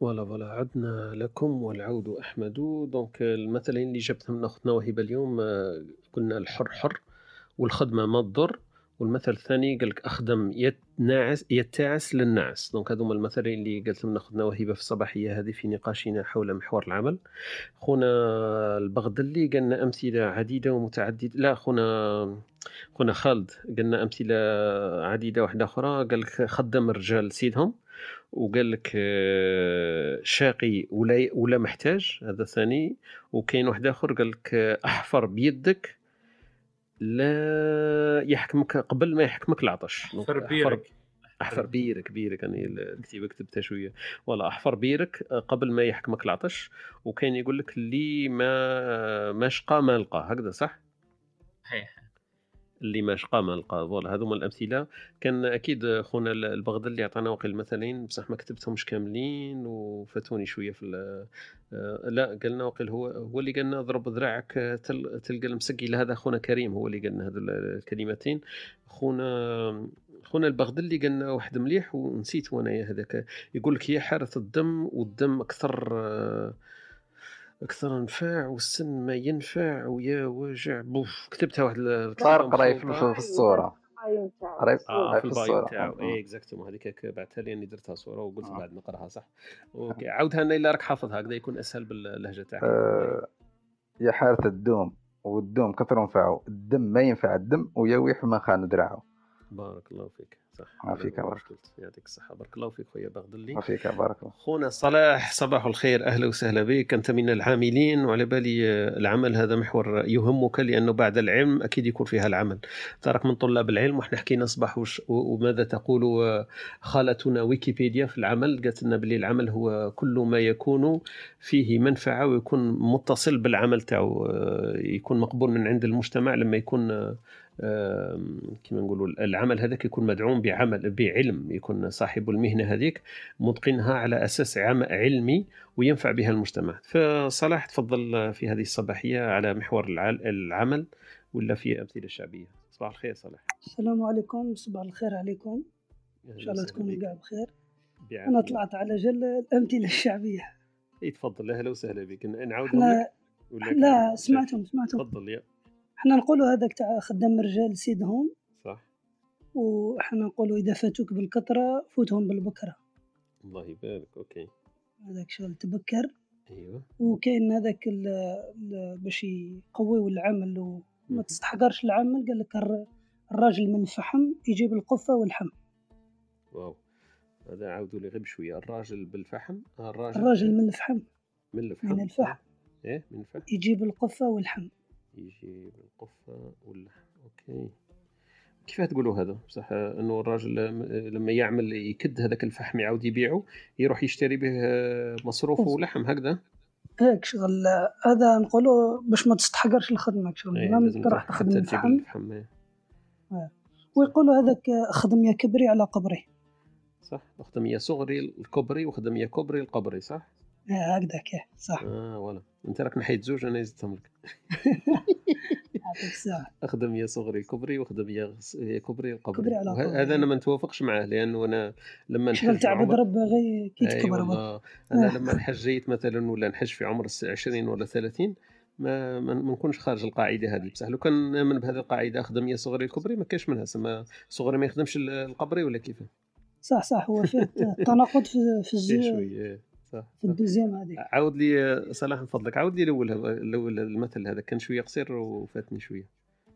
voilà voilà عدنا لكم والعود أحمد. donc المثلين اللي جبتهم من أختنا وهبة اليوم آه، قلنا الحر حر والخدمة ما تضر والمثل الثاني قال لك أخدم يتناعس يتعس للنعس. دونك هذوما المثلين اللي قالتهم من أختنا وهبة في الصباحية هذه في نقاشنا حول محور العمل. خونا البغدلي قالنا أمثلة عديدة ومتعددة لا خونا خونا خالد قالنا أمثلة عديدة واحدة أخرى. قال لك خدم الرجال سيدهم. وقال لك آه، شاقي ولا ولا محتاج هذا ثاني. وكاين واحد آخر قال لك آه، احفر بيدك لا يحكمك قبل ما يحكمك العطش. احفر بيرك. احفر بيرك بيرك يعني الكتيبة كتبتها شوية. ولا احفر بيرك آه، قبل ما يحكمك العطش. وكاين يقول لك اللي ما ما شقى ما لقى. هكذا صح؟ صحيح. اللي ما شقى ما فوالا هذوما الأمثلة. كان أكيد خونا البغداد اللي عطانا واقع المثلين بصح ما كتبتهمش كاملين وفاتوني شوية في آه، لا قالنا وقيل هو هو اللي قالنا اضرب ذراعك تل- تلقى المسقي هذا خونا كريم هو اللي قالنا هذو الكلمتين. خونا خونا البغداد اللي قالنا واحد مليح ونسيت وأنا هذاك. يقول لك هي حارة الدم والدم أكثر آه، أكثر انفاع والسن ما ينفع ويا وجع. بوف كتبتها واحد طارق راهي في نتاعو. راهي آه راهي في البايو تاعو آه. اي اكزاكتومون هذيك بعثها لي أني درتها صورة وقلت آه. بعد نقراها صح؟ OK عاودها لنا إلا راك حافظها هكذا يكون أسهل باللهجة تاعك. آه، يا حارة الدوم والدوم كثر نفعه. الدم ما ينفع الدم ويويح ما خان دراعه بارك الله فيك. صح ما فيك هذا هو بارك. يعطيك الصحة. بارك الله فيك خويا بغدلي. ما فيك بارك الله. خونا صلاح صباح الخير أهلا وسهلا بك. أنت من العاملين وعلى بالي آه، العمل. هذا محور يهمك لأنه بعد العلم أكيد يكون فيها العمل. تراك من طلاب العلم وإحنا حكينا صباح وش وماذا تقول خالتنا ويكيبيديا في العمل. قالت لنا باللي العمل هو كل ما يكون فيه منفعة ويكون متصل بالعمل تاعو آه، يكون مقبول من عند المجتمع لما يكون آه، كما نقولوا العمل هذاك يكون مدعوم بعمل بعلم يكون صاحب المهنة هذيك متقنها على أساس علمي وينفع بها المجتمع. فصلاح تفضل في هذه الصباحية على محور العمل ولا في أمثلة شعبية؟ صباح الخير صلاح. السلام عليكم صباح الخير عليكم. إن شاء الله تكونوا كاع بخير. أنا. طلعت على جل الأمثلة الشعبية. إي تفضل. أهلا وسهلا بك. نعاود لا سمعتهم سمعتهم تفضل يا إحنا نقولوا هذاك تاع خدام الرجال سيدهم. صح. وحنا نقولوا إذا فاتوك بالكثرة فوتهم بالبكرة. الله يبارك أوكي. هذاك شغل تبكر. أيوه. وكاين هذاك باش يقويو العمل وما تستحقرش العمل قال لك الر- الراجل من الفحم يجيب القفة والحم. wow. هذا عاودوا لي غير بشوية. الراجل بالفحم الراجل الراجل من الفحم. من الفحم. من الفحم. إيه من الفحم. يجيب القفة والحم. يجي بالقفه واللحم. OK. كيف تقولوا هذا؟ بصح إنه الراجل لم- لما يعمل يكد هذاك الفحم يعاود يبيعه يروح يشتري به مصروف ولحم هكذا؟ هيك شغل. هذا نقولوا باش ما تستحقرش الخدمة شغل. إيه، حتى تخدم الفحم. إيه. آه. ويقولوا هذاك خدم يا كبري على قبري. صح خدم يا صغري الكبري وخدم يا كبري القبري صح؟ هكذاك إيه، صح. آه ولا أنت راك نحيت زوج أنا زدتهم لك يعطيك الساعة أخدم يا صغري كبري وخدم يا غس- يا كبري القبري. هذا أنا ما نتوافقش معاه لأنه أنا لما شغل نحج تعبد ربي غير كي تكبر أنا لما نحجيت مثلا ولا نحج في عمر الس- 20 ولا 30 ما ما نكونش خارج القاعدة هذه. بصح لو كان نامن بهذه القاعدة أخدم يا صغري الكبري ما كاش منها. سما صغري ما يخدمش ال- القبري ولا كيف صح صح. هو فيه تناقض في في الزي شوية صح في الدوزيام هذه عاود لي صلاح من فضلك عاود لي الأول هذا- الأول المثل هذا كان شوية قصير وفاتني شوية.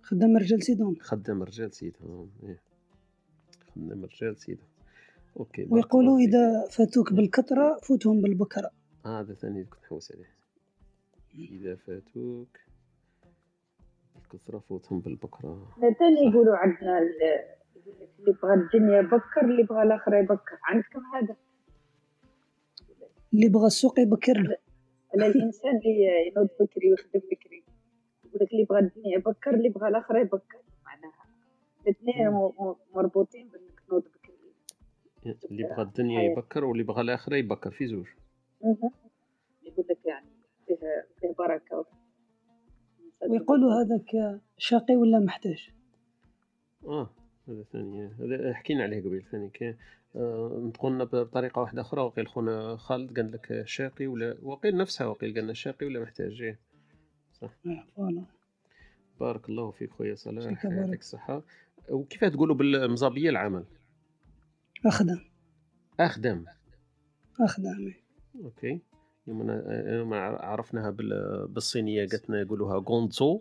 خدام الرجال سيدهم. خدام الرجال سيدهم إيه. خدام الرجال سيدهم. أوكي ويقولوا. إذا فاتوك بالكثرة فوتهم بالبكرة. آه هذا ثاني كنت نحوس عليه. إذا فاتوك الكثرة فوتهم بالبكرة. ثاني يقولوا عندنا اللي بغى الدنيا بكر اللي بغى الآخر يبكر. عندكم هذا؟ اللي بغى السوق يبكر له. على الإنسان اللي ينوض بكري ويخدم بكري. يقول لك اللي بغى الدنيا يبكر اللي بغى الآخر يبكر. معناها الاثنين مربوطين بأنك تنوض بكري. اللي بغى الدنيا حياة. يبكر واللي بغى الآخرة يبكر في زوج. يقول لك يعني فيه فيه بركة ويقولوا هذاك شقي ولا محتاج؟ آه. هذا ثاني. هذا حكينا عليه قبل ثاني كان آه نتقولنا بطريقة واحدة أخرى. وقيل خونا خالد قال لك شاقي ولا وقيل نفسها وقيل قالنا شاقي ولا محتاج؟ إيه. صح. بارك الله فيك خويا صلاح. يعطيك الصحة. وكيف تقولوا بالمزابية العمل؟ أخدم. أخدم. أخدم أوكي. يوم يوم عرفناها بال- بالصينية قالتنا يقولوها غونزو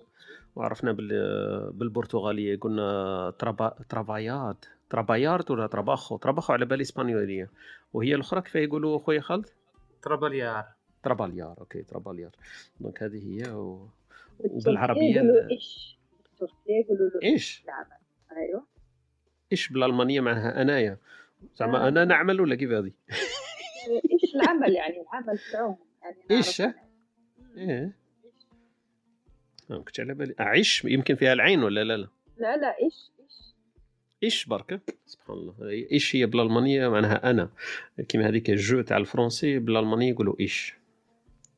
وعرفنا بال- بالبرتغالية قلنا ترابا ترافايات ترابايارد ولا تراباخو؟ تراباخو على بالي إسبانيولية. وهي الأخرى كيف يقولوا خويا خالد؟ travailleur travailleur OK travailleur. donc هذه هي و... وبالعربية إيش؟ بالتركية يقولوا له iş؟ أيوه. ich بالألمانية معناها أنايا؟ زعما أنا نعمل ولا كيف هذه؟ إيش العمل يعني؟ العمل في العموم يعني إيش؟ إيه. ما كنتش على بالي. عيش يمكن فيها العين ولا لا؟ لا. لا لا إيش إيش؟ إيش بركة؟ سبحان الله. ich هي بالألمانية؟ معناها أنا. كيما هذيك ال je تاع الفرنسي بالألمانية يقولوا ich.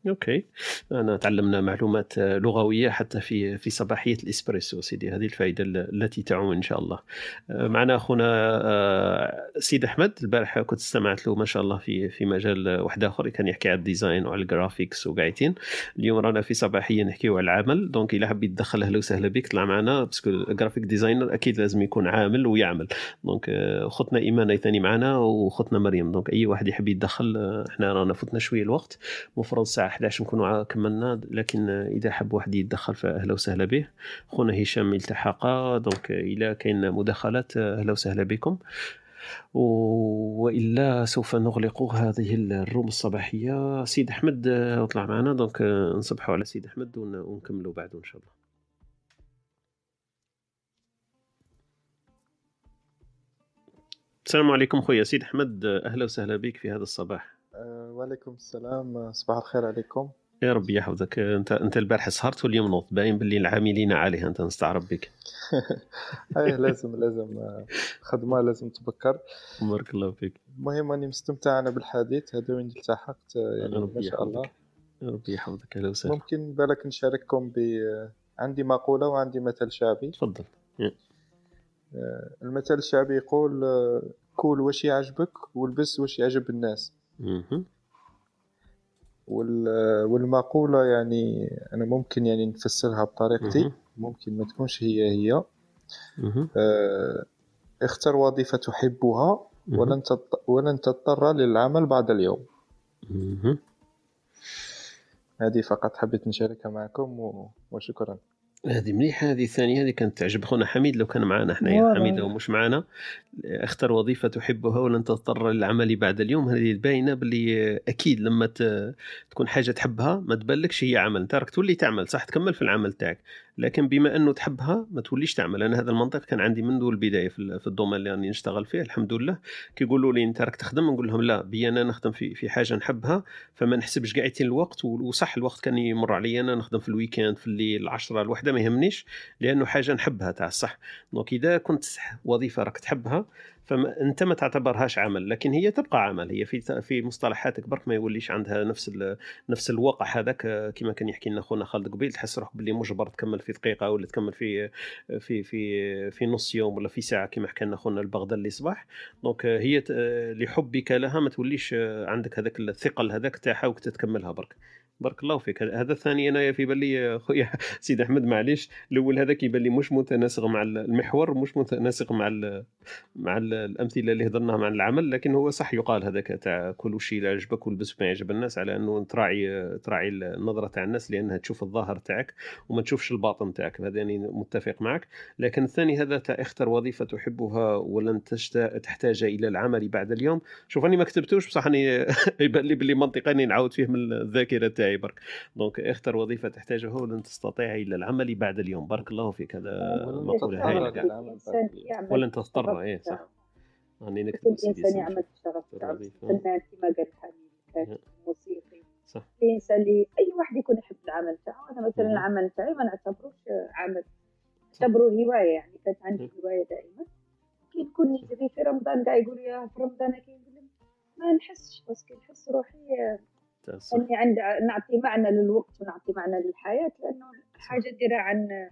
OK. أنا تعلمنا معلومات آه، لغوية حتى في في صباحية الإسبريسو سيدي. هذه الفائدة ال- التي تعم إن شاء الله. آه، معنا أخونا آه، سيد أحمد. البارح كنت استمعت له ما شاء الله في في مجال واحد آخر كان يحكي على ال design وعلى ال graphics وقاعدين. اليوم رانا في صباحية نحكيو على العمل. donc إلى حب يتدخل أهلا وسهلا بك. طلع معنا parce que ال graphic designer أكيد لازم يكون عامل ويعمل. donc خطنا إيمان ثاني معنا وخطنا مريم. donc أي واحد يحب يتدخل إحنا رانا فتنا شوية الوقت. مفروض الساعة 11 نكونوا كملنا لكن إذا حب واحد يتدخل فاهلا وسهلا به خونا هشام التحق donc إلى كاين مداخلات أهلا وسهلا بكم. وإلا سوف نغلق هذه ال room الصباحية. سيد أحمد آه، اطلع معنا. donc آه، نصبحوا على سيد أحمد ون- ونكملوا بعده إن شاء الله. السلام عليكم خويا. سيد أحمد آه، أهلا وسهلا بك في هذا الصباح. وعليكم السلام. صباح الخير عليكم. يا ربي يحفظك. آه، انت انت البارحه سهرت واليوم نوض. باين باللي العاملين عليها انت نستعرب بك. إيه لازم لازم. خدمة لازم تبكر. بارك الله فيك. المهم أني مستمتع أنا بالحديث. هذا وين التحقت؟ يعني ما شاء الله. يا ربي يحفظك. أهلا وسهلا. ممكن بالك نشارككم ب عندي مقولة وعندي مثل شعبي. تفضل. أه، المثل الشعبي يقول أه، كول واش يعجبك والبس واش يعجب الناس. والمقولة يعني أنا ممكن يعني نفسرها بطريقتي. ممكن ما تكونش هي هي. آه، اختر وظيفة تحبها ولن ولن تضطر للعمل بعد اليوم. هذه فقط حبيت نشاركها معكم وشكرا هذه مليحه هذه الثانية هذه كانت تعجب خونا حميد لو كان معنا حنايا. حميد هو مش معنا اختر وظيفة تحبها ولن تضطر للعمل بعد اليوم. هذه باينة باللي أكيد لما تكون حاجة تحبها ما تبلكش هي عمل. أنت راك تولي تعمل صح؟ تكمل في العمل تاعك. لكن بما أنه تحبها ما توليش تعمل. أنا هذا المنطق كان عندي منذ البداية في ال- في ال domaine اللي راني نشتغل فيه الحمد لله. كيقولوا لي أنت راك تخدم نقول لهم لا بي أنا نخدم في في حاجة نحبها فما نحسبش قاعدين الوقت وصح الوقت كان يمر علي أنا نخدم في ال weekend في الليل 10 الوحدة ما يهمنيش لأنه حاجة نحبها تاع الصح. donc إذا كنت وظيفة راك تحبها فانت ما تعتبرهاش عمل لكن هي تبقى عمل. هي في في مصطلحاتك برك ما يوليش عندها نفس نفس الواقع هذاك آه، كما كان يحكي لنا خونا خالد قبيل. تحس روحك باللي مجبر تكمل في دقيقة ولا تكمل في في في في نص يوم ولا في ساعة كما حكى لنا خونا البغدادي صباح. دونك آه، هي آه، لحبك لها ما توليش آه، عندك هذاك الثقل هذاك تاعها وتتكملها برك. بارك الله فيك. هذا الثاني أنا في بالي خويا سيدي أحمد معليش. الأول هذاك يبان لي مش متناسق مع المحور مش متناسق مع ال مع ال- الأمثلة اللي هضرناها مع العمل لكن هو صح يقال هذاك تاع كل شيء لا يعجبك والبس ما يعجب الناس على أنه تراعي تراعي النظرة تاع الناس لأنها تشوف الظاهر تاعك وما تشوفش الباطن تاعك. هذا يعني متفق معك. لكن الثاني هذا تاع اختر وظيفة تحبها ولن تحتاج إلى العمل بعد اليوم؟ شوف أني ما كتبتوش بصح أني يبان لي باللي منطقاني نعاود فيه من الذاكرة تاعي. برك دونك اختر وظيفة تحتاجها ولن تستطيع إلا العمل بعد اليوم. بارك الله فيك. هذا مقولة هايله ولن تضطر. إيه صح. راني نكتب سيدي. يعمل الوظيفة. فنان كما قال حميد كاتب موسيقي صح. الإنسان اللي أي واحد يكون يحب العمل تاعه أنا مثلا. العمل تاعي ما نعتبروش عمل. نعتبروه هواية يعني. كانت عندي هواية دائما. كي نكون نجري في رمضان كاع يقولوا يا في رمضان كي نقول ما نحسش بس كي نحس روحي. اني عند نعطي معنى للوقت ونعطي معنى للحياة لأنه حاجة نديرها عن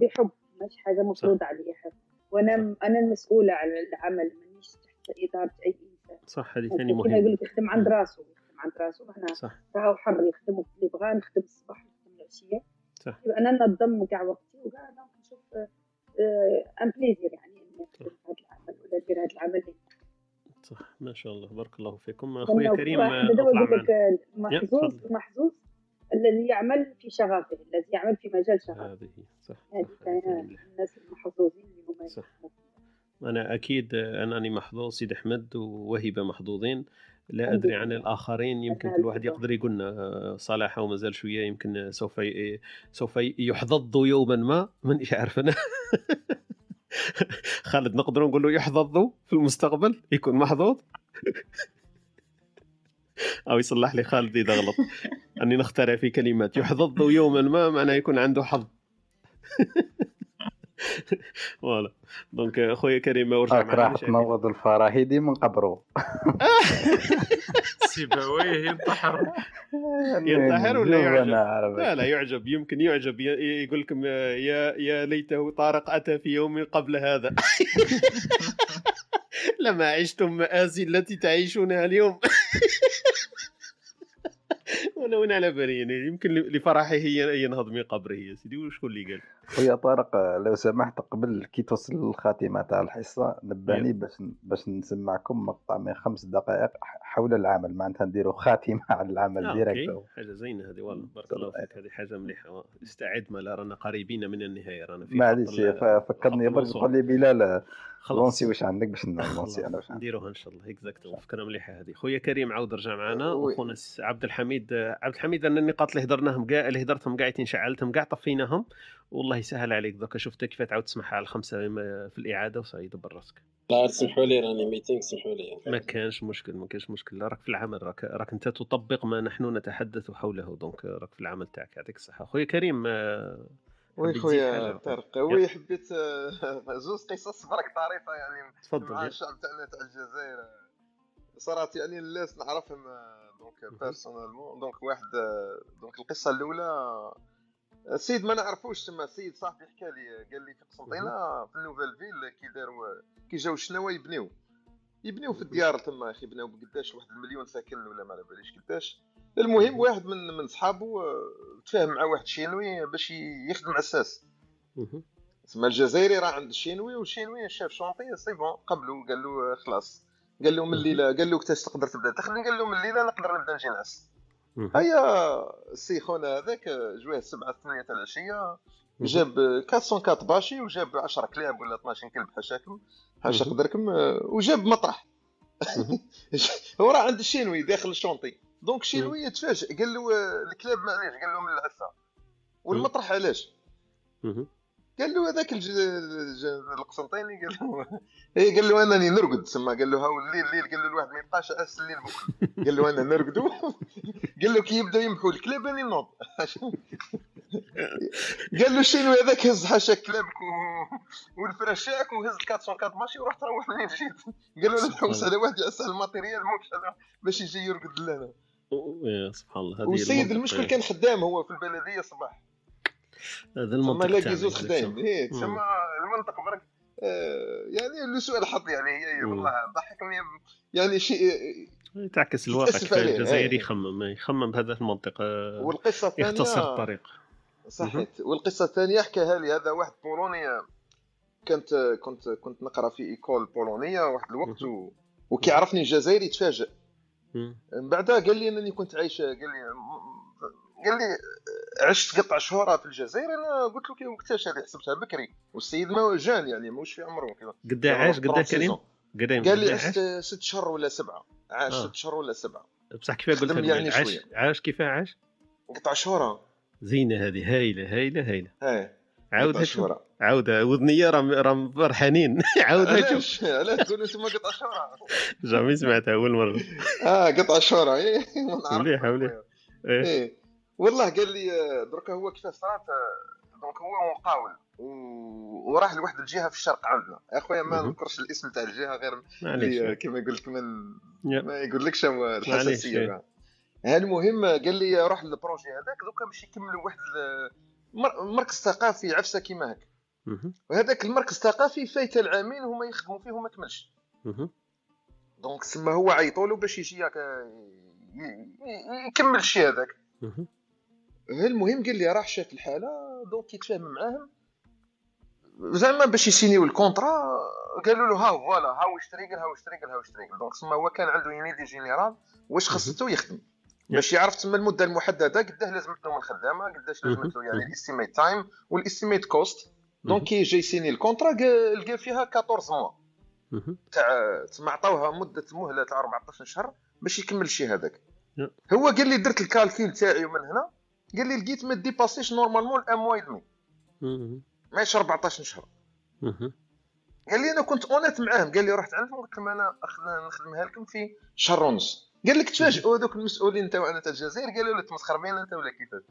بحب مش حاجة مفروضة علي حب وأنا أنا المسؤولة على العمل مانيش تحت إدارة أي إنسان. صح هذه ثاني كما يقول مهمه لك يخدم عند راسه يخدم عند راسه. إحنا صح. راهو حر يخدم وقت اللي بغا نخدم الصباح نخدم العشية. صح. يبقى أنا ننظم كاع وقتي وكاع نشوف ان بليزير يعني إني نخدم هذا العمل ولا ندير هذا العمل. اللي صح. ما شاء الله. بارك الله فيكم. أخويا كريم محظوظ. محظوظ الذي يعمل في شغفه الذي يعمل في مجال شغفه. هذه صح. هذه. الناس المحظوظين اللي هما صح. أنا أكيد انني محظوظ سيد أحمد ووهبه محظوظين. لا أدري عن. الآخرين يمكن كل واحد. يقدر يقول لنا آه، صلاح وما زال شوية يمكن سوف سوف يحظظ يوما ما مانيش عارف أنا خالد نقدر نقول له يحظظ في المستقبل؟ يكون محظوظ؟ أو يصلح لي خالد إذا غلط. أني نخترع في كلمات. يحظظ يوما ما معناه يكون عنده حظ. voilà. donc أخويا كريم ورجع راك راح معنا تنوض الفراهيدي من قبره. سيبويه ينتحر. ينتحر ولا يعجب؟ لا لا يعجب. يمكن يعجب. يقول لكم يا يا ليته طارق أتى في يوم قبل هذا. لما عشتم مآسي التي تعيشونها اليوم. وأنا وين على بالي يعني يمكن لفرحه هي ينهض من قبره يا سيدي. وشكون اللي قال؟ خويا طارق لو سمحت قبل كي توصل للخاتمة تاع الحصة نباني باش باش نسمعكم مقطع من خمس دقائق حول العمل. معناتها نديروا خاتمة على العمل آه، direct حاجة زينة هذه والله بارك الله فيك. هذه حاجة مليحة. استعد ما لا رانا قريبين من النهاية رانا في معليش فكرني برك. تقول لي بلال خلاص. lancer واش عندك باش ن lancer أنا واش نديروها إن شاء الله. اكزاكتو فكره مليحة هذه. خويا كريم عاود رجع معنا. oui. اخونا س- عبد الحميد عبد الحميد أنا النقاط اللي هدرناهم كاع اللي هدرتهم كاع شعلتهم كاع طفيناهم. والله يسهل عليك. دوكا شفت كيف تعاود تسمعها على الخمسة ما- في الإعادة وصاي دبر راسك. لا سمحوا لي راني meeting سمحوا لي. ما كانش مشكل ما كانش مشكل. راك في العمل راك راك أنت تطبق ما نحن نتحدث حوله. donc راك في العمل تاعك يعطيك الصحة. خويا كريم آه، oui تزيد خويا؟ طارق. oui حبيت آه، زوز قصص برك طريفة يعني. تفضل، مع. الشعب تاعنا تاع الجزائر. صراحة يعني الناس نعرفهم آه، donc personnellement donc واحد آه، donc القصة الأولى آه، السيد ما نعرفوش تما. السيد صاحبي حكى لي قال لي في قسنطينة في ال nouvelle ville كي داروا كي جاو الشناوى يبنيو. يبنيو في الديار تما أخي بناو بقداش واحد المليون ساكن ولا ما على باليش قداش. المهم واحد من من صحابو آه، تفاهم مع واحد شينوي باش يخدم عساس. تسمى الجزائري راه عند الشينوي والشينوي chef chantier c'est bon قبلو قال له آه، خلاص. قال له من الليلة قال له كتاش تقدر تبدا. تخدم قال له من الليلة نقدر نبدا نجي نعس. هيا السي خونا هذاك جواه السبعة ثمانية تاع العشية جاب آه، 404 bâchée وجاب 10 كلاب ولا 12 كلب حاشاكم حاشا. قدركم وجاب مطرح. هو راه عند الشينوي داخل ال chantier donc الشينوي تفاجئ قال له الكلاب معليش قال له من العسى والمطرح علاش. قال له هذاك. القسنطيني قال له اي قال له أنني نرقد تسمى. قال له هاو الليل الليل. قال له الواحد ما يبقاش أس الليل بكرة. قال له أنا نرقدو. قال له كي يبدأ ينبحوا الكلاب راني نوض. قال له الشينوي هذاك هز حاشا كلابك و... والفراشاك وهز 404 bâchée ورحت روح منين جيت. قال له نحوس على واحد يعس على ال matériel باش يجي يرقد لنا. يا سبحان الله. هذه والسيد المنطق. المشكل كان خدام هو في البلدية صباح. هذا المنطق خدايم الشيء. إيه مم. تسمى المنطق برك آه، يعني لسوء الحظ يعني هي. والله ضحكني يعني شيء تعكس الواقع الجزائري إيه. يخمم يخمم بهذا المنطق آه، والقصة الثانية يختصر الطريق صحيت والقصة الثانية حكاها لي هذا واحد بولوني كنت كنت كنت نقرأ في إيكول بولونية واحد الوقت و... وكي عرفني الجزائري تفاجئ. من بعدها قال لي إنني كنت عايش قال لي قال لي عشت قطع شهور في الجزائر أنا قلت له كي وقتاش هذه حسبتها بكري. والسيد ما جان يعني ماهوش في عمره كذا قدا عاش قدا 36 كريم؟ كريم قال لي عشت ست شهور ولا سبعة. عاش آه. ست شهور ولا سبعة. بصح كيف قلت يعني عاش شوية. عاش كيف عاش قطع شهور زينة هذه هايلة هايلة هايلة. هاي. عاودها شوف عاودها وذنيه راهم راهم فرحانين. عاودها شوف علاش علاش تقول أنتم قطع شهور jamais سمعتها أول مرة. آه قطع نعرف. مليحه مليحه والله قال لي آه، دركا هو كيفاش صارت آه، donc هو مقاول وراح لواحد الجهة في الشرق عندنا اخويا ما مهم. نذكرش الاسم تاع الجهة غير اللي كما يقول لك من يا. ما يقولكش الحساسية. ها المهم قال لي روح لل projet هذاك دوكا باش يكملوا واحد مركز ثقافي عفسة كيما هكا. وهذاك المركز الثقافي فايته العامين هما يخدموا فيه وما كملش. donc سما هو عيطوا له باش يجي يكمل الشيء هذاك. المهم قال لي راح شاف الحالة donc يتفاهم معاهم زعما باش يسينيو ال contrat قالوا له ها voilà ها واش تريقل ها واش تريقل ها واش تريقل donc تسمى هو كان عنده une idée générale واش خصتو يخدم. باش يعرف تسمى المدة المحددة قداه لازمت له من الخدامة قداش لازمت له يعني ال estimated time وال estimated cost donc كي جا يسيني ال contrat لقى فيها 14 mois. تاع تسمى عطاوها مدة مهلة تاع 14 شهر باش يكمل الشيء هذاك. هو قال لي درت ال calcul تاعي ومن هنا قال لي لقيت ما ديباسيش normalement un mois demi. ماشي 14 شهر. قال لي أنا كنت honnête معاهم. قال لي رحت عندهم قلت لهم أنا نخدمها لكم في شهر ونص. قال لك تفاجئوا هذوك المسؤولين تاعنا تاع الجزائر. قالوا له تمسخر بينا أنت ولا كيفاش.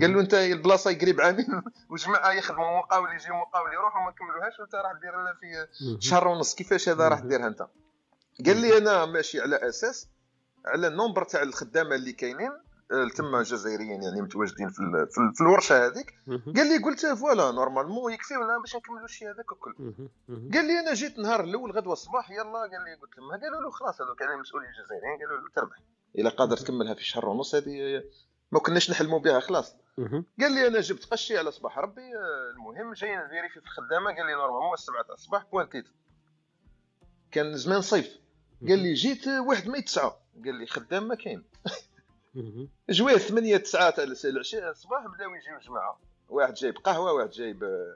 قال له أنت البلاصة قريب عامين وجماعة يخدموا مقاول يجي مقاول يروحوا ما كملوهاش وانت راح دير لنا في. شهر ونص. كيفاش هذا راح ديرها أنت؟ قال لي أنا ماشي على أساس على ال nombre تاع الخدامة اللي كاينين. تما جزائريين يعني متواجدين في ال- في, ال- في الورشة هذيك. قال لي قلت voilà normalement يكفيونا باش نكملوا الشيء هذاك الكل. قال لي أنا جيت نهار الأول غدوه الصباح يلا قال لي قلت لهم قالوا له خلاص هذوك يعني المسؤولين الجزائريين قالوا له تربح إلا قادر تكملها في شهر ونص هذه ما كناش نحلموا بها خلاص. قال لي أنا جبت قشي على صباح ربي آه، المهم جاي ن vérifier في الخدامة قال لي normalement السبعة تاع الصباح بوانتيت كان زمان صيف قال لي جيت آه، واحد ما يتسعى قال لي خدام ما كاين. جوية 8 9 تاع العشاء الصباح بداو يجيو جماعة. واحد جايب قهوة واحد جايب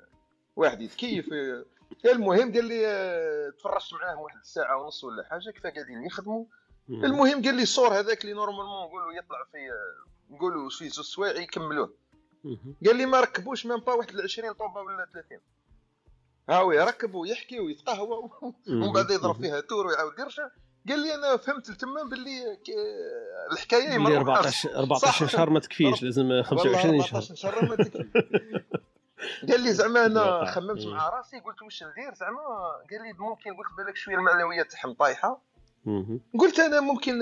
واحد يتكيف. المهم قال لي آه، تفرجت معاهم واحد الساعة ونص ولا حاجة كيف قاعدين يخدموا. مهم. المهم قال لي الصور هذاك اللي normalement نقولوا يطلع في آه، نقولوا في زوج سوايع يكملوه. قال لي ما ركبوش même pas واحد ال 20 طوبة ولا 30 هاو يركب ويحكي ويتقهوى ومن بعد يضرب فيها تور ويعاود يرجع. قال لي أنا فهمت تما باللي الحكاية يمر 14 14 شهر ما تكفيش لازم 25 شهر 14 شهر. ما تكفي. قال لي زعما أنا. خممت مم. مع راسي قلت واش ندير؟ زعما قال لي ممكن قلت بالك شوية المعنويات تاعهم طايحة. قلت أنا ممكن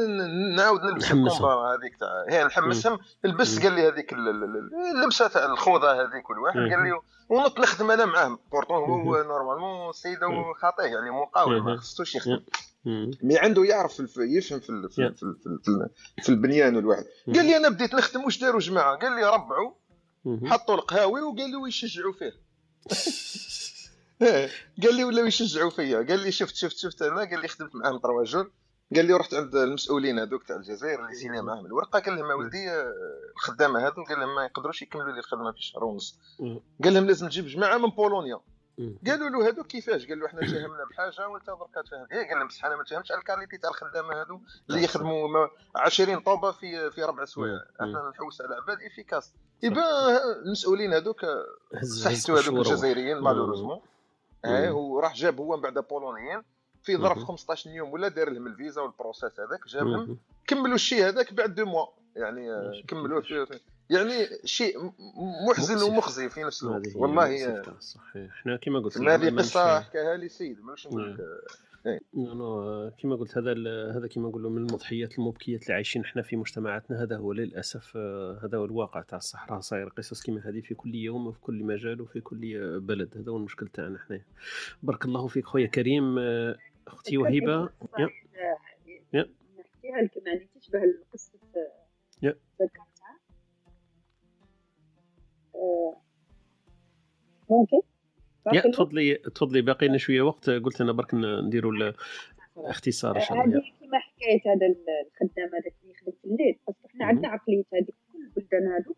نعاود نلبس. الكومبا هذيك تاع هي نحمسهم. لبس قال لي هذيك ال- ال- ال- اللبسة تاع الخوذة هذيك كل واحد قال لي ونط نخدم أنا معاهم. pourtant هو normalement السيد خاطئ يعني مقاول ما. خصوش يخدم. mais عنده يعرف في الف- يفهم في في في في, في, ال- في البنيان والواحد قال لي أنا بديت نخدم واش داروا جماعة؟ قال لي ربعوا. حطوا القهاوي وقالوا يشجعوا فيه. إيه، قال لي ولاو يشجعوا فيا. قال لي شفت شفت شفت أنا؟ قال لي خدمت معاهم trois jours قال لي رحت عند المسؤولين هذوك تاع الجزائر اللي سينا معاهم الورقة. قال لهم ولدي الخدامة هذو قال لهم ما يقدروش يكملوا لي الخدمه في شهر ونص. قال لهم لازم تجيب جماعة من بولونيا. قالوا له هذوك كيفاش قال له إحنا تفاهمنا بحاجه وانت درك تفهم إيه قال لهم بصح أنا ما تفهمش على ال qualité تاع الخدامه هذو اللي يخدموا ما- 20 طوبة في في ربع سوايع. إحنا نحوس على عباد efficaces يبقى المسؤولين هذوك هز هذوك. الجزائريين. malheureusement إيه مم. وراح جاب هو من بعد بولونيين في ظرف مم. 15 يوم ولا دار لهم الفيزا وال processus هذاك جابهم. كملوا الشيء هذاك بعد deux mois يعني آه،. كملوه يعني شيء محزن مؤسف. ومخزي في نفس الوقت. والله صحيح. إحنا كما قلت ما هذه قصة حكاها لي سيد ماش نقول لك. إيه. non non كما قلت هذا ال- هذا كما نقولوا من المضحكات المبكيات اللي عايشين إحنا في مجتمعاتنا هذا هو للأسف آه، هذا هو الواقع تاع الصحراء. صاير قصص كما هذه في كل يوم وفي كل مجال وفي كل بلد. هذا هو المشكل تاعنا إحنا. بارك الله فيك خويا كريم آه، أختي وهبه يا. يا. نحكيها لكم يعني تشبه ذكرتها آه، ممكن؟ يا؟ تفضلي تفضلي باقي لنا شوية وقت. قلت أنا برك نديروا الاختصار إن شاء الله. هذه كما حكيت هذا الخدام هذاك اللي يخدم في الليل. بس إحنا. عندنا عقلية هذيك كل البلدان هذو.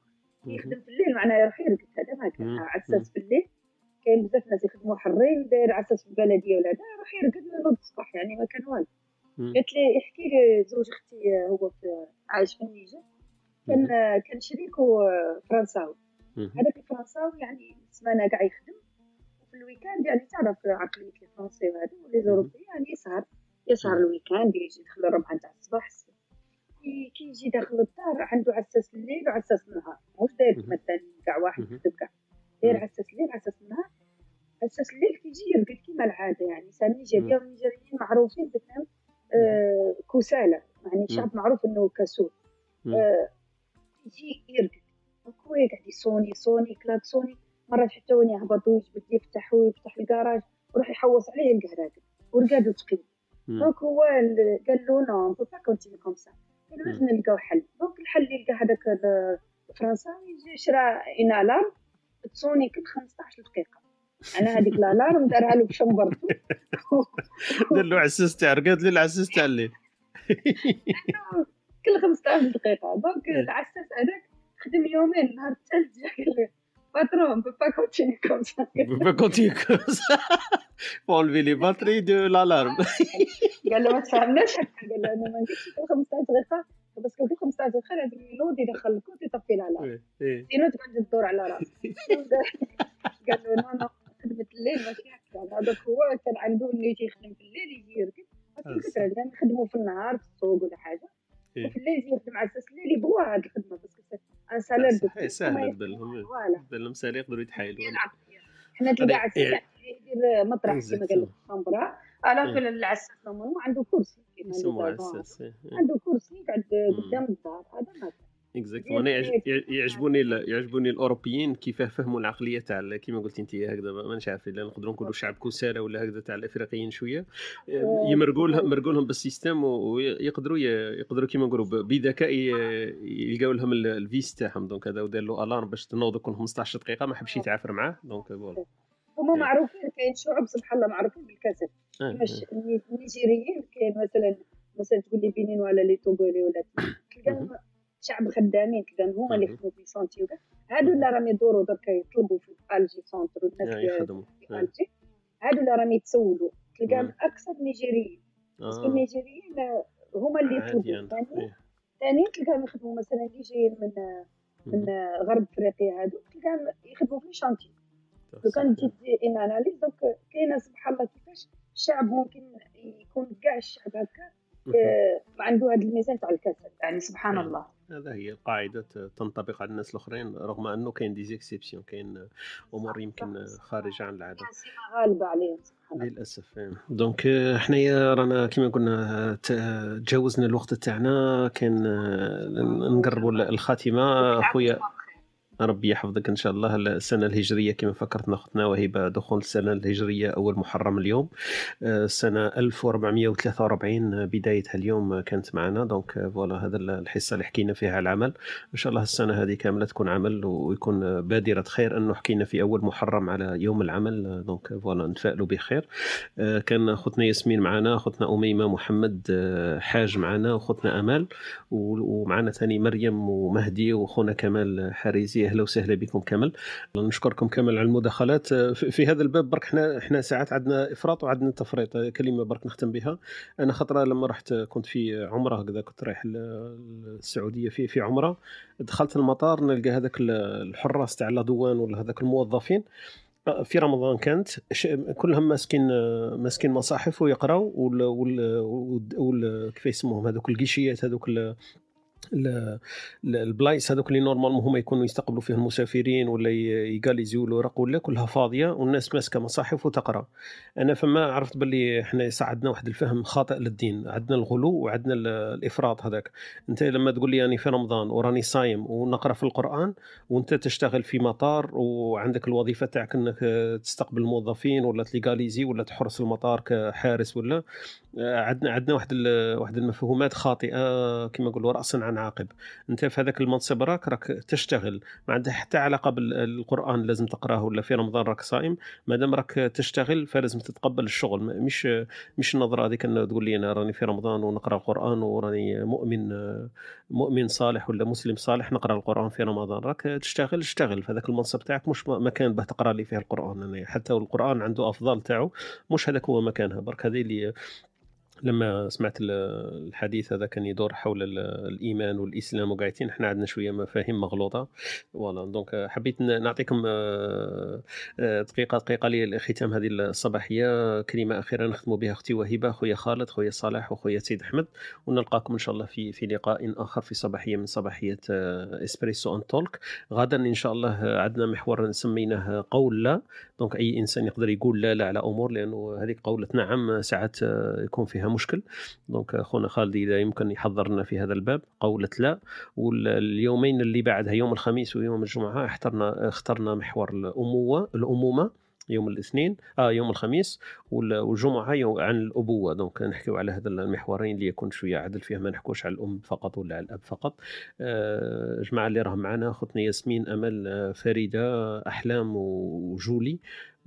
يخدم في الليل. معناها يروح يرقد هذا ما كان. عساس في الليل. كاين بزاف ناس يخدموا حرين. داير عساس في البلدية ولا هذا يروح يرقد وينوض الصباح يعني ما كان والو. قالت لي يحكي لي زوج أختي هو في عايش في النيجر. كان كان شريكه فرنساوي. هذاك الفرنساوي يعني السمانه كاع يخدم. وفي ال week-end يعني تعرف عقلية الفرنسي وهذا و les Européens يعني يسهر يسهر ال week-end يجي يدخل الربعة تاع الصباح كي يجي داخل الدار عنده عساس الليل وعساس النهار. مش داير الثاني كاع واحد يخدم كاع داير عساس الليل عساس النهار. عساس الليل كيجي يرقد كيما العادة يعني. c'est un Nigérien والنيجيريين معروفين بانهم آه كسالى يعني شعب معروف إنه كسول. آه يجي يرقد هو يقعد يصوني يصوني كلاكسوني مرات حتى وين يهبط ويجبد يفتح ويفتح الكراج ويروح يحوص عليه يلقاه راقد ورقاده ثقيل donc هو ال- قال له on peut pas continuer comme ça. قال لازم نلقاو حل. donc الحل اللي لقى هذاك ال- الفرنساوي يجي شرا une alarme تصوني كل 15 دقيقة. أنا هذيك ال alarme دارها له ب chambre ته دار له عساس تاع رقاد له العساس تاع الليل. كل 15 دقيقة. donc العساس هذاك خدم يومين نهار الثالث جا قال لي continuer comme ça pas continuer comme ça. Pour enlever les batteries de l'alarme. قال له ما تفهمناش هكا قال له أنا ما نقدرش كل 15 دقيقة. بس كل 15 دقيقة لازم ينوض يدخل الكوت يطفي ال alarme إيه. sinon تقعد تدور على راسك قال له non non خدمة الليل ماشي هكا. هذاك هو كان عنده إنه يجي يخدم في الليل يجي يرقد يخدموا في النهار في السوق ولا حاجة. وفي يخدم على أساس الليل يبغوها هذه الخدمة بس un salaire صحيح سهلة تبان voilà. تبان لهم سهل يقدروا يتحايلوا. حنا تلقى عساس إيه. يدير مطرح كما قال لك ال chambre أنا إيه. في العساس normalement عنده كرسي كيما اللي إيه. عنده كرسي يقعد قدام الدار هذا ما exactement أنا يعجبوني يعجبوني الأوروبيين كيفاه فهموا العقلية تاع كيما قلت انت هكذا مانيش عارف إلا نقدروا نقولوا شعب كسالى ولا هكذا تاع الإفريقيين شوية. يمرقوا لهم مرقوا لهم بال système ويقدروا يقدروا كيما نقولوا بذكاء يلقاو لهم ال- ال vice تاعهم. donc هذا ودار له alarme باش تنوض كل 15 دقيقة ما حبش يتعافر معاه. donc voilà. هما معروفين كاين شعوب سبحان الله معروفين بالكسل. آه، الش- الني- النيجيريين كاين مثلا مثلا تقول لي بنين ولا les Togolais ولا تلقاهم شعب خدامين تلقاهم هما اللي يخدموا في chantier وكاع هادو اللي راهم يدوروا دركا يطلبوا في Alger centre والناس آه، اللي يخدموا. في آه. الجي هادو اللي راهم يتسولوا تلقاهم. أكثر نيجيريين. بس آه. النيجيريين آه، هما اللي يطلبوا. ثاني إيه. ثاني تلقاهم يخدموا مثلا اللي جايين من من غرب إفريقيا هادو تلقاهم يخدموا في chantier لو كان تجي on analyse donc كاينة سبحان الله كيفاش الشعب ممكن يكون كاع الشعب هكا آه، عنده هذا الميزان تاع الكسل. يعني سبحان الله. هذا هي القاعدة تنطبق على الناس الآخرين رغم أنه كاين des exceptions كاين أمور يمكن خارجة عن العادة. غالبة عليهم للأسف إيه. donc آه، حنايا رانا كما قلنا ت- تجاوزنا الوقت تاعنا كان آه، نقربوا الخاتمة. خويا ربي يحفظك إن شاء الله. السنة الهجرية كما فكرتنا أختنا وهبه دخول السنة الهجرية أول محرم اليوم. آه، سنه 1443 بدايتها اليوم كانت معنا. donc voilà هذا الحصة اللي حكينا فيها العمل. إن شاء الله السنة هذه كاملة تكون عمل ويكون بادرة خير. انه حكينا في أول محرم على يوم العمل donc voilà نتفائلوا بخير. آه، كان أختنا ياسمين معنا أختنا أميمة محمد آه، حاج معنا واختنا أمال ومعنا ثاني مريم ومهدي وأخونا كمال حريزي. أهلا وسهلا بكم كمال نشكركم كمال على المداخلات. في هذا الباب برك إحنا إحنا ساعات عندنا إفراط وعندنا تفريط. كلمة برك نختم بها. أنا خطرة لما رحت كنت في عمرة هكذا كنت رايح السعودية في في عمرة. دخلت المطار نلقى هذاك الحراس تاع الادوان ولا هذاك الموظفين. في رمضان كانت كلهم ماسكين ماسكين مصاحف ويقراوا وال وال كيف يسموهم؟ هذوك ال guichet ات هذوك البلايص هذوك اللي normalement هما يكونوا يستقبلوا فيه المسافرين ولا يليقاليزيو الورق ولا كلها فاضية والناس ماسكة مصاحف وتقرأ. أنا فما عرفت باللي إحنا عندنا واحد الفهم خاطئ للدين عندنا الغلو وعندنا الإفراط هذاك. أنت لما تقول لي اني في رمضان وراني صايم ونقرأ في القرآن وأنت تشتغل في مطار وعندك الوظيفة تاعك إنك تستقبل الموظفين ولا تليغاليزي ولا تحرس المطار كحارس ولا عندنا عندنا واحد واحد المفهومات خاطئة كما نقولوا راسا عن عاقب. أنت في هذاك المنصب راك راك تشتغل. ما عندها حتى علاقة بالقرآن لازم تقرأه ولا في رمضان راك صائم ما دام راك تشتغل فلازم تتقبل الشغل. مش مش النظرة هذيك إنه تقول لي أنا راني في رمضان ونقرأ القرآن وراني مؤمن مؤمن صالح ولا مسلم صالح نقرأ القرآن في رمضان. راك تشتغل اشتغل. في هذاك المنصب تاعك مش مكان به تقرأ لي فيه القرآن يعني حتى القرآن عنده افضال تاعو. مش هذاك هو مكانها. برك هذه اللي لما سمعت الحديث هذا كان يدور حول الإيمان والإسلام وقاعدين إحنا عندنا شوية مفاهيم مغلوطة. voilà donc حبيت نعطيكم آه، آه، دقيقة دقيقة لختام هذه الصباحية. كلمة أخيرة نختم بها أختي وهبه خويا خالد خويا صالح وخويا سيد أحمد. ونلقاكم إن شاء الله في في لقاء آخر في صباحية من صباحية آه، Espresso and talk غدا إن شاء الله عندنا محور سميناه قول لا. donc أي إنسان يقدر يقول لا لا على أمور لأنه هذيك قولة نعم ساعات يكون فيها مشكل. donc أخونا خالد إذا يمكن يحضرنا في هذا الباب قولة لا. واليومين اللي بعدها يوم الخميس ويوم الجمعة اخترنا اخترنا محور الأموة الأمومة يوم الاثنين آه يوم الخميس والجمعة يوم عن الأبوة. donc نحكيو على هذا المحورين اللي يكون شوية عدل فيه ما نحكوش على الأم فقط ولا على الأب فقط. آه جماعة اللي راهم معنا أختنا ياسمين أمل آه، فريدة أحلام وجولي.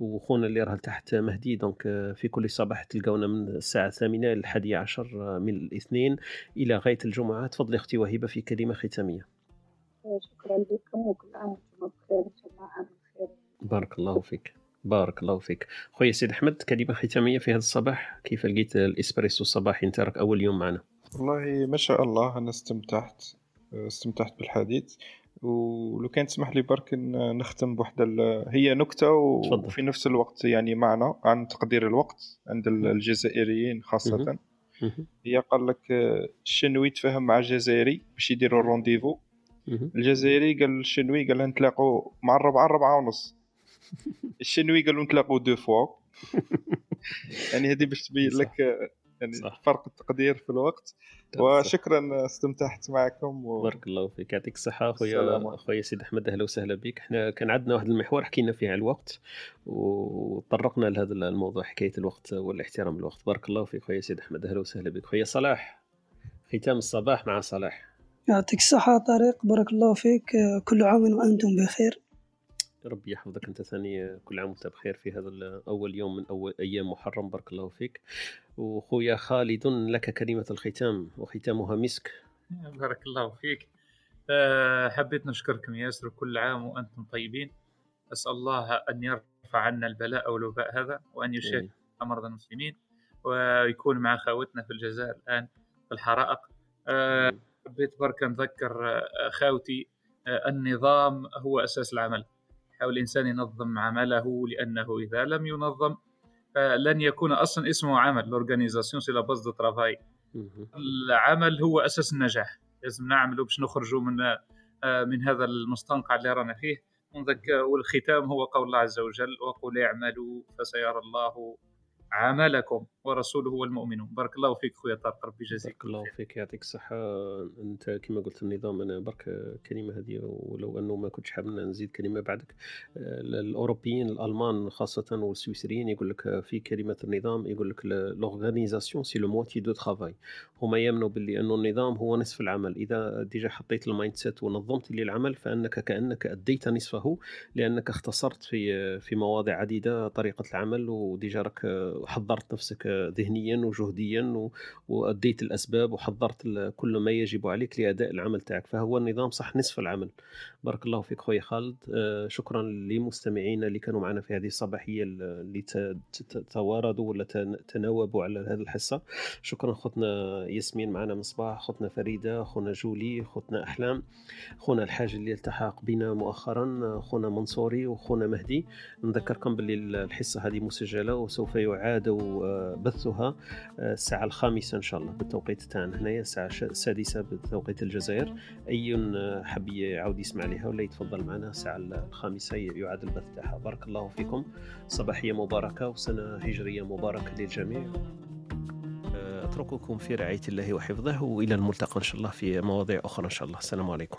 وخونا اللي راه تحت مهدي donc آه، في كل صباح تلقاونا من الساعة الثامنة للحادية عشر من الاثنين إلى غاية الجمعة. تفضلي أختي وهبة في كلمة ختامية. شكرا لكم وكل عام وأنتم بخير إن شاء الله عام بخير. بارك الله فيك بارك الله فيك. خويا سيد أحمد كلمة ختامية في هذا الصباح. كيف لقيت الإسبريسو الصباحي انت راك أول يوم معنا؟ والله ما شاء الله أنا استمتعت استمتعت بالحديث. ولو كان تسمح لي برك نختم بوحد هي نكتة وفي نفس الوقت يعني معنى عن تقدير الوقت عند الجزائريين خاصة. هي قال لك الشنوي تفاهم مع الجزائري باش يديروا الرونديفو. الجزائري قال الشنوي قال نتلاقوا مع الربعة الربعة ونص. الشنوي قالوا نتلاقوا deux fois. يعني هذه باش تبين لك يعني صح. فرق التقدير في الوقت. وشكرا استمتعت معكم و... بارك الله فيك. يعطيك الصحة خويا خويا سيد أحمد. أهلا وسهلا بك. إحنا كان عندنا واحد المحور حكينا فيه على الوقت وطرقنا لهذا الموضوع حكاية الوقت والاحترام الوقت. بارك الله فيك خويا سيد أحمد. أهلا وسهلا بك. خويا صلاح ختام الصباح مع صلاح. يعطيك الصحة طارق. بارك الله فيك. كل عام وأنتم بخير. ربي يحفظك. أنت ثاني كل عام وأنت بخير في هذا أول يوم من أول أيام محرم. بارك الله فيك. وخويا خالد لك كلمة الختام وختامها مسك. بارك الله فيك. أه حبيت نشكركم ياسر كل عام وأنتم طيبين. أسأل الله أن يرفع عنا البلاء والوباء هذا وأن يشفي مرضى المسلمين ويكون مع خاوتنا في الجزائر الآن في الحرائق. أه حبيت برك نذكر خاوتي أه النظام هو أساس العمل. يحاول الإنسان ينظم عمله لأنه إذا لم ينظم لن يكون أصلا اسمه عمل l'organisation c'est la base du travail. العمل هو أساس النجاح. لازم نعمله باش نخرجوا من من هذا المستنقع اللي رانا فيه. والختام هو قول الله عز وجل وقل اعملوا فسيرى الله عملكم ورسوله والمؤمنون. بارك الله فيك خويا طارق ربي يجازيك بارك الله فيك يعطيك الصحة. أنت كما قلت النظام أنا برك كلمة هذه ولو أنه ما كنتش حاب نزيد كلمة بعدك. الأوروبيين الألمان خاصة والسويسريين يقول لك في كلمة النظام يقول لك l'organisation c'est la moitié du travail هما يامنوا باللي أنه النظام هو نصف العمل. إذا déjà حطيت ال mindset ونظمت لي العمل فأنك كأنك أديت نصفه لأنك اختصرت في في مواضع عديدة طريقة العمل وديجا راك حضرت نفسك ذهنيا وجهديا وأديت الأسباب وحضرت كل ما يجب عليك لأداء العمل تاعك. فهو النظام صح نصف العمل. بارك الله فيك خويا خالد. آه، شكرا لمستمعينا اللي كانوا معنا في هذه الصباحية اللي تواردوا ولا تناوبوا على هذه الحصة. شكرا خوتنا ياسمين معنا مصباح خوتنا فريدة خونا جولي خوتنا أحلام خونا الحاج اللي التحق بنا مؤخرا خونا منصوري وخونا مهدي. نذكركم باللي الحصة هذه مسجلة وسوف يعاد بثها آه، الساعة الخامسة إن شاء الله بالتوقيت تاعنا هنايا الساعة السادسة بتوقيت الجزائر. اي حب يعاود يسمع لها ولا يتفضل معنا؟ الساعة الخامسة يعاد البث تاعها. بارك الله فيكم. صباحيه مباركة وسنة هجرية مباركة للجميع. آه، أترككم في رعاية الله وحفظه وإلى الملتقى إن شاء الله في مواضيع أخرى إن شاء الله. السلام عليكم.